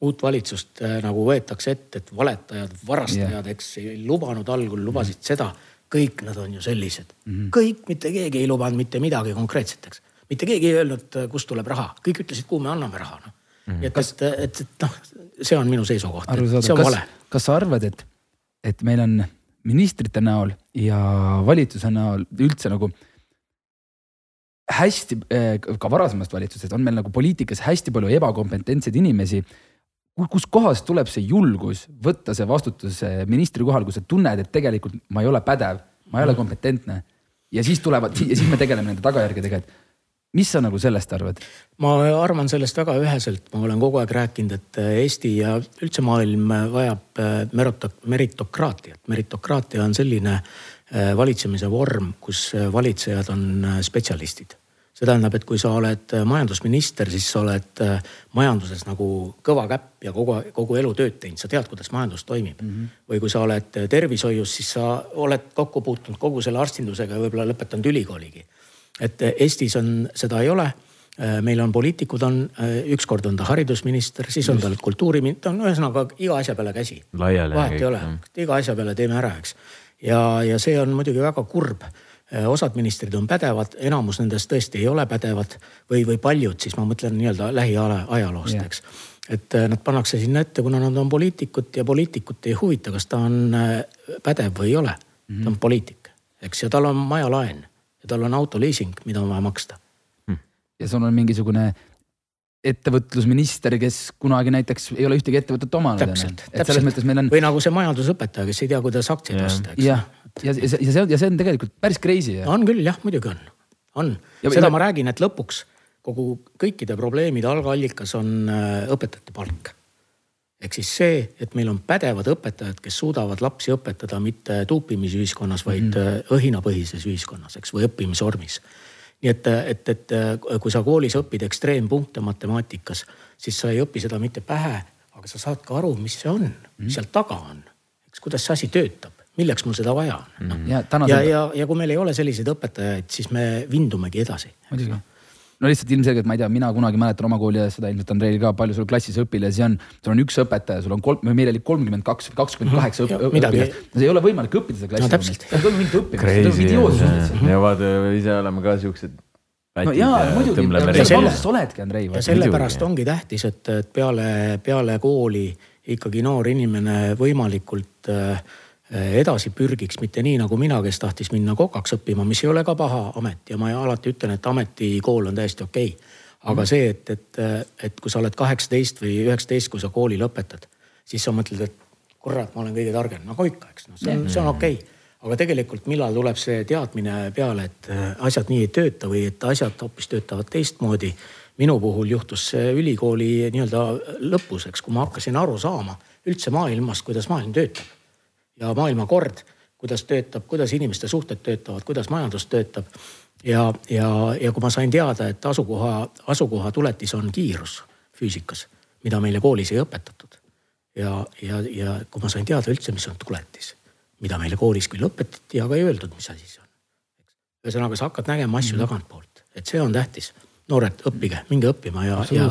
uut valitsust äh, nagu võetakse ette, et valetajad, varastajad yeah., eks ei lubanud algul, lubasid mm -hmm. seda. kõik nad on ju sellised mm, -hmm. kõik, mitte keegi ei lubanud mitte midagi konkreetset, eks. mitte keegi ei öelnud, äh, kust tuleb raha, kõik ütlesid, kuhu me anname raha, noh mm -hmm.. et, et, et, et noh, see on minu seisukoht, see on kas, vale. kas sa arvad, et, et meil on ministrite näol ja valitsuse näol üldse nagu hästi äh, ka varasemast valitsusest on meil nagu poliitikas hästi palju ebakompetentseid inimesi. Kuskohast tuleb see julgus võtta see vastutus äh, ministri kohal, kui sa tunned, et tegelikult ma ei ole pädev, ma ei ole kompetentne ja siis tulevad ja siis me tegeleme nende tagajärgedega, et mis sa nagu sellest arvad? ma arvan sellest väga üheselt, ma olen kogu aeg rääkinud, et Eesti ja üldse maailm vajab meritokraatiat. meritokraatia on selline Äh, valitsemise vorm, kus äh, valitsejad on äh, spetsialistid. See tähendab, et kui sa oled majandusminister, siis sa oled majanduses nagu kõva käpp ja kogu, kogu elu tööd teinud, sa tead, kuidas majandus toimib mm. -hmm. või kui sa oled tervishoius, siis sa oled kokku puutunud kogu selle arstindusega ja võib-olla lõpetanud ülikooligi. et Eestis on, seda ei ole meil on poliitikud, on ükskord on ta haridusminister, siis on tal kultuuriminister, ta on ühesõnaga iga asja peale käsi. vahet ei ole, iga asja peale teeme ära, eks ja, ja see on muidugi väga kurb äh, osad ministrid on pädevad, enamus nendest tõesti ei ole pädevad või, või paljud, siis ma mõtlen nii-öelda lähiajaloost, eks. et äh, nad pannakse sinna ette, kuna nad on poliitikud ja poliitikut ei huvita, kas ta on äh, pädev või ei ole mm. -hmm. ta on poliitik, eks, ja tal on majalaen ja tal on autoliising, mida on vaja maksta mm.. ja sul on mingisugune ettevõtlusminister, kes kunagi näiteks ei ole ühtegi ettevõtet omanud. täpselt, täpselt. On... või nagu see majandusõpetaja, kes ei tea, kuidas aktsiaid osta, eks. Jah, ja, ja, see, ja see on tegelikult päris crazy. on küll jah, muidugi on, on. seda ja... ma räägin, et lõpuks kogu kõikide probleemide algallikas on äh, õpetajate palk. ehk siis see, et meil on pädevad õpetajad, kes suudavad lapsi õpetada mitte tuupimisühiskonnas, vaid mm õhinapõhises ühiskonnas, eks, või õppimisvormis nii et, et, et kui sa koolis õpid ekstreempunkte matemaatikas, siis sa ei õpi seda mitte pähe, aga sa saad ka aru, mis see on, mis mm. seal taga on. eks kuidas see asi töötab, milleks mul seda vaja on? No.. ja, ja, ja, ja kui meil ei ole selliseid õpetajaid, siis me vindumegi edasi. muidugi. No lihtsalt ilmselgelt ma ei tea, mina kunagi mäletan oma kooli ajast seda ilmselt Andreil ka, palju sul klassis õpilasi on. sul on üks õpetaja, sul on kolm, meil oli kolmkümmend kaks või kakskümmend kaheksa õpilast. no ei ole võimalik õppida seda klassi no,. toimub mingit õppimist. ja vaata, ise oleme ka siuksed no jaa, muidugi, ja sellepärast ongi tähtis, et, et peale, peale kooli ikkagi noor inimene võimalikult äh, edasi pürgiks, mitte nii nagu mina, kes tahtis minna kokaks õppima, mis ei ole ka paha amet ja ma alati ütlen, et ametikool on täiesti okei okay.. aga mm. see, et, et, et kui sa oled kaheksateist või üheksateist, kui sa kooli lõpetad, siis sa mõtled, et kurat, ma olen kõige targem, nagu ikka, eks noh, see on, see on okei okay. aga tegelikult, millal tuleb see teadmine peale, et äh, asjad nii ei tööta või et asjad hoopis töötavad teistmoodi. minu puhul juhtus see ülikooli nii-öelda lõpus, eks, kui ma hakkasin aru saama üldse maailmast, kuidas maailm töötab ja maailmakord, kuidas töötab, kuidas inimeste suhted töötavad, kuidas majandus töötab. ja, ja, ja kui ma sain teada, et asukoha, asukoha tuletis on kiirus füüsikas, mida meile koolis ei õpetatud. ja, ja, ja kui ma sain teada üldse, mis on tuletis, mida meile koolis küll õpetati, aga ei öeldud, mis asi see on. ühesõnaga, sa hakkad nägema asju mm -hmm. tagantpoolt, et see on tähtis. noored, õppige, minge õppima ja, ja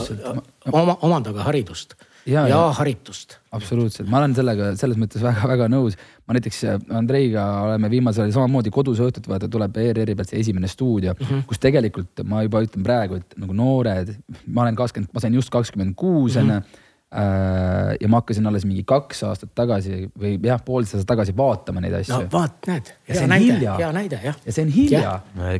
oma, omandage haridust ja, ja haritust. absoluutselt, ma olen sellega selles mõttes väga-väga nõus. ma näiteks äh, Andreiga oleme viimasel ajal samamoodi kodus õhtuti, vaata tuleb ERR-i pealt see esimene stuudio mm, -hmm. kus tegelikult ma juba ütlen praegu, et nagu noored, ma olen kakskümmend, ma sain just kakskümmend kuus mhm. onju Äh, ja ma hakkasin alles mingi kaks aastat tagasi või jah, poolteist aastat tagasi vaatama neid asju. no vaat, näed, hea näide, hea näide jah. ja see on hilja.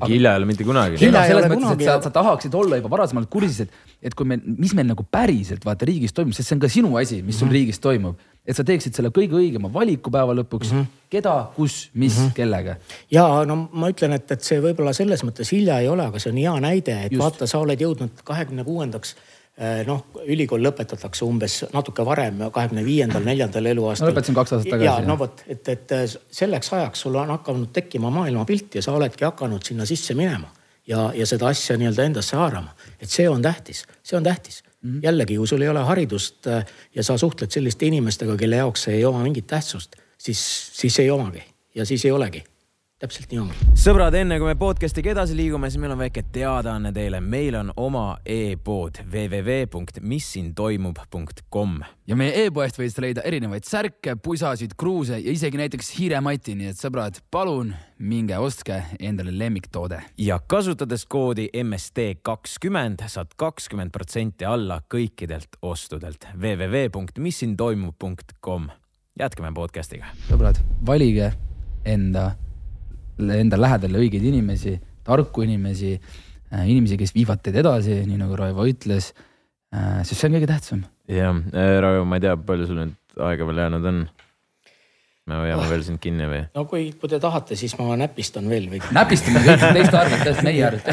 hilja ei ole mitte kunagi. hilja ei ole kunagi. Sa, sa tahaksid olla juba varasemalt kursis, et, et kui meil, mis meil nagu päriselt vaata riigis toimub, sest see on ka sinu asi, mis sul mm -hmm. riigis toimub. et sa teeksid selle kõige õigema valiku päeva lõpuks mm, -hmm. keda, kus, mis mm, -hmm. kellega. ja no ma ütlen, et, et see võib-olla selles mõttes hilja ei ole, aga see on hea näide, et Just. vaata, sa oled jõudnud kahekümne kuuendaks Äh, noh, ülikool lõpetatakse umbes natuke varem, kahekümne viiendal, neljandal eluaastal. ma lõpetasin kaks aastat tagasi. ja no vot, et, et selleks ajaks sul on hakanud tekkima maailmapilt ja sa oledki hakanud sinna sisse minema ja, ja seda asja nii-öelda endasse haarama. et see on tähtis, see on tähtis mm. -hmm. jällegi, kui sul ei ole haridust äh, ja sa suhtled selliste inimestega, kelle jaoks see ei oma mingit tähtsust, siis, siis ei omagi ja siis ei olegi täpselt nii ongi. sõbrad, enne kui me podcast'iga edasi liigume, siis meil on väike teadaanne teile. meil on oma e-pood www.missintoimub.com. ja meie e-poest võid leida erinevaid särke, pusasid, kruuse ja isegi näiteks hiiremati, nii et sõbrad, palun minge ostke endale lemmiktoode. ja kasutades koodi MST kakskümmend saad kakskümmend protsenti alla kõikidelt ostudelt www.missintoimub.com. jätkame podcast'iga. sõbrad, valige enda enda lähedale õigeid inimesi, tarku inimesi äh, inimesi, kes viivad teid edasi, nii nagu Raivo ütles äh,. sest see on kõige tähtsam. jah, Raivo, ma ei tea, palju sul nüüd aega veel jäänud on me hoiame oh. veel sind kinni või? no kui, kui te tahate, siis ma näpistan veel või. näpistame kõik teiste arvelt, meie arvelt.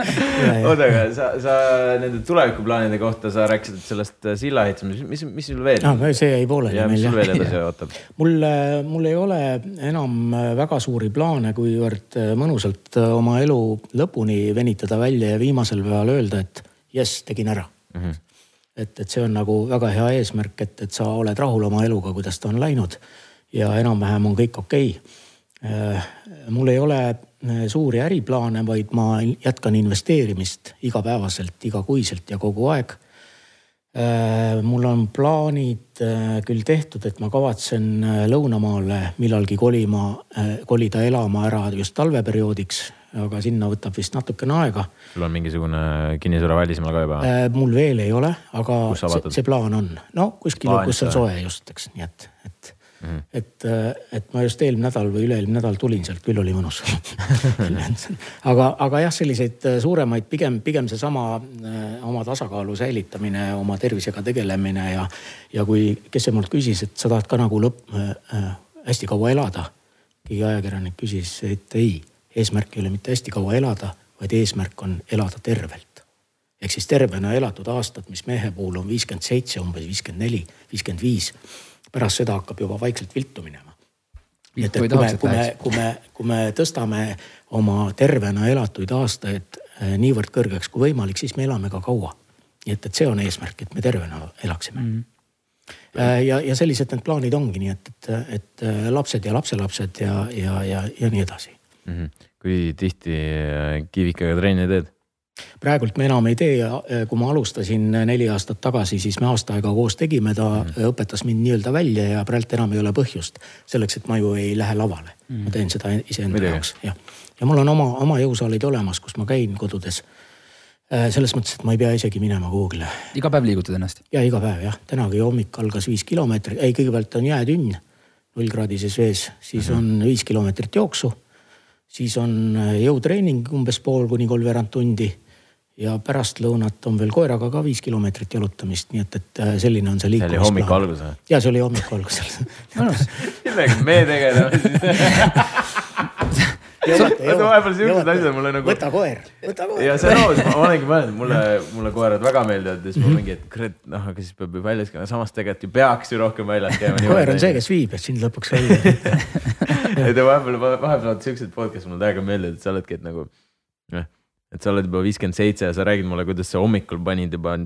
[laughs] oota, aga sa, sa nende tulevikuplaanide kohta, sa rääkisid sellest äh, silla ehitamisest, mis, mis sul veel ah,? see jäi pooleli. ja mis sul veel edasi ootab? [laughs] mul, mul ei ole enam väga suuri plaane, kuivõrd mõnusalt oma elu lõpuni venitada välja ja viimasel päeval öelda, et jess, tegin ära mm. -hmm. et, et see on nagu väga hea eesmärk, et, et sa oled rahul oma eluga, kuidas ta on läinud ja enam-vähem on kõik okei okay.. mul ei ole äh, suuri äriplaane, vaid ma jätkan investeerimist igapäevaselt, igakuiselt ja kogu aeg. Äh, mul on plaanid äh, küll tehtud, et ma kavatsen lõunamaale millalgi kolima, kolida elama ära just talveperioodiks, aga sinna võtab vist natukene aega. sul on mingisugune kinnisvara välismaal ka juba? mul veel ei ole, aga see, see plaan on. no kuskil, kus on soe just, eks, nii et, et Mm. et, äh, et ma just eelmine nädal või üle-eelmine nädal tulin sealt, küll oli mõnus [laughs] aga, aga jah, selliseid äh, suuremaid, pigem, pigem seesama äh, oma tasakaalu säilitamine, oma tervisega tegelemine ja, ja kui, kes see mult küsis, et sa tahad ka nagu lõpp äh,, hästi kaua elada. keegi ajakirjanik küsis, et ei, eesmärk ei ole mitte hästi kaua elada, vaid eesmärk on elada tervelt ehk siis tervena elatud aastad, mis mehe puhul on viiskümmend seitse, umbes viiskümmend neli, viiskümmend viis pärast seda hakkab juba vaikselt viltu minema. nii et, et kui me, kui me, kui me, kui me tõstame oma tervena elatuid aastaid eh, niivõrd kõrgeks kui võimalik, siis me elame ka kaua. nii et, et see on eesmärk, et me tervena elaksime mm. -hmm ja, ja sellised need plaanid ongi, nii et, et, et eh, lapsed ja lapselapsed ja, ja, ja, ja nii edasi mm. -hmm. kui tihti kivikaga trenni teed? Praegult me enam ei tee ja kui ma alustasin neli aastat tagasi, siis me aasta aega koos tegime, ta mm. õpetas mind nii-öelda välja ja praegu enam ei ole põhjust selleks, et ma ju ei lähe lavale mm.. ma teen seda iseenda jaoks, jah. ja mul on oma, oma jõusaalid olemas, kus ma käin kodudes. Äh, selles mõttes, et ma ei pea isegi minema kuhugile. iga päev liigutad ennast? ja iga päev jah, tänagi hommik algas viis kilomeetrit, ei kõigepealt on jäätünn nullkraadises vees, siis mm -hmm. on viis kilomeetrit jooksu siis on jõutreening umbes pool kuni kolmveerand tundi ja pärastlõunat on veel koeraga ka viis kilomeetrit jalutamist, nii et, et äh, selline on see liikumisplaan. see oli hommiku algus või? ja see oli hommiku alguses millega me tegeleme siis [laughs] vahepeal siuksed asjad mulle nagu. võta koer, võta koer. ja see on aus, ma olengi mõelnud, mulle, mulle koerad väga meeldivad ja siis ma mhm. mingi, et kurat, noh, aga siis peab ju väljas käima, samas tegelikult ju peaks ju rohkem väljas käima. koer on see, kes viib sind lõpuks välja [laughs] ja te vahepeal, vahepeal vaata siuksed podcast'id mulle täiega meeldivad, et sa oledki, et nagu noh et sa oled juba viiskümmend seitse ja sa räägid mulle, kuidas sa hommikul panid juba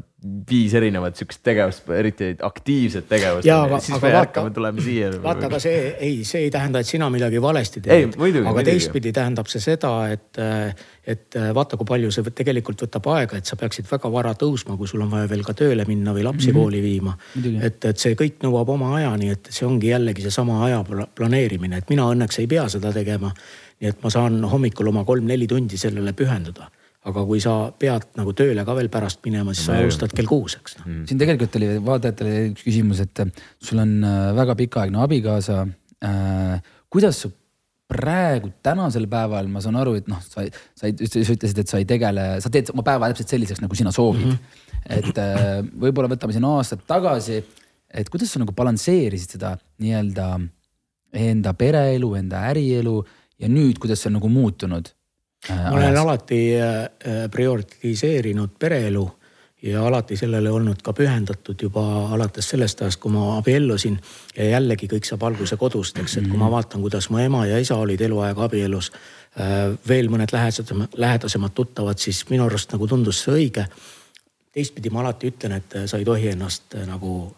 viis erinevat siukest tegevust, eriti aktiivset tegevust. siis me ärkame, tuleme siia. vaata, aga see ei, see ei tähenda, et sina midagi valesti teed. aga teistpidi tähendab see seda, et, et vaata, kui palju see tegelikult võtab aega, et sa peaksid väga vara tõusma, kui sul on vaja veel ka tööle minna või lapsi mm -hmm. kooli viima. et, et see kõik nõuab oma aja, nii et see ongi jällegi seesama aja planeerimine, et mina õnneks ei pea seda tegema nii et ma saan hommikul oma kolm-neli tundi sellele pühenduda aga kui sa pead nagu tööle ka veel pärast minema, siis sa alustad kell kuus, eks no.. Mm. siin tegelikult oli vaatajatele üks küsimus, et sul on äh, väga pikaaegne abikaasa äh,. kuidas sa praegu tänasel päeval, ma saan aru, et noh, sa, sa, sa ütlesid, et sa ei tegele, sa teed oma päeva täpselt selliseks, nagu sina soovid mm. -hmm. et äh, võib-olla võtame siin aastad tagasi, et kuidas sa nagu balansseerisid seda nii-öelda enda pereelu, enda ärielu ja nüüd, kuidas see on nagu muutunud ma olen alati äh, prioritiseerinud pereelu ja alati sellele olnud ka pühendatud juba alates sellest ajast, kui ma abiellusin. ja jällegi kõik saab alguse kodust, eks, et kui ma vaatan, kuidas mu ema ja isa olid eluaeg abielus. Äh, veel mõned lähedasemad, lähedasemad tuttavad, siis minu arust nagu tundus see õige. teistpidi ma alati ütlen, et sa ei tohi ennast äh, nagu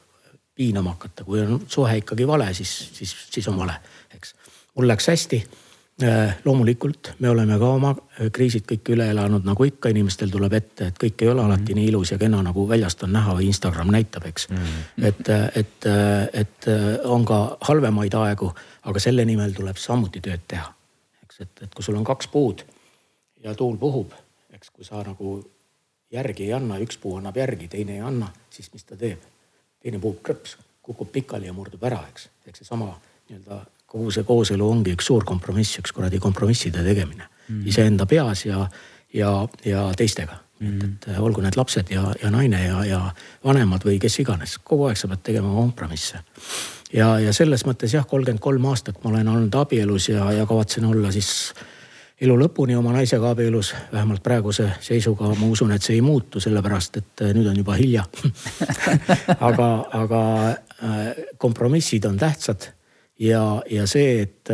piinama hakata, kui on suhe ikkagi vale, siis, siis, siis on vale, eks. mul läks hästi Äh, loomulikult me oleme ka oma äh, kriisid kõik üle elanud, nagu ikka inimestel tuleb ette, et kõik ei ole alati -hmm. nii ilus ja kena, nagu väljast on näha või Instagram näitab, eks mm. -hmm. et, äh, et, et on ka halvemaid aegu, aga selle nimel tuleb samuti tööd teha. eks, et, et kui sul on kaks puud ja tuul puhub, eks, kui sa nagu järgi ei anna, üks puu annab järgi, teine ei anna, siis mis ta teeb? teine puu krõps, kukub pikali ja murdub ära, eks, eks seesama nii-öelda kogu see kooselu ongi üks suur kompromiss, üks kuradi kompromisside tegemine mm. iseenda peas ja, ja, ja teistega mm. et, et olgu need lapsed ja, ja naine ja, ja vanemad või kes iganes, kogu aeg sa pead tegema kompromisse. ja, ja selles mõttes jah, kolmkümmend kolm aastat ma olen olnud abielus ja, ja kavatsen olla siis elu lõpuni oma naisega abielus, vähemalt praeguse seisuga ma usun, et see ei muutu, sellepärast et nüüd on juba hilja [laughs] aga, aga kompromissid on tähtsad ja, ja see, et,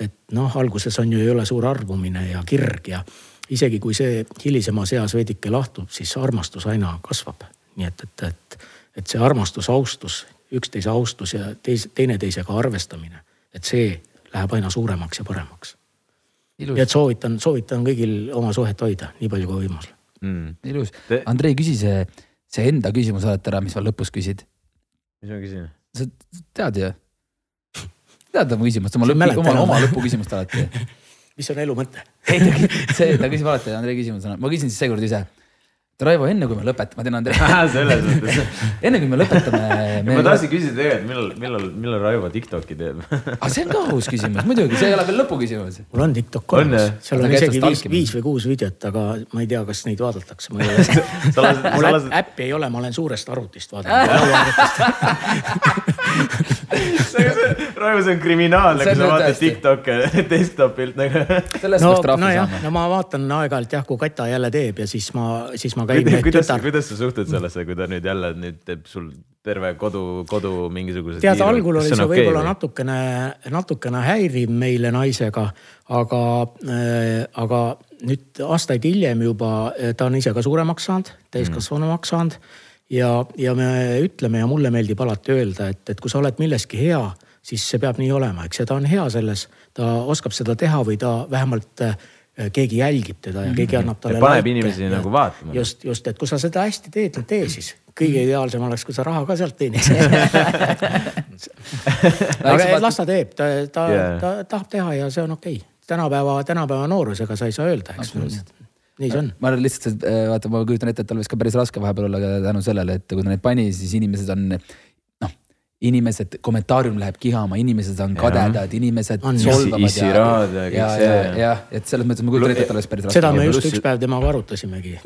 et noh, alguses on ju, ei ole suur armumine ja kirg ja isegi kui see hilisemas eas veidike lahtub, siis armastus aina kasvab. nii et, et, et, et see armastus, austus, üksteise austus ja teise, teineteisega arvestamine, et see läheb aina suuremaks ja paremaks. nii et soovitan, soovitan kõigil oma suhet hoida nii palju kui võimalus mm.. ilus Te..., Andrei, küsi see, see enda küsimus alati ära, mis sa lõpus küsid. mis ma küsin? sa tead ju tead mu küsimust, oma lõpu, oma, oma lõpuküsimust alati. [laughs] Mis on elu mõte? ei, see, ta küsib alati, Andrei küsimus on, ma küsin siis seekord ise. Raivo, enne kui me lõpetame, ma tean, Andrei [laughs] selles mõttes. [laughs] Enne kui me lõpetame me.... ma tahtsin küsida tegelikult, millal, millal, millal Raivo Tiktoki teeb? Aga see on ka aus küsimus, muidugi, see ei ole veel lõpuküsimus. mul on Tiktok olemas, seal on isegi viis, viis või kuus videot, aga ma ei tea, kas neid vaadatakse. mul äppi ei ole, ma olen suurest arvutist vaadanud Raivo, see on kriminaalne, kui sa vaatad Tiktoke [laughs] desktopilt nagu. sellest peaks trahvi saama. no ma vaatan aeg-ajalt jah, kui Kata jälle teeb ja siis ma, siis ma käin. kuidas, kuidas sa suhtud sellesse, kui ta nüüd jälle nüüd teeb sul terve kodu, kodu mingisuguse. tead, algul oli see okay, võib-olla natukene, natukene häiriv meile naisega, aga äh,, aga nüüd aastaid hiljem juba ta on ise ka suuremaks saanud, täiskasvanumaks saanud ja, ja me ütleme ja mulle meeldib alati öelda, et, et kui sa oled milleski hea, siis see peab nii olema, eks, ja ta on hea selles, ta oskab seda teha või ta vähemalt äh, keegi jälgib teda ja keegi annab talle. paneb laite. inimesi ja, nagu vaatama. just, just, et kui sa seda hästi teed, tee siis. kõige ideaalsem oleks, kui sa raha ka sealt teeniks [laughs] aga las ta teeb, ta, ta yeah., ta tahab teha ja see on okei okay. tänapäeva, tänapäeva noorusega sa ei saa öelda, eks nii see on. ma arvan lihtsalt, vaata, ma kujutan ette, et tal võis ka päris raske vahepeal olla tänu sellele, et kui ta neid pani, siis inimesed on inimesed, kommentaarium läheb kihama, inimesed on kadedad, inimesed on, solvavad. ja, ja, ja, ja, et selles mõttes ma kujutan ette, et oleks päris raske. seda me just üks päev temaga arutasimegi.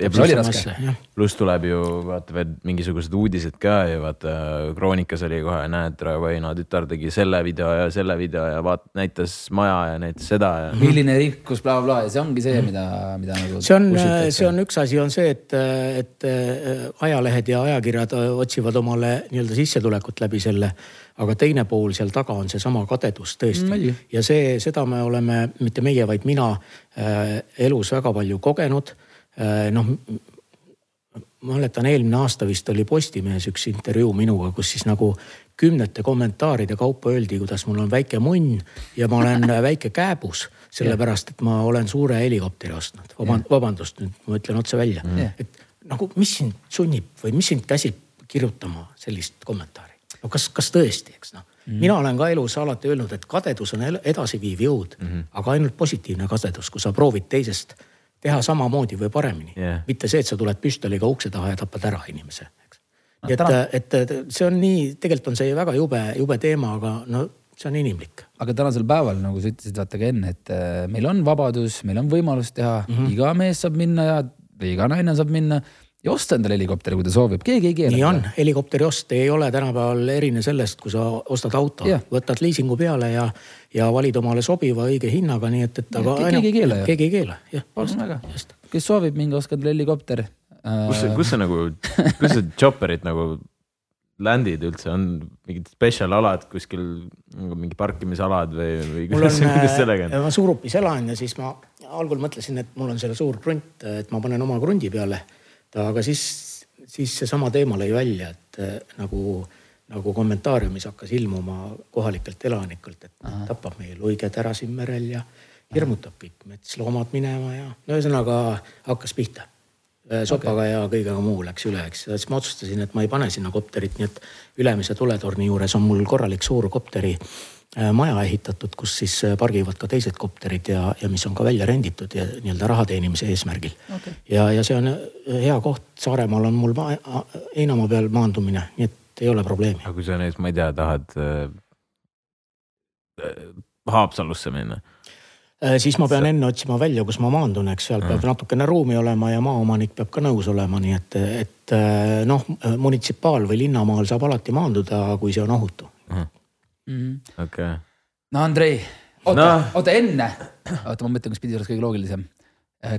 pluss tuleb ju vaata veel mingisugused uudised ka ja vaata Kroonikas oli kohe, näed, Raivo tütar tegi selle video ja selle video ja vaat näitas maja ja näitas seda ja. milline rikkus bla,, blablabla ja see ongi see, mida, mida nagu. see on, see on üks asi on see, et, et ajalehed ja ajakirjad otsivad omale nii-öelda sissetulekut läbi selle selle. aga teine pool seal taga on seesama kadedus tõesti mm. ja see, seda me oleme, mitte meie, vaid mina äh, elus väga palju kogenud äh,. noh mäletan, eelmine aasta vist oli Postimehes üks intervjuu minuga, kus siis nagu kümnete kommentaaride kaupa öeldi, kuidas mul on väike munn ja ma olen väike kääbus, sellepärast et ma olen suure helikopteri ostnud. vabandust, nüüd ma ütlen otse välja mm., et nagu, mis sind sunnib või mis sind käsib kirjutama sellist kommentaari? No kas, kas tõesti, eks noh mm -hmm. mina olen ka elus alati öelnud, et kadedus on edasiviiv jõud mm, -hmm. aga ainult positiivne kadedus, kui sa proovid teisest teha samamoodi või paremini yeah.. mitte see, et sa tuled püstoliga ukse taha ja tapad ära inimese, eks. nii et, et, et see on nii, tegelikult on see väga jube, jube teema, aga no see on inimlik. aga tänasel päeval, nagu sa ütlesid vaata ka enne, et äh, meil on vabadus, meil on võimalus teha mm, -hmm. iga mees saab minna ja või iga naine saab minna ja osta endale helikopteri, kui ta soovib, keegi ei keela. nii on, helikopteri ost ei ole tänapäeval erine sellest, kui sa ostad auto, võtad liisingu peale ja, ja valid omale sobiva õige hinnaga, nii et, et aga. keegi ei keela ju. keegi ei keela, jah. kes soovib, minge ostke endale helikopter. kus see, kus see nagu, [laughs] kus see chopper'id nagu land'id üldse on mingid special alad kuskil nagu mingi parkimisalad või, või kuidas, kuidas sellega on? ma Suurupis elan ja siis ma algul mõtlesin, et mul on seal suur krunt, et ma panen oma krundi peale aga siis, siis seesama teema lõi välja, et äh, nagu, nagu kommentaariumis hakkas ilmuma kohalikelt elanikult, et Aha. tapab meie luiged ära siin merel ja hirmutab kõik metsloomad minema ja no ühesõnaga hakkas pihta. Sopaga okay. ja kõigega muu läks üle, eks, siis ma otsustasin, et ma ei pane sinna kopterit, nii et ülemise tuletorni juures on mul korralik suur kopteri Äh, maja ehitatud, kus siis äh, pargivad ka teised kopterid ja, ja mis on ka välja renditud ja nii-öelda raha teenimise eesmärgil. Okay.. ja, ja see on äh, hea koht, Saaremaal on mul Heinamaa peal maandumine, nii et ei ole probleemi. aga kui sa näiteks, ma ei tea, tahad äh, Haapsalusse minna? Äh, siis ma pean enne otsima välja, kus ma maandun, eks. Seal peab natukene ruumi olema ja maaomanik peab ka nõus olema, nii et, et äh, noh, munitsipaal- või linnamaal saab alati maanduda, kui see on ohutu. okei. no Andrei, oota no., oota enne, oota ma mõtlen, kas pidi oleks kõige loogilisem.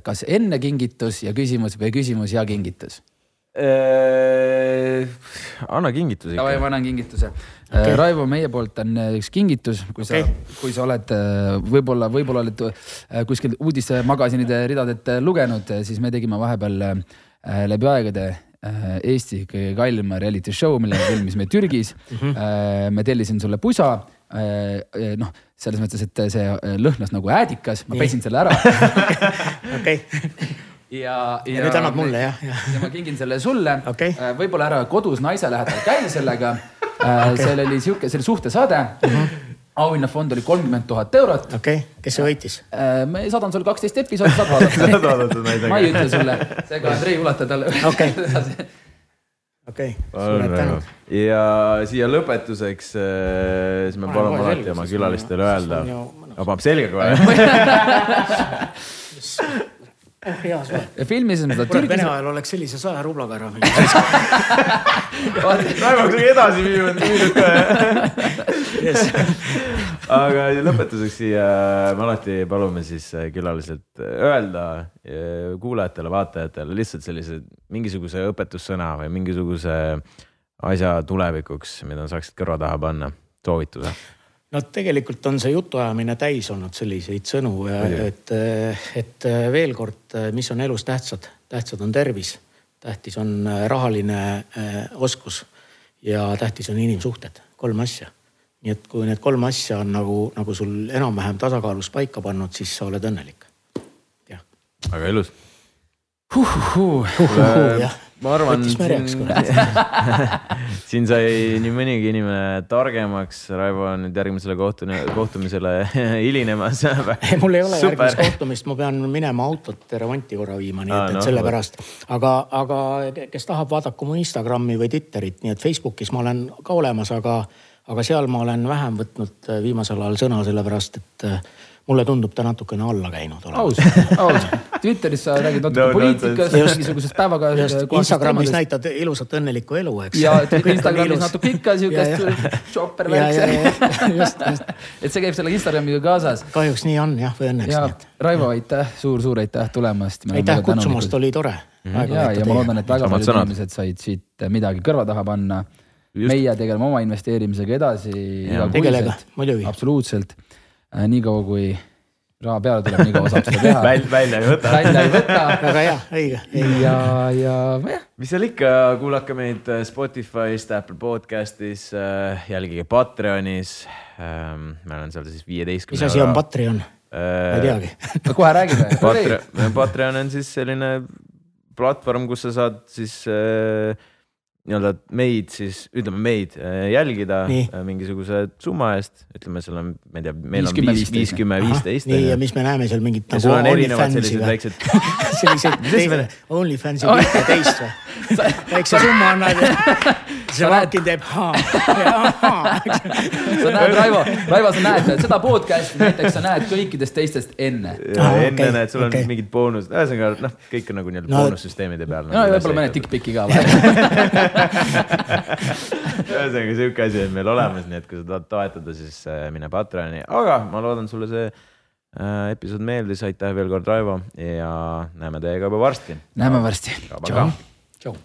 kas enne kingitus ja küsimus või küsimus ja kingitus? anna kingitus davai, ma annan kingituse okay.. Raivo, meie poolt on üks kingitus, kui okay. Sa, kui sa oled võib-olla, võib-olla oled kuskil uudistemagasinide ridadelt lugenud, siis me tegime vahepeal läbi aegade Eesti kõige kallim reality show, mille me filmisime Türgis mm. -hmm. me tellisin sulle pusa. noh, selles mõttes, et see äh, lõhnas nagu äädikas, ma pesin selle ära [laughs] okei, ja, ja nüüd annad mulle jah, jah. ja ma kingin selle sulle. Äh, võib-olla ära kodus naise lähedal käi sellega [laughs] okay.. seal oli sihuke, see oli suhtesaade mm. -hmm. Auhinnafond oli kolmkümmend tuhat eurot. okei, kes see võitis? ma saadan sulle kaksteist episoodi, saad vaadata. [laughs] ma ei ütle sulle, seega Andrei ulata talle. [laughs] Okei. okei, suured tänud. ja siia lõpetuseks, siis me palume alati oma külalistele öelda paneb selga kohe. [laughs] oh hea suhe. filmisime seda kurat, Vene Türgis. ajal oleks sellise saja rublaga ära müünud. Sa edasi müünud, müünud ka? aga lõpetuseks siia me alati palume siis külaliselt öelda eh, kuulajatele, vaatajatele lihtsalt sellise mingisuguse õpetussõna või mingisuguse asja tulevikuks, mida saaksid kõrva taha panna, soovituse. No tegelikult on see jutuajamine täis olnud selliseid sõnu, et, et veel kord, mis on elus tähtsad, tähtsad on tervis, tähtis on rahaline oskus ja tähtis on inimsuhted, kolm asja. nii et kui need kolm asja on nagu, nagu sul enam-vähem tasakaalus paika pannud, siis sa oled õnnelik. jah, väga ilus. Ma arvan, siin, [laughs] siin sai nii mõnigi inimene targemaks. Raivo on nüüd järgmisele kohtune, kohtumisele [laughs] hilinemas. mul ei ole järgmist kohtumist, ma pean minema autot remonti korra viima, nii et, noh, et sellepärast. aga, aga kes tahab, vaadaku mu Instagrami või Twitterit, nii et Facebookis ma olen ka olemas, aga, aga seal ma olen vähem võtnud äh, viimasel ajal sõna, sellepärast et äh, mulle tundub ta natukene alla käinud aus olevat., aus. Twitteris sa räägid natuke No no, poliitikast, nonsense. mingisugusest päevakajalistest just Instagramis. näitad ilusat õnnelikku elu, eks. ja Instagramis natuke ikka siukest chopper just. [laughs] et see käib selle Instagramiga kaasas. kahjuks nii on jah, või õnneks ja. Raivo, aitäh, suur-suur aitäh tulemast. aitäh kutsumast, oli tore. ja, ja ma loodan, et väga paljud inimesed said siit midagi kõrva taha panna. Meie tegeleme oma investeerimisega edasi. Tegelege, muidugi. absoluutselt. Niikaua kui raha peale tuleb, nii kaua saab seda teha. välja, välja ei võta. välja ei võta. väga hea, õige. ja, ja jah, mis seal ikka, kuulake meid äh, Spotify'st, Apple podcast'is, jälgige Patreonis. ma olen seal siis viieteistkümne. mis asi on? Patreon? ma ei teagi. no kohe räägime. Patreon, Patreon on siis selline platvorm, kus sa saad siis äh, nii-öelda meid siis, ütleme meid äh, jälgida Nii. äh, mingisuguse summa eest, ütleme, seal on, ma ei tea, meil on 50, viis, 15. viis, kümme, viisteist. nii, ja mis me näeme seal mingit nagu on OnlyFansi sellised või? väiksed, asi te- veel? OnlyFansi pilte teist või? väikse summa annad ja see Martin teeb ahaa. sa näed, Raivo, Raivo, sa näed seda podcast'i näiteks sa näed kõikidest teistest enne. Enne näed, sul on mingid boonused, ühesõnaga noh, kõik on nagu nii-öelda No- boonussüsteemide peal. no ja võib-olla mõne. dick-pic'i ka vahel. [laughs] [laughs] ühesõnaga sihuke asi on meil olemas, nii et kui sa tahad toetada, siis äh, mine Patreoni, aga ma loodan, sulle see äh, episood meeldis, aitäh veel kord, Raivo ja näeme teiega juba varsti. näeme varsti. tšau. tšau.